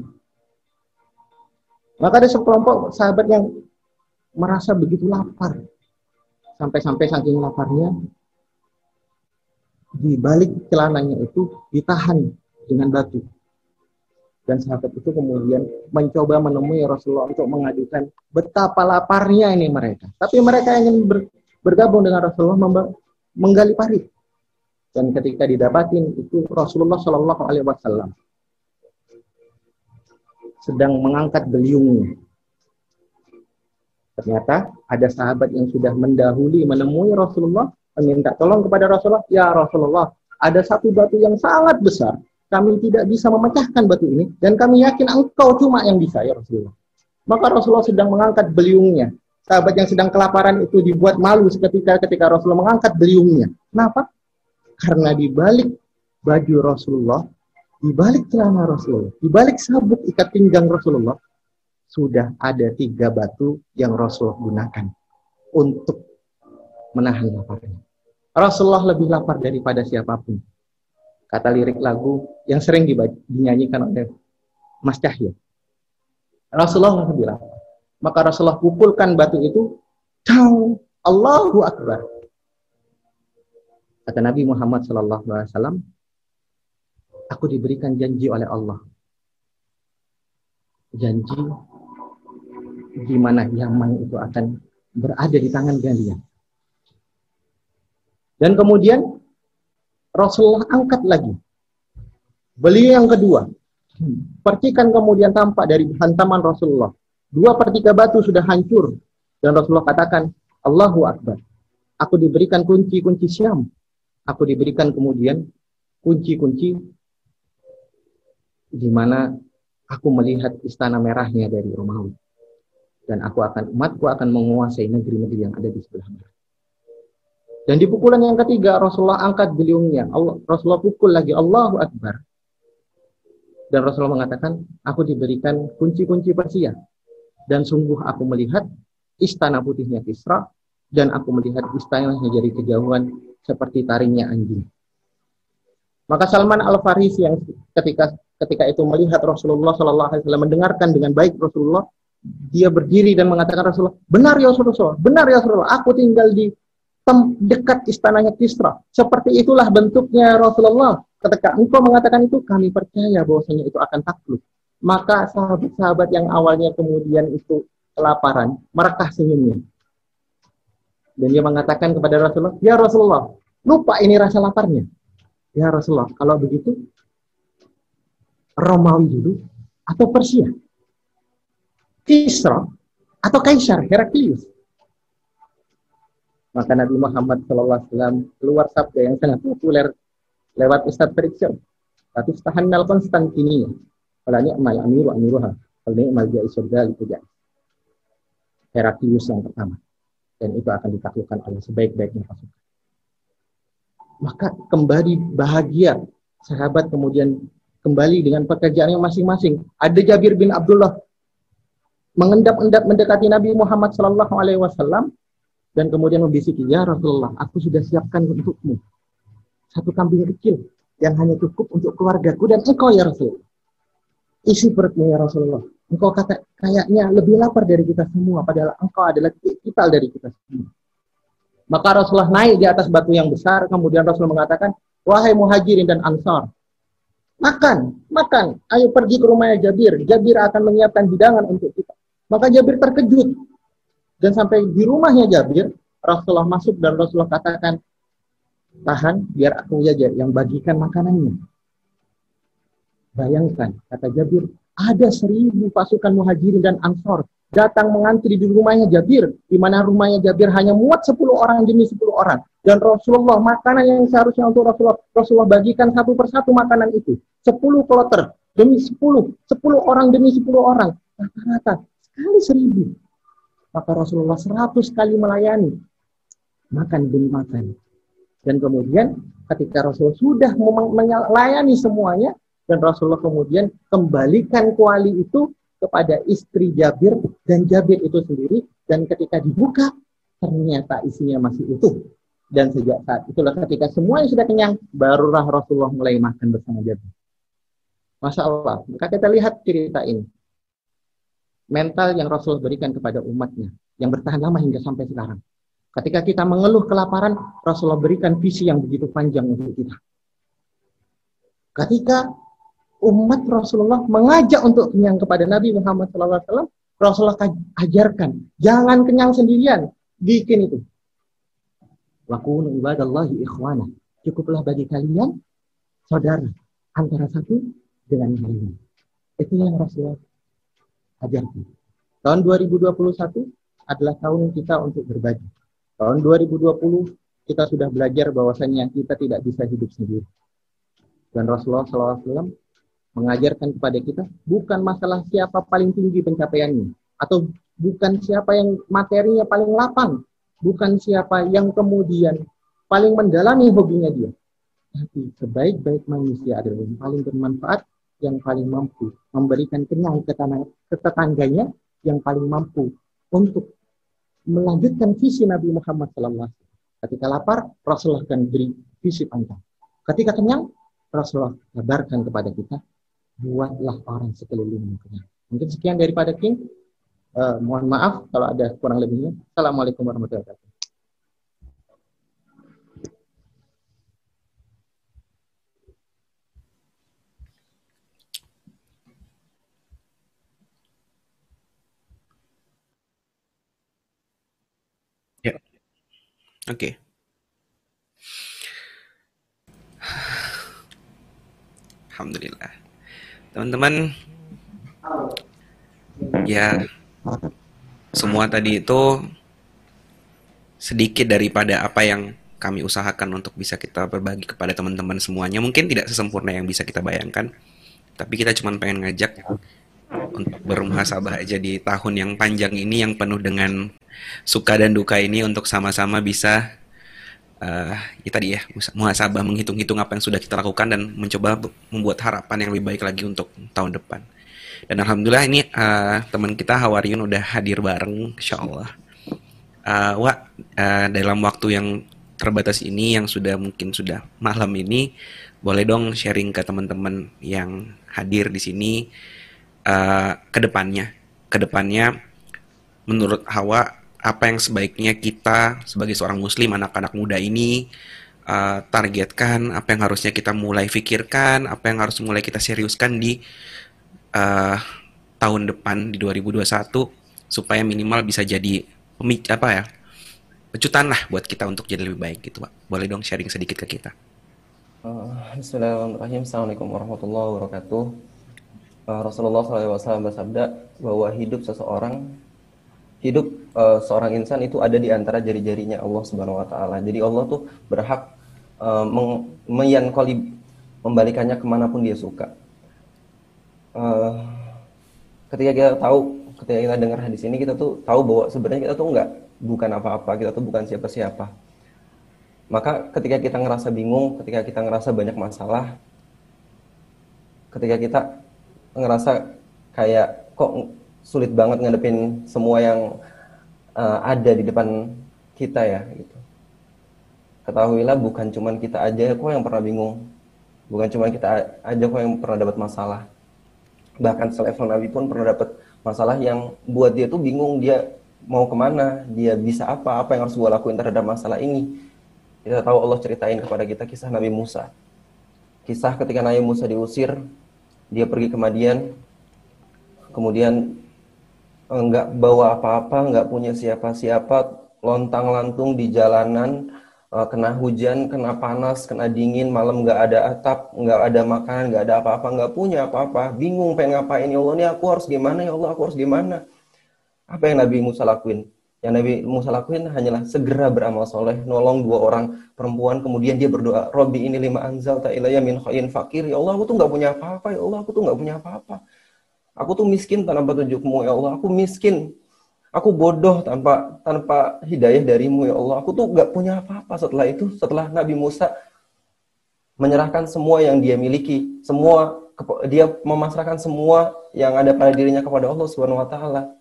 maka ada sekelompok sahabat yang merasa begitu lapar. Sampai-sampai saking laparnya, di balik celananya itu ditahan dengan batu. Dan sahabat itu kemudian mencoba menemui Rasulullah untuk mengadukan betapa laparnya ini mereka. Tapi mereka ingin ber, bergabung dengan Rasulullah menggali parit. Dan ketika didapatin itu Rasulullah Shallallahu Alaihi Wasallam sedang mengangkat beliungnya. Ternyata ada sahabat yang sudah mendahului menemui Rasulullah meminta tolong kepada Rasulullah, "Ya Rasulullah, ada satu batu yang sangat besar. Kami tidak bisa memecahkan batu ini dan kami yakin engkau cuma yang bisa ya Rasulullah." Maka Rasulullah sedang mengangkat beliungnya. Sahabat yang sedang kelaparan itu dibuat malu seketika ketika Rasulullah mengangkat beliungnya. Kenapa? Karena di balik baju Rasulullah di balik celana Rasulullah, di balik sabuk ikat pinggang Rasulullah, sudah ada tiga batu yang Rasulullah gunakan untuk menahan laparnya. Rasulullah lebih lapar daripada siapa pun. Kata lirik lagu yang sering dinyanyikan oleh Mas Cahyo. Rasulullah lapar. Maka Rasulullah pukulkan batu itu, Tau, Allahu Akbar. Kata Nabi Muhammad SAW, aku diberikan janji oleh Allah. Janji di mana Yaman itu akan berada di tangan kalian. Dan kemudian Rasulullah angkat lagi. Beliau yang kedua. Percikan kemudian tampak dari hantaman Rasulullah. Dua per tiga batu sudah hancur. Dan Rasulullah katakan, Allahu Akbar. Aku diberikan kunci-kunci Syam. Aku diberikan kemudian kunci-kunci di mana aku melihat istana merahnya dari Romawi dan aku akan umatku akan menguasai negeri-negeri yang ada di sebelah barat. Dan di pukulan yang ketiga Rasulullah angkat beliungnya. Allah, Rasulullah pukul lagi Allahu Akbar. Dan Rasulullah mengatakan, aku diberikan kunci-kunci Persia. Dan sungguh aku melihat istana putihnya Kisra dan aku melihat istananya jadi kejauhan seperti taringnya anjing. Maka Salman Al Farisi yang ketika ketika itu melihat Rasulullah Shallallahu Alaihi Wasallam mendengarkan dengan baik Rasulullah, dia berdiri dan mengatakan Rasulullah, benar ya Rasulullah, benar ya Rasulullah, aku tinggal di dekat istananya Kisra. Seperti itulah bentuknya Rasulullah. Ketika engkau mengatakan itu, kami percaya bahwasanya itu akan takluk. Maka sahabat-sahabat yang awalnya kemudian itu kelaparan, merekah senyumnya. Dan dia mengatakan kepada Rasulullah, Ya Rasulullah, lupa ini rasa laparnya. Ya Rasulullah, kalau begitu, Romawi dulu atau Persia? Kisra atau Kaisar, Heraklius? Maka Nabi Muhammad SAW keluar sabda yang sangat populer lewat Ustaz Friksyon. Tapi nal Konstantiniya. Kalau ni'mal amiru amiruha. Kalau ni'mal jaisur itu Heraklius yang pertama. Dan itu akan ditaklukkan oleh sebaik-baiknya pasukan. Maka kembali bahagia sahabat kemudian kembali dengan pekerjaan yang masing-masing. Ada Jabir bin Abdullah mengendap-endap mendekati Nabi Muhammad Sallallahu Alaihi Wasallam dan kemudian membisiki, ya Rasulullah, aku sudah siapkan untukmu satu kambing kecil yang hanya cukup untuk keluargaku dan engkau ya Rasul. Isi perutmu ya Rasulullah. Engkau kata kayaknya lebih lapar dari kita semua, padahal engkau adalah vital dari kita semua. Maka Rasulullah naik di atas batu yang besar, kemudian Rasul mengatakan, wahai muhajirin dan ansar, makan, makan, ayo pergi ke rumahnya Jabir. Jabir akan menyiapkan hidangan untuk kita. Maka Jabir terkejut, dan sampai di rumahnya Jabir, Rasulullah masuk dan Rasulullah katakan, tahan biar aku saja yang bagikan makanannya. Bayangkan, kata Jabir, ada seribu pasukan muhajirin dan ansor datang mengantri di rumahnya Jabir, di mana rumahnya Jabir hanya muat 10 orang demi 10 orang. Dan Rasulullah, makanan yang seharusnya untuk Rasulullah, Rasulullah bagikan satu persatu makanan itu. 10 kloter demi 10, 10 orang demi 10 orang. Rata-rata, sekali seribu maka Rasulullah seratus kali melayani makan demi makan. Dan kemudian ketika Rasulullah sudah melayani semuanya dan Rasulullah kemudian kembalikan kuali itu kepada istri Jabir dan Jabir itu sendiri dan ketika dibuka ternyata isinya masih utuh. Dan sejak saat itulah ketika semuanya sudah kenyang, barulah Rasulullah mulai makan bersama Jabir. Masya Allah. Maka kita lihat cerita ini mental yang Rasul berikan kepada umatnya yang bertahan lama hingga sampai sekarang. Ketika kita mengeluh kelaparan, Rasulullah berikan visi yang begitu panjang untuk kita. Ketika umat Rasulullah mengajak untuk kenyang kepada Nabi Muhammad SAW, Rasulullah ajarkan, jangan kenyang sendirian, bikin itu. Wakunu ibadallahi ikhwana. Cukuplah bagi kalian saudara antara satu dengan yang lain. Itu yang Rasulullah ajarkan. Tahun 2021 adalah tahun kita untuk berbagi. Tahun 2020 kita sudah belajar bahwasannya kita tidak bisa hidup sendiri. Dan Rasulullah SAW mengajarkan kepada kita bukan masalah siapa paling tinggi pencapaiannya atau bukan siapa yang materinya paling lapang, bukan siapa yang kemudian paling mendalami hobinya dia. Tapi sebaik-baik manusia adalah yang paling bermanfaat yang paling mampu memberikan kenyang ke, tanah, ke tetangganya yang paling mampu untuk melanjutkan visi Nabi Muhammad SAW. Ketika lapar, Rasulullah akan beri visi panjang. Ketika kenyang, Rasulullah kabarkan kepada kita, buatlah orang sekeliling kenyang. Mungkin sekian daripada King. Uh, mohon maaf kalau ada kurang lebihnya. Assalamualaikum warahmatullahi wabarakatuh. Oke. Alhamdulillah. Teman-teman, ya semua tadi itu sedikit daripada apa yang kami usahakan untuk bisa kita berbagi kepada teman-teman semuanya. Mungkin tidak sesempurna yang bisa kita bayangkan, Tapi kita cuma pengen ngajak untuk bermuhasabah aja di tahun yang panjang ini yang penuh dengan suka dan duka ini untuk sama-sama bisa uh, ya tadi ya muhasabah menghitung-hitung apa yang sudah kita lakukan dan mencoba membuat harapan yang lebih baik lagi untuk tahun depan. Dan alhamdulillah ini uh, teman kita Hawariun udah hadir bareng, insya Allah. Uh, uh, dalam waktu yang terbatas ini yang sudah mungkin sudah malam ini, boleh dong sharing ke teman-teman yang hadir di sini uh, ke depannya. Ke depannya, menurut Hawa, apa yang sebaiknya kita sebagai seorang Muslim, anak-anak muda ini uh, targetkan, apa yang harusnya kita mulai pikirkan, apa yang harus mulai kita seriuskan di uh, tahun depan di 2021 supaya minimal bisa jadi pemic apa ya pecutan lah buat kita untuk jadi lebih baik gitu pak. Boleh dong sharing sedikit ke kita. Bismillahirrahmanirrahim. Assalamualaikum warahmatullahi wabarakatuh uh, Rasulullah SAW bersabda bahwa hidup seseorang hidup uh, seorang insan itu ada di antara jari-jarinya Allah Subhanahu Wa Taala. Jadi Allah tuh berhak uh, meyankoli membalikannya ke mana pun dia suka. Uh, ketika kita tahu ketika kita dengar hadis ini kita tuh tahu bahwa sebenarnya kita tuh nggak bukan apa-apa kita tuh bukan siapa-siapa. Maka ketika kita ngerasa bingung ketika kita ngerasa banyak masalah ketika kita ngerasa kayak kok sulit banget ngadepin semua yang uh, ada di depan kita ya gitu. Ketahuilah bukan cuman kita aja kok yang pernah bingung. Bukan cuma kita aja kok yang pernah dapat masalah. Bahkan selevel Nabi pun pernah dapat masalah yang buat dia tuh bingung dia mau ke mana dia bisa apa apa yang harus gue lakuin terhadap masalah ini. Kita tahu Allah ceritain kepada kita kisah Nabi Musa. Kisah ketika Nabi Musa diusir dia pergi ke Madian kemudian enggak bawa apa-apa enggak punya siapa-siapa lontang lantung di jalanan uh, kena hujan, kena panas, kena dingin, malam nggak ada atap, nggak ada makanan, nggak ada apa-apa, nggak punya apa-apa, bingung pengen ngapain ya Allah ini aku harus gimana ya Allah aku harus gimana? Apa yang Nabi Musa lakuin? Yang Nabi Musa lakuin hanyalah segera beramal soleh, nolong dua orang perempuan, kemudian dia berdoa, Robi ini lima anzal ta'ilaya min khayin fakir, ya Allah aku tuh nggak punya apa-apa, ya Allah aku tuh nggak punya apa-apa. Aku tuh miskin tanpa petunjukmu, ya Allah aku miskin Aku bodoh tanpa tanpa hidayah darimu ya Allah. Aku tuh gak punya apa-apa setelah itu. Setelah Nabi Musa menyerahkan semua yang dia miliki, semua dia memasrahkan semua yang ada pada dirinya kepada Allah Subhanahu wa taala.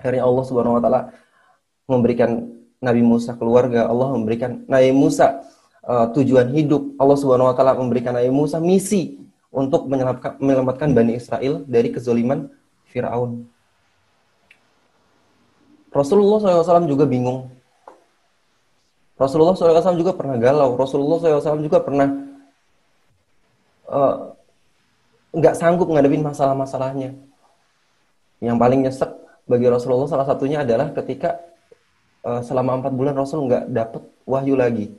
Akhirnya Allah Subhanahu wa taala memberikan Nabi Musa keluarga, Allah memberikan Nabi Musa uh, tujuan hidup. Allah Subhanahu wa taala memberikan Nabi Musa misi untuk menyelamatkan, Bani Israel dari kezoliman Firaun. Rasulullah SAW juga bingung. Rasulullah SAW juga pernah galau. Rasulullah SAW juga pernah eh, nggak uh, sanggup ngadepin masalah-masalahnya. Yang paling nyesek bagi Rasulullah salah satunya adalah ketika uh, selama empat bulan Rasul nggak dapet wahyu lagi.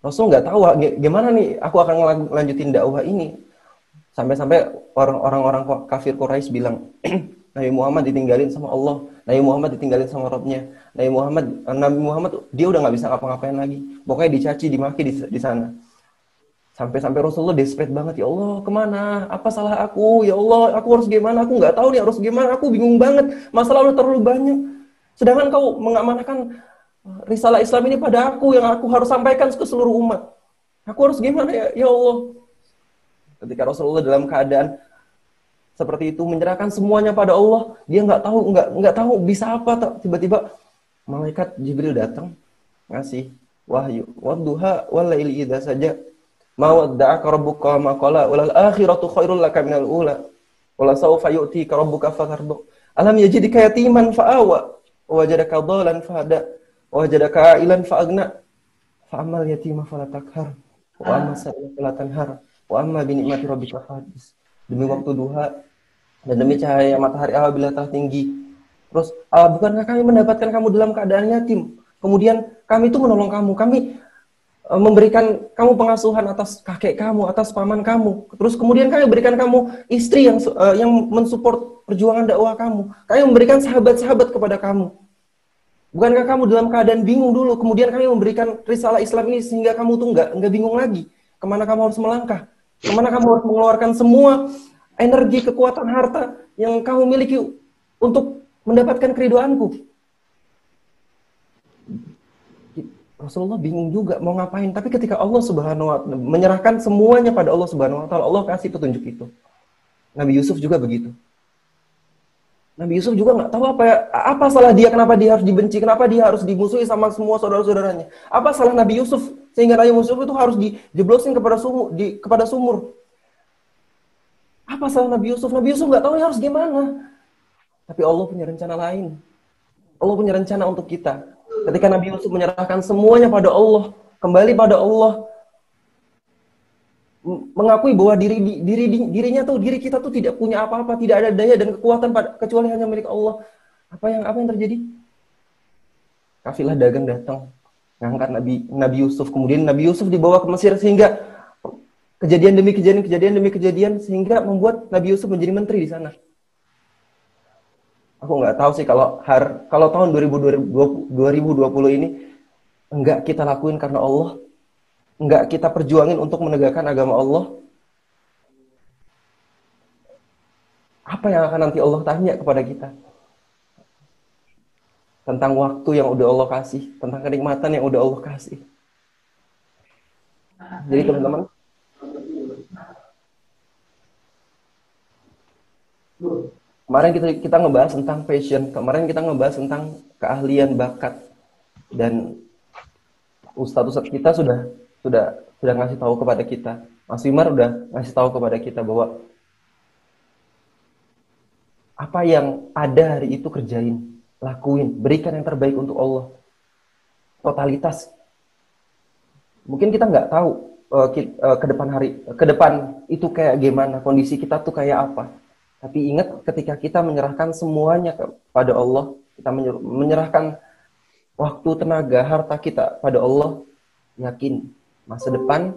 Rasul nggak tahu gimana nih aku akan lanjutin dakwah ini. Sampai-sampai orang-orang kafir Quraisy bilang, Nabi Muhammad ditinggalin sama Allah, Nabi Muhammad ditinggalin sama Robnya, Nabi Muhammad Nabi Muhammad dia udah nggak bisa ngapa-ngapain lagi, pokoknya dicaci, dimaki di, di sana. Sampai-sampai Rasulullah desperate banget, ya Allah ke mana? Apa salah aku? Ya Allah, aku harus gimana? Aku nggak tahu nih harus gimana. Aku bingung banget. Masalah lu terlalu banyak. Sedangkan kau mengamanahkan risalah Islam ini pada aku yang aku harus sampaikan ke seluruh umat. Aku harus gimana ya, ya Allah? Ketika Rasulullah dalam keadaan seperti itu menyerahkan semuanya pada Allah dia nggak tahu nggak nggak tahu bisa apa tiba-tiba malaikat Jibril datang ngasih wahyu. Wadduha walaili idza saja. Ma wadda'aka rabbuka ma qala. Wal akhiratu khairul laka minal ula. Wala sawfa yu'tika rabbuka fatardu. Alam yajidika yatiman fa'awa wajadaka dhalan fahada wajadaka ailan fa'agna fa'amal yatima fala takhar wa amma sa'ila fala tanhar wa amma bi ni'mati rabbika fahadis demi waktu duha dan demi cahaya matahari apabila telah tinggi. Terus, uh, bukankah kami mendapatkan kamu dalam keadaan yatim? Kemudian kami itu menolong kamu. Kami memberikan kamu pengasuhan atas kakek kamu, atas paman kamu. Terus kemudian kami berikan kamu istri yang uh, yang mensupport perjuangan dakwah kamu. Kami memberikan sahabat-sahabat kepada kamu. Bukankah kamu dalam keadaan bingung dulu, kemudian kami memberikan risalah Islam ini sehingga kamu tuh nggak nggak bingung lagi ke mana kamu harus melangkah. Ke mana kamu harus mengeluarkan semua energi, kekuatan, harta yang kamu miliki untuk mendapatkan keridoanku? Rasulullah bingung juga mau ngapain. Tapi ketika Allah Subhanahu wa taala menyerahkan semuanya pada Allah Subhanahu wa taala, Allah kasih petunjuk itu. Nabi Yusuf juga begitu. Nabi Yusuf juga nggak tahu apa ya, apa salah dia, kenapa dia harus dibenci, kenapa dia harus dimusuhi sama semua saudara-saudaranya. Apa salah Nabi Yusuf sehingga Nabi Yusuf itu harus dijeblosin kepada sumur, di, kepada sumur. Apa salah Nabi Yusuf? Nabi Yusuf nggak tahu harus gimana. Tapi Allah punya rencana lain. Allah punya rencana untuk kita. Ketika Nabi Yusuf menyerahkan semuanya pada Allah, kembali pada Allah, mengakui bahwa diri diri dirinya tuh diri kita tuh tidak punya apa-apa, tidak ada daya dan kekuatan pada, kecuali hanya milik Allah. Apa yang apa yang terjadi? Kafilah dagang datang ngangkat Nabi Nabi Yusuf, kemudian Nabi Yusuf dibawa ke Mesir sehingga kejadian demi kejadian kejadian demi kejadian sehingga membuat Nabi Yusuf menjadi menteri di sana. Aku nggak tahu sih kalau har kalau tahun 2020, 2020 ini enggak kita lakuin karena Allah nggak kita perjuangin untuk menegakkan agama Allah, apa yang akan nanti Allah tanya kepada kita? Tentang waktu yang udah Allah kasih, tentang kenikmatan yang udah Allah kasih. Jadi teman-teman, kemarin kita kita ngebahas tentang passion, kemarin kita ngebahas tentang keahlian, bakat, dan ustadz-ustadz kita sudah sudah sudah ngasih tahu kepada kita. Mas Wimar udah ngasih tahu kepada kita bahwa apa yang ada hari itu kerjain, lakuin, berikan yang terbaik untuk Allah. Totalitas. Mungkin kita nggak tahu uh, ke depan hari, ke depan itu kayak gimana, kondisi kita tuh kayak apa. Tapi ingat ketika kita menyerahkan semuanya kepada Allah, kita menyerahkan waktu, tenaga, harta kita pada Allah, yakin masa depan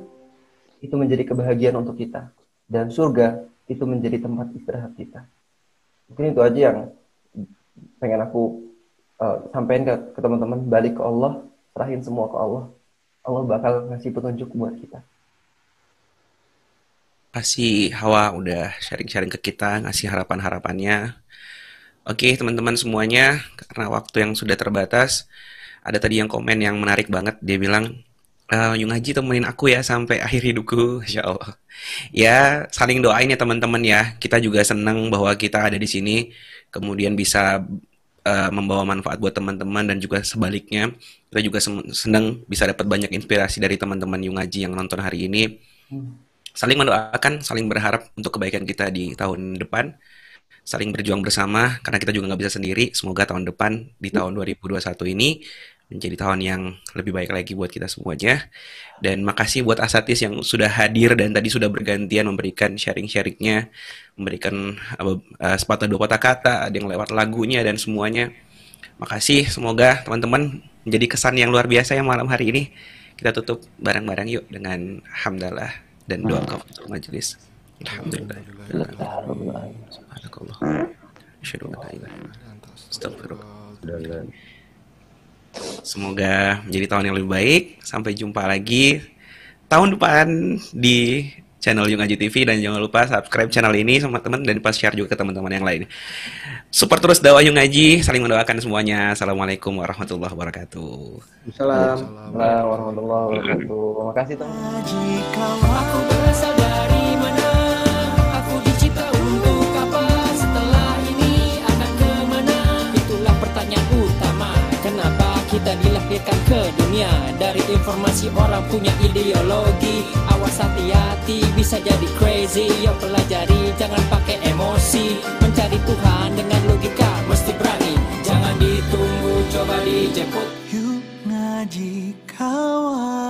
itu menjadi kebahagiaan untuk kita dan surga itu menjadi tempat istirahat kita. Mungkin itu aja yang pengen aku uh, sampaikan ke, teman-teman balik ke Allah, serahin semua ke Allah. Allah bakal ngasih petunjuk buat kita. Kasih Hawa udah sharing-sharing ke kita, ngasih harapan-harapannya. Oke, teman-teman semuanya, karena waktu yang sudah terbatas, ada tadi yang komen yang menarik banget. Dia bilang, uh, Yung Haji temenin aku ya sampai akhir hidupku, Insya Allah. Ya, saling doain ya teman-teman ya. Kita juga senang bahwa kita ada di sini, kemudian bisa uh, membawa manfaat buat teman-teman dan juga sebaliknya. Kita juga senang bisa dapat banyak inspirasi dari teman-teman Yung Haji yang nonton hari ini. Saling mendoakan, saling berharap untuk kebaikan kita di tahun depan. Saling berjuang bersama, karena kita juga nggak bisa sendiri. Semoga tahun depan, di tahun 2021 ini, menjadi tahun yang lebih baik lagi buat kita semuanya. Dan makasih buat Asatis yang sudah hadir dan tadi sudah bergantian memberikan sharing-sharingnya, memberikan uh, sepatah dua patah kata, ada yang lewat lagunya dan semuanya. Makasih, semoga teman-teman menjadi kesan yang luar biasa yang malam hari ini. Kita tutup bareng-bareng yuk dengan hamdalah dan doa kafaratul majelis. Alhamdulillah. Subhanakallah. Asyhadu an la ilaha illa anta astaghfirullah. Semoga menjadi tahun yang lebih baik. Sampai jumpa lagi tahun depan di channel Yung Aji TV dan jangan lupa subscribe channel ini sama teman dan pas share juga ke teman-teman yang lain. Support terus dakwah Yung Aji, saling mendoakan semuanya. Assalamualaikum warahmatullahi wabarakatuh. Assalamualaikum warahmatullahi wabarakatuh. Terima kasih teman. Kita dilahirkan ke dunia. Dari informasi orang punya ideologi Awas hati-hati bisa jadi crazy. Yo pelajari jangan pakai emosi. Mencari Tuhan dengan logika mesti berani. Jangan ditunggu coba dijemput Yuk ngaji kawan